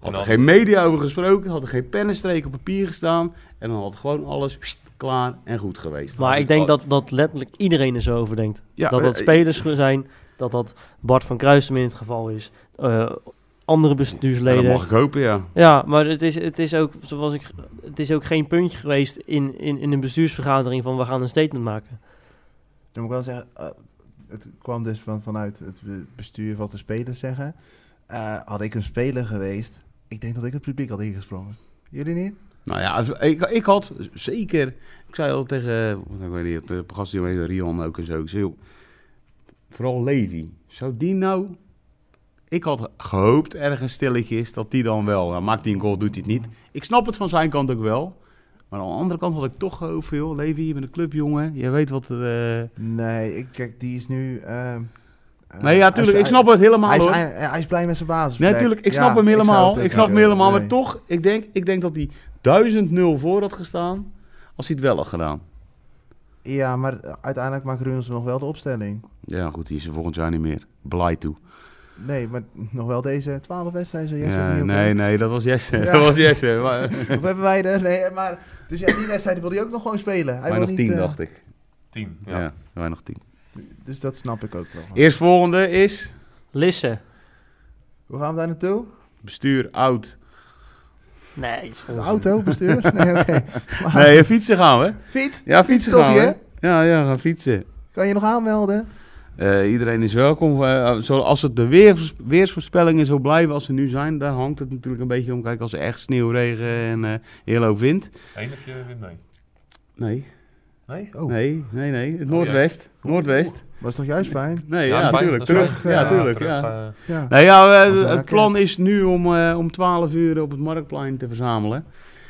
Had er geen media over gesproken, had er geen pennenstreek op papier gestaan. En dan had gewoon alles pst, klaar en goed geweest. maar ik denk dat, dat letterlijk iedereen er zo over denkt. Ja, dat dat eh, spelers zijn, dat dat Bart van Kruisem in het geval is. eh, andere ja, bestuursleden. dat mag ik hopen, ja. Ja, maar het is, het is ook, zoals ik, het is ook geen puntje geweest in, in, in een bestuursvergadering van we gaan een statement maken. Dan moet ik wel zeggen, eh, het kwam dus van, vanuit het be- bestuur wat de spelers zeggen. Eh, had ik een speler geweest, ik denk dat ik het publiek had ingesprongen. Jullie niet? Nou ja, ik, ik had zeker... Ik zei al tegen, ik weet niet, het gast die Rian ook en zo. Ik zei, joh, vooral Levi. Zou die nou... Ik had gehoopt ergens stilletjes dat die dan wel... Nou, maakt hij een goal, doet hij het niet. Ik snap het van zijn kant ook wel. Maar aan de andere kant had ik toch gehoopt joh, Levi, je bent een clubjongen. Je weet wat... eh Nee, ik, kijk, die is nu... eh, Nee, ja, hij is- tuurlijk. Ik snap het helemaal Hij is, hoor. hij, hij is blij met zijn basis. Nee, natuurlijk. Ik snap hem helemaal. Ik, snap hem helemaal. Maar toch, ik denk, ik denk dat hij 1000-0 voor had gestaan. Als hij het wel had gedaan. Ja, maar uiteindelijk maakt Runes nog wel de opstelling. Ja, goed, die is er volgend jaar niet meer. Blij toe. Nee, maar nog wel deze 12 wedstrijden. zo Jesse Ja, nee, nee, dat was Jesse. Ja. [laughs] Dat was Jesse. Maar, [laughs] Of hebben wij er? Nee, maar... Dus ja, die wedstrijd wil hij ook nog gewoon spelen. Hij wij wil nog niet, tien, eh, dacht ik. Tien. Ja, Ja. wij nog tien. Dus dat snap ik ook wel. Eerstvolgende is Lisse. Hoe gaan we daar naartoe? bestuur oud. Nee, iets De auto, bestuur? [laughs] Nee, oké. Maar- [laughs] Nee, fietsen gaan we. Fiets? Ja, fietsen gaan we. Ja, ja, gaan fietsen. Kan je nog aanmelden? Eh, iedereen is welkom. Eh, zo- als het de weer, weersvoorspellingen zo blijven als ze nu zijn, daar hangt het natuurlijk een beetje om. Kijk, als er echt sneeuw, regen en eh heel hoop wind. Eén heb je mee. Nee, Nee? Oh. nee, nee, nee. Het Oh, noordwest. Noordwest. Was toch juist fijn? Nee, Ja, ja, is fijn, tuurlijk. dat is Terug. fijn. Ja, Ja, tuurlijk. terug, ja. eh, Ja. Nou ja, eh, het plan is nu om, eh, om 12 uur op het Marktplein te verzamelen.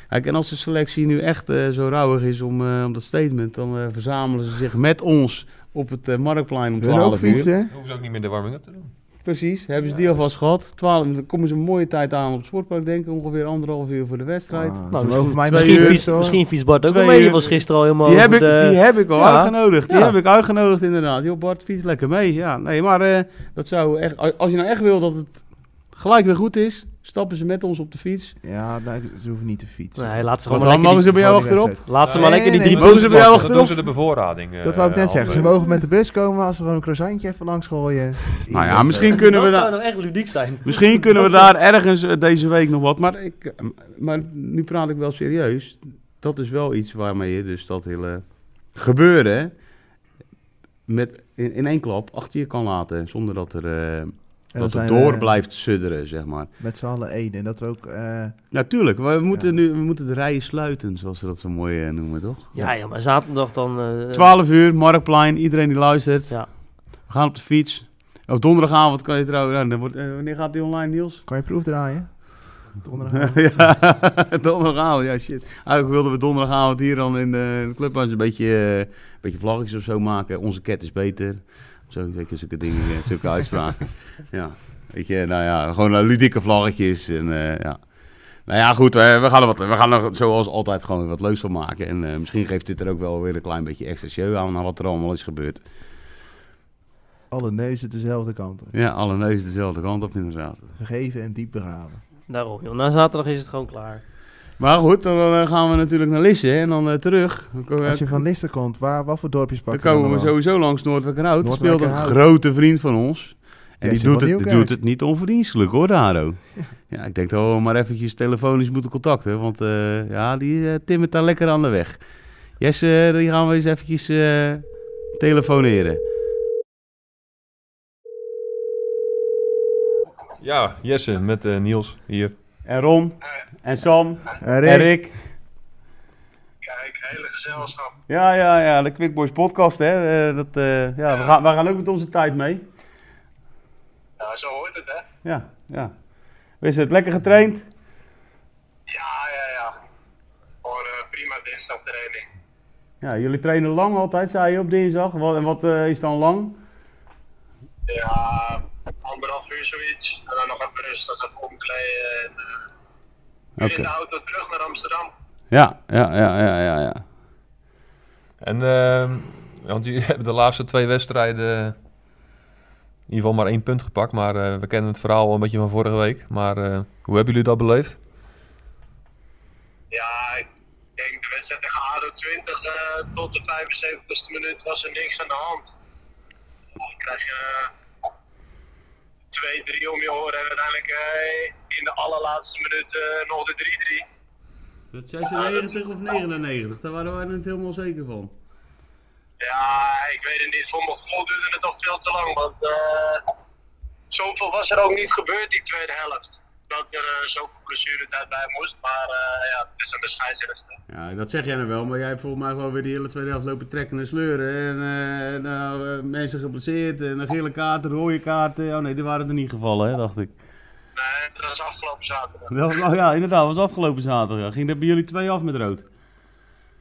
Kijk, en als de selectie nu echt eh, zo rauwig is om, eh, om dat statement, dan eh, verzamelen ze zich met ons op het Marktplein om Wil ook 12 uur. fietsen? dan hoeven ze ook niet meer de warming-up te doen. Precies, hebben ze Ja, die dus- alvast gehad. 12, dan komen ze een mooie tijd aan op het sportpark, denk ik. Ongeveer anderhalf uur voor de wedstrijd. Ah, Nou, misschien- mij Misschien, uur. fiets, misschien fiets Bart ook mee. Uur. was gisteren al helemaal Die heb, ik, de... die heb ik al Ja. uitgenodigd. Die Ja. heb ik uitgenodigd inderdaad. Joh Bart, fiets lekker mee. Ja, nee, maar eh, dat zou echt... Als je nou echt wil dat het gelijk weer goed is, stappen ze met ons op de fiets. Ja, ze hoeven niet te fietsen. Nee, laat ze gewoon dan maar mogen lekker ze bij jou achterop. laat ze maar lekker die drie. Mogen ze bij jou achterop? doen ze de bevoorrading. eh, Dat wou ik net zeggen. Ze mogen met de bus komen als ze gewoon een croissantje even langs gooien. [laughs] Nou ja, misschien kunnen we Dat daar... zou nou echt ludiek zijn. Misschien kunnen we daar ergens eh, deze week nog wat. Maar, ik, eh, maar nu praat ik wel serieus. Dat is wel iets waarmee je dus dat hele gebeuren met in, in één klap achter je kan laten. Zonder dat er eh, En dat het door we blijft sudderen, zeg maar. Met z'n allen één. En dat we ook... eh, Natuurlijk, we moeten Ja. nu we moeten de rijen sluiten, zoals ze dat zo mooi eh, noemen, toch? Ja, ja, maar zaterdag dan... eh 12 uur, Marktplein, iedereen die luistert. Ja. We gaan op de fiets. Op donderdagavond kan je trouwens... nou, dan wordt, eh, wanneer gaat die online, Niels? kan je proef draaien? [laughs] Donderdag. ja, [laughs] donderdagavond, ja shit. Eigenlijk wilden we donderdagavond hier dan in de, clubhuis een beetje, eh, een beetje vlaggetjes of zo maken. Onze ket is beter. Zo, zeker zulke dingen, eh, zulke uitspraken. [laughs] ja, weet je, nou ja, gewoon ludieke vlaggetjes en eh, ja. Nou ja, goed, we, we gaan er wat, we gaan er zoals altijd gewoon weer wat leuks van maken. En eh, misschien geeft dit er ook wel weer een klein beetje extra show aan naar wat er allemaal is gebeurd. Alle neuzen dezelfde kant op. Ja, alle neuzen dezelfde kant op inderdaad. Vergeven en diep begraven. Daarom, joh. Na zaterdag is het gewoon klaar. Maar goed, dan eh, gaan we natuurlijk naar Lisse en dan eh, terug. Dan Als je van Lister komt, waar, wat voor dorpjes Dan pakken komen we dan? sowieso langs Noordwijkerhout. Er speelt een grote vriend van ons. En die doet het, doet het niet onverdienstelijk hoor, Daro. Ja, ik denk dat we maar eventjes telefonisch moeten contacten. Want eh, ja, die timmert daar lekker aan de weg. Jesse, die gaan we eens eventjes eh, telefoneren. Ja, Jesse met eh, Niels hier. En Ron. En Sam. En En Rick, Rick. Kijk, hele gezelschap. Ja, ja, ja. De Quick Boys podcast, hè. Eh, dat, eh, ja, we gaan, we gaan ook met onze tijd mee. Ja, zo hoort het, hè? Ja, ja. Is het lekker getraind? Ja, ja, ja. Gewoon eh, prima dinsdagtraining. Ja, jullie trainen lang altijd, zei je op dinsdag. Wat, en wat eh, is dan lang? Ja, anderhalf uur zoiets. En dan nog even rustig even omkleden. En in de auto terug naar Amsterdam. Ja, ja, ja, ja, ja, ja. En, ehm, want jullie [laughs] hebben de laatste twee wedstrijden in ieder geval maar één punt gepakt. Maar eh, we kennen het verhaal al een beetje van vorige week. Maar eh, hoe hebben jullie dat beleefd? Ja, ik denk de wedstrijd tegen ADO 20 eh, tot de 75ste minuut was er niks aan de hand. Dan krijg je eh, twee, drie om je oren en uiteindelijk eh, in de allerlaatste minuut eh, nog de 3-3. Dat 96 of 99, daar waren wij niet helemaal zeker van. Ja, ik weet het niet. Voor mijn gevoel duurde het toch veel te lang. Want eh, zoveel was er ook niet gebeurd die tweede helft. Dat er eh, zoveel blessuretijd bij moest. Maar eh, ja, het is een de scheidsrechter. Ja, dat zeg jij nou wel, maar jij hebt volgens mij gewoon weer die hele tweede helft lopen trekken en sleuren. En eh, nou, mensen geblesseerd, en een gele kaarten, rode kaarten. Oh nee, die waren er niet gevallen, hè, dacht ik. Nee, dat was afgelopen zaterdag. Nou ja, inderdaad, was afgelopen zaterdag. Ging er bij jullie twee af met rood?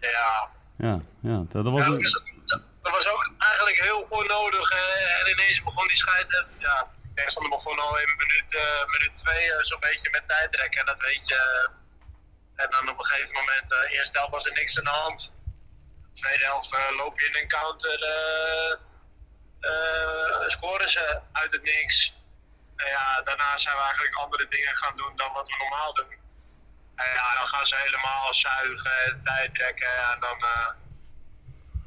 Ja, Ja, ja dat was Ja, een... dat, dat was ook eigenlijk heel onnodig. en ineens begon die scheidsrechter. Ja, tegenstander begon al in minuut, eh, minuut twee eh, zo'n beetje met tijdrekken. En dat weet je. En dan op een gegeven moment, de eerste helft was er niks aan de hand. Tweede helft eh, loop je in een counter. eh eh, scoren ze uit het niks. En ja, daarna zijn we eigenlijk andere dingen gaan doen dan wat we normaal doen. En ja, dan gaan ze helemaal zuigen en tijdrekken. En dan eh,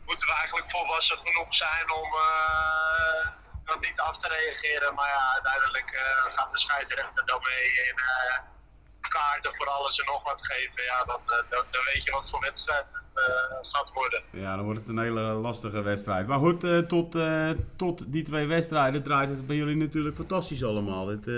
moeten we eigenlijk volwassen genoeg zijn om niet af te reageren. Maar ja, uiteindelijk eh, gaat de scheidsrechter dan mee en eh, kaarten voor alles en nog wat geven. Ja, dan, eh, dan, dan weet je wat voor wedstrijd het eh, gaat worden. Ja, dan wordt het een hele lastige wedstrijd. Maar goed, eh, tot, eh, tot die twee wedstrijden draait het bij jullie natuurlijk fantastisch allemaal. Het, eh,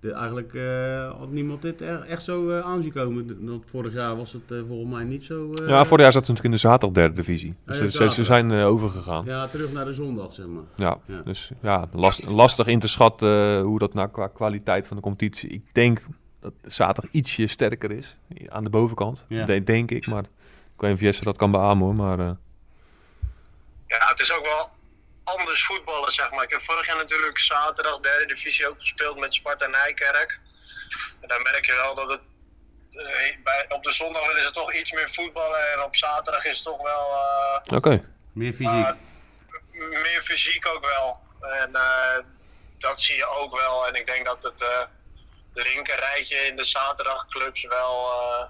de, eigenlijk eh, had niemand dit er- echt zo aanzien komen. Want vorig jaar was het eh, volgens mij niet zo... eh, Ja, vorig jaar zat het natuurlijk in de zaterdag derde divisie. Dus Ja, ze, ze- ze zijn overgegaan. Ja, terug naar de zondag, zeg maar. ja, Ja. dus ja, last- lastig in te schatten hoe dat nou qua kwaliteit van de competitie. Ik denk dat zaterdag ietsje sterker is aan de bovenkant. Ja. De- denk ik, maar ik weet niet of Jesse dat kan beamen hoor. Maar eh, Ja, het is ook wel anders voetballen, zeg maar. Ik heb vorig jaar natuurlijk zaterdag derde divisie ook gespeeld met Sparta Nijkerk. En dan merk je wel dat het... eh, bij, op de zondag is het toch iets meer voetballen en op zaterdag is het toch wel... eh, oké. Meer fysiek. Meer fysiek ook wel. En eh, dat zie je ook wel. En ik denk dat het eh linker rijtje in de zaterdagclubs wel eh,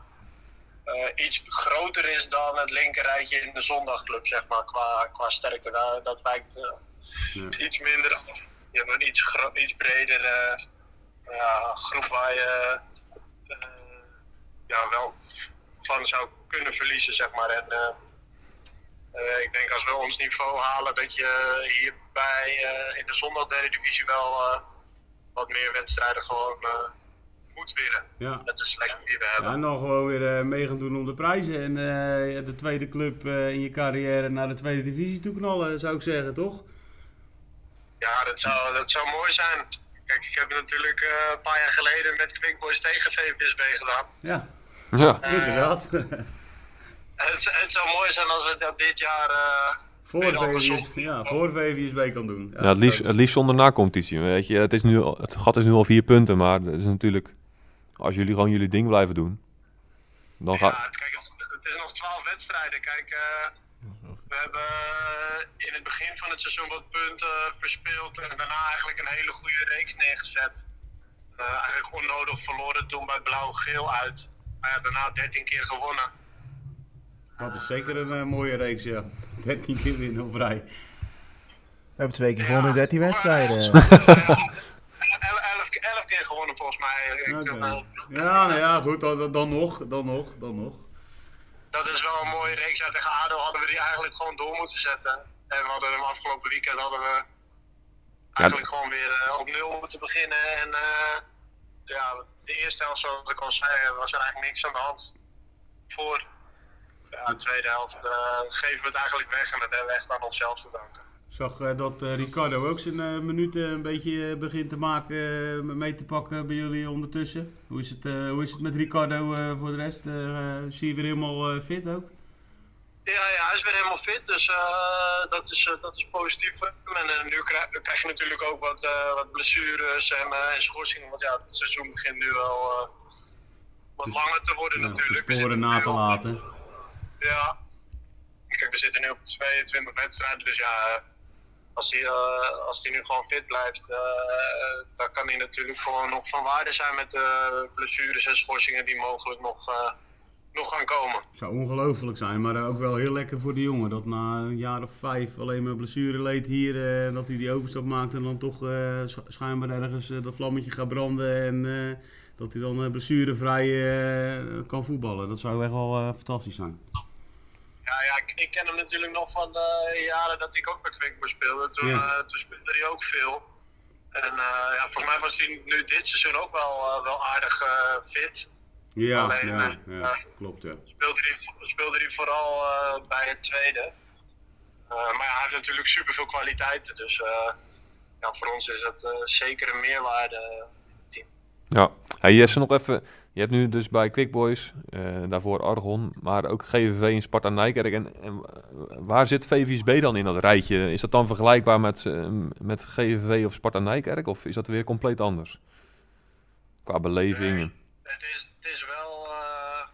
eh, iets groter is dan het linker rijtje in de zondagclub, zeg maar, qua, qua sterkte. Daar- dat wijkt eh, Ja. iets minder af. Je hebt een iets, iets bredere ja, groep waar je ja, wel van zou kunnen verliezen, zeg maar. En, ik denk als we ons niveau halen, dat je hier bij eh, in de zondag derde divisie wel wat meer wedstrijden gewoon eh, moet winnen. Ja. Met de selectie die we hebben. Ja, en dan gewoon weer eh, mee gaan doen om de prijzen. En eh, de tweede club eh, in je carrière naar de tweede divisie toe knallen, zou ik zeggen, toch? Ja, dat zou, dat zou mooi zijn. Kijk, ik heb natuurlijk eh, een paar jaar geleden met Quick Boys tegen VPSB gedaan. Ja, Ja. Inderdaad. [laughs] Het, het zou mooi zijn als we dat dit jaar. eh, voor, ja, VVSB kan doen. Ja, het, liefst, het liefst zonder na-competitie. Weet je, het, is nu, al- het gat is nu al vier punten, maar het is natuurlijk, als jullie gewoon jullie ding blijven doen, dan gaat. Ja, kijk, het, het is nog twaalf wedstrijden. Kijk, eh, we hebben eh, in het begin van het seizoen wat punten verspeeld en daarna eigenlijk een hele goede reeks neergezet. Eh, eigenlijk onnodig verloren toen bij blauw-geel uit. Maar ja, daarna 13 keer gewonnen. Dat is zeker een eh, mooie reeks, ja. [laughs] 13 keer winnen op rij. We hebben twee keer gewonnen in 13 wedstrijden. [laughs] Elf, elf, elf keer gewonnen volgens mij. Eh, Ja, nou ja, goed, dan, nog, dan nog, dan nog. dat is wel een mooie reeks. Ja, tegen ADO hadden we die eigenlijk gewoon door moeten zetten. En we hadden hem afgelopen weekend hadden we eigenlijk gewoon weer eh, op nul moeten beginnen. En eh, ja, de eerste helft, zoals ik al zei, was er eigenlijk niks aan de hand. Voor ja, de tweede helft eh, geven we het eigenlijk weg en dat hebben we echt aan onszelf te danken. Ik zag eh, dat eh, Ricardo ook zijn minuten een beetje begint te maken, mee te pakken bij jullie ondertussen. Hoe is het, hoe is het met Ricardo voor de rest? Zie je weer helemaal fit ook? Ja, ja, hij is weer helemaal fit, dus dat, is, dat is positief. En nu krijg, je natuurlijk ook wat, wat blessures en, en schorsingen. Want ja, het seizoen begint nu wel wat Dus- langer te worden Ja, natuurlijk. de sporen na te op- laten. Ja. Kijk, we zitten nu op 22 wedstrijden, dus ja, eh, als hij, eh, als hij nu gewoon fit blijft, eh, dan kan hij natuurlijk gewoon nog van waarde zijn met de blessures en schorsingen die mogelijk nog, nog gaan komen. zou ongelooflijk zijn, maar ook wel heel lekker voor de jongen. Dat na een jaar of vijf alleen maar blessure leed hier, dat hij die overstap maakt en dan toch sch- schijnbaar ergens dat vlammetje gaat branden. En dat hij dan blessurevrij kan voetballen. Dat zou echt wel fantastisch zijn. Ja, ja ik, ik ken hem natuurlijk nog van de jaren dat ik ook bij Quickboy speelde. Toen, Ja. eh, toen speelde hij ook veel. En eh, ja, volgens mij was hij nu dit seizoen ook wel, eh, wel aardig eh, fit. Ja, Alleen, ja, klopt ja. Speelde hij, speelde hij vooral eh, bij het tweede. Eh, maar ja, hij heeft natuurlijk superveel kwaliteiten. Dus eh, ja, voor ons is dat eh, zeker een meerwaarde. Ja, hey Jesse, nog even. Je hebt nu dus bij Quick Boys, eh, daarvoor Argon, maar ook GVV en Sparta Nijkerk. En, en waar zit VVSB dan in dat rijtje? Is dat dan vergelijkbaar met, eh, met GVV of Sparta Nijkerk? Of is dat weer compleet anders? Qua beleving. Nee. Het is, het is wel. eh,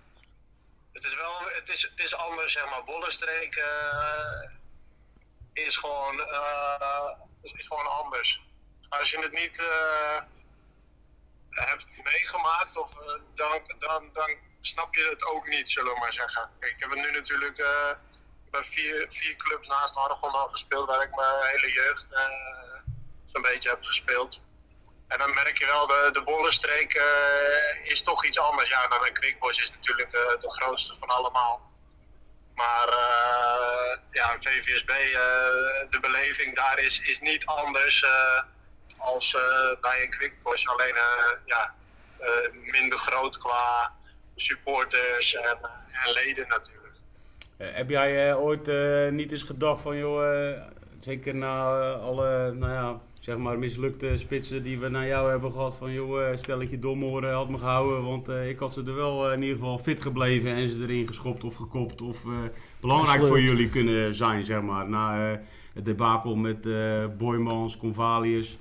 het is wel. Het is, het is anders, zeg maar. Bollenstreek eh, is gewoon. is, gewoon anders. Als je het niet hebt meegemaakt, of, eh, dan, dan, dan snap je het ook niet, zullen we maar zeggen. Ik heb nu natuurlijk eh, bij vier, vier clubs naast Argon al gespeeld, waar ik mijn hele jeugd eh, zo'n beetje heb gespeeld. En dan merk je wel, de, de bollenstreek is toch iets anders. Ja, dan een Quickboys is natuurlijk de grootste van allemaal. Maar ja, VVSB, de beleving daar is, is niet anders als eh, bij een Quickboys. Alleen eh, ja, eh, minder groot qua supporters en, en leden natuurlijk. Eh, heb jij ooit eh, niet eens gedacht van, joh, eh, zeker na alle, nou ja, zeg maar mislukte spitsen die we naar jou hebben gehad, van joh, eh, stel dat je domoren had me gehouden, want eh, ik had ze er wel eh, in ieder geval fit gebleven en ze erin geschopt of gekopt of eh, belangrijk Gesleurd. voor jullie kunnen zijn, zeg maar. Na eh, het debakel met eh Boymans, Convalius.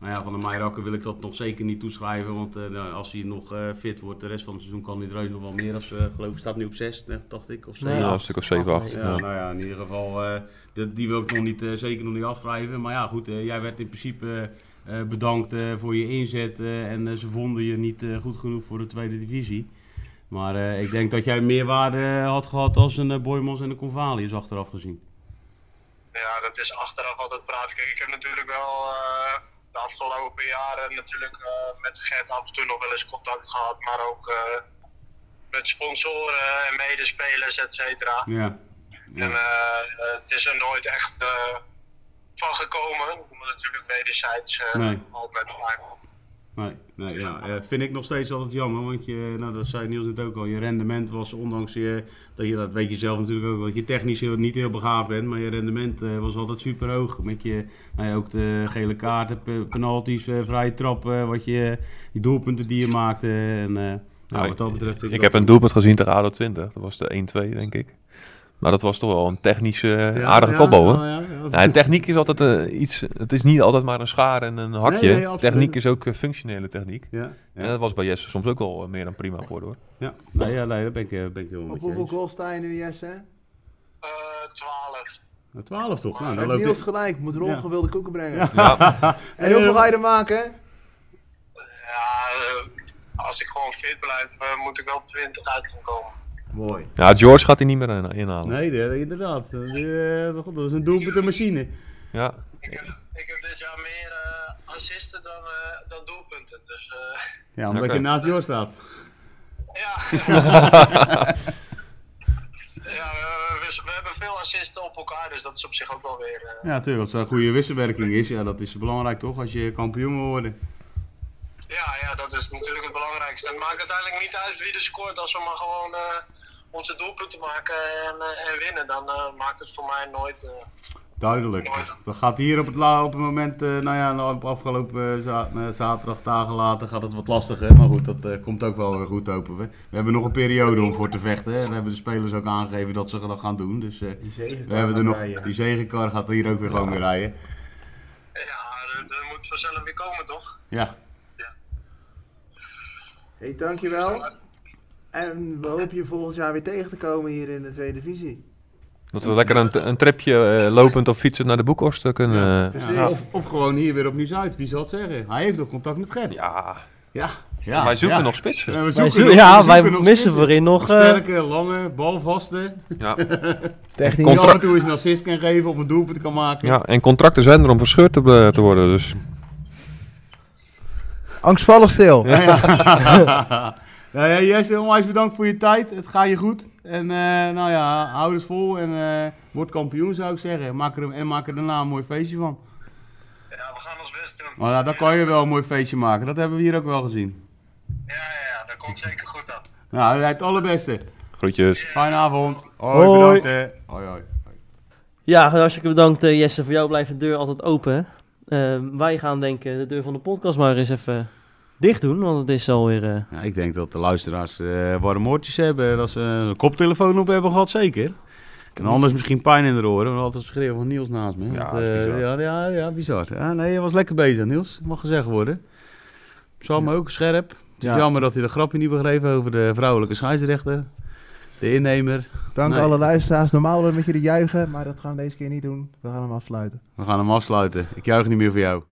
Nou ja, van de Meijerakker wil ik dat nog zeker niet toeschrijven, want eh, nou, als hij nog eh, fit wordt de rest van het seizoen kan hij er nog wel meer. Als, eh geloof ik staat nu op 6, dacht ik. Of Nee, zo. Ja, acht. een stuk of 7, 8. Acht, Ja, Ja. nou ja, in ieder geval, eh, die wil ik nog niet, eh, zeker nog niet afschrijven. Maar ja, goed, jij werd in principe eh, bedankt eh, voor je inzet eh, en ze vonden je niet eh, goed genoeg voor de tweede divisie. Maar eh, ik denk dat jij meer waarde had gehad als een uh, Boymans en een Convalius achteraf gezien. Ja, dat is achteraf altijd praten. Kijk, ik heb natuurlijk wel eh, de afgelopen jaren natuurlijk eh, met Gert af en toe nog wel eens contact gehad, maar ook eh, met sponsoren en medespelers, et cetera. Ja. En ja. eh, het is er nooit echt van gekomen. Moet natuurlijk wederzijds Nee. altijd fijn. Nee, nee ja. Eh, vind ik nog steeds altijd jammer, want je, nou, dat zei Niels net ook al, je rendement was ondanks je, dat je, dat weet je zelf natuurlijk ook, dat je technisch heel, niet heel begaafd bent, maar je rendement eh, was altijd super hoog. Met je, nou ja, ook de gele kaarten, pe- penalties, eh, vrije trappen, wat je, die doelpunten die je maakte. En, eh, nou, wat dat betreft... ik dat- heb een doelpunt gezien tegen ADO 20. Dat was de 1-2, denk ik. Maar dat was toch wel een technische Ja, aardige ja, kopbal, hoor. ja, ja, ja. Ja, en techniek is altijd eh, iets. Het is niet altijd maar een schaar en een hakje. Nee, nee, absoluut. techniek is ook eh, functionele techniek. Ja, En dat was bij Jesse soms ook wel eh, meer dan prima geworden hoor. ja. Nee, ja, nee, dat ben ik, ben ik helemaal Op hoeveel goals sta je nu, Jesse? Eh 12. Nou, 12 toch? Nou, dan Heb loopt Niels het. gelijk, moet Ron Ja. gewilde koeken brengen. Ja. [laughs] En hoeveel ga je er maken? Ja, als ik gewoon fit blijf, moet ik wel op 20 uit gaan komen. Mooi. Ja, George gaat hij niet meer in- inhalen. Nee, dat- inderdaad. Dat, God, dat is een doelpunt machine. Ja. Ik heb, ik heb dit jaar meer eh, assisten dan, eh, dan doelpunten. Dus eh, Ja, omdat je naast Jor staat. ja. [laughs] ja, we, we we hebben veel assisten op elkaar, dus dat is op zich ook wel weer... eh, Ja, natuurlijk. Als er een goede wisselwerking is, ja, dat is belangrijk toch? Als je kampioen wil worden. Ja, ja, dat is natuurlijk het belangrijkste. Het maakt uiteindelijk niet uit wie er scoort als we maar gewoon eh, onze doelpunten maken en, eh, en winnen. Dan eh, maakt het voor mij nooit. eh, Duidelijk. Dat gaat hier op het, la- op het moment, eh, nou ja, nou, op afgelopen za- zaterdag, dagen later, gaat het wat lastiger. Maar goed, dat eh, komt ook wel weer goed, hopen we. We hebben nog een periode om voor te vechten. Hè. En hebben de spelers ook aangegeven dat ze dat gaan doen. Dus eh, Die we hebben er nog, die zegenkar gaat hier ook weer gewoon weer rijden. ja, dat, dat moet vanzelf weer komen, toch? Ja, Hey, dankjewel. En we hopen je volgend jaar weer tegen te komen hier in de tweede divisie. Dat we lekker een, een tripje eh, lopend of fietsend naar de boekhorst kunnen. eh, Precies. Ja, of, of gewoon hier weer opnieuw wie zal het zeggen? Hij heeft nog contact met Gert. ja, Ja, ja. wij zoeken ja. nog spitsen. Ja, we Wij zoeken nog- ja, we wij zoeken nog missen spitsen. voorin nog... eh, Sterke, lange, balvaste. Ja. [laughs] Technisch. Die af en toe eens een assist kan geven of een doelpunt kan maken. ja, en contracten zijn er om verscheurd te, te worden. Dus Angstvallig stil. Ja, [laughs] [laughs] ja. ja, Jesse, onwijs bedankt voor je tijd. Het gaat je goed. En eh, nou ja, hou het vol en eh, word kampioen zou ik zeggen. Maak er, en maak er daarna een mooi feestje van. Ja, we gaan ons best doen. Maar ja, dan kan je wel een mooi feestje maken. Dat hebben we hier ook wel gezien. Ja, ja, ja, dat komt zeker goed aan. Nou, het allerbeste. groetjes. Fijne avond. Hoi, Hoi. bedankt hè. Hoi, hoi. Ja, hartstikke bedankt eh, Jesse. Voor jou blijft de deur altijd open. wij gaan denk ik de deur van de podcast maar eens even dicht doen. Want het is alweer... eh Ja, ik denk dat de luisteraars eh warme oortjes hebben. Dat ze een koptelefoon op hebben gehad, zeker. En anders misschien pijn in de oren. Want altijd schreeuwen van Niels naast me. Ja, dat eh, bizar. ja, ja, ja, bizar. Ja, nee, je was lekker bezig, Niels. Mag gezegd worden. Sam ook, scherp. Het is Ja. jammer dat hij de grapje niet begreep over de vrouwelijke scheidsrechter. De innemer. Dank Nee. alle luisteraars. Normaal we met jullie juichen, maar dat gaan we deze keer niet doen. We gaan hem afsluiten. We gaan hem afsluiten. Ik juich niet meer voor jou.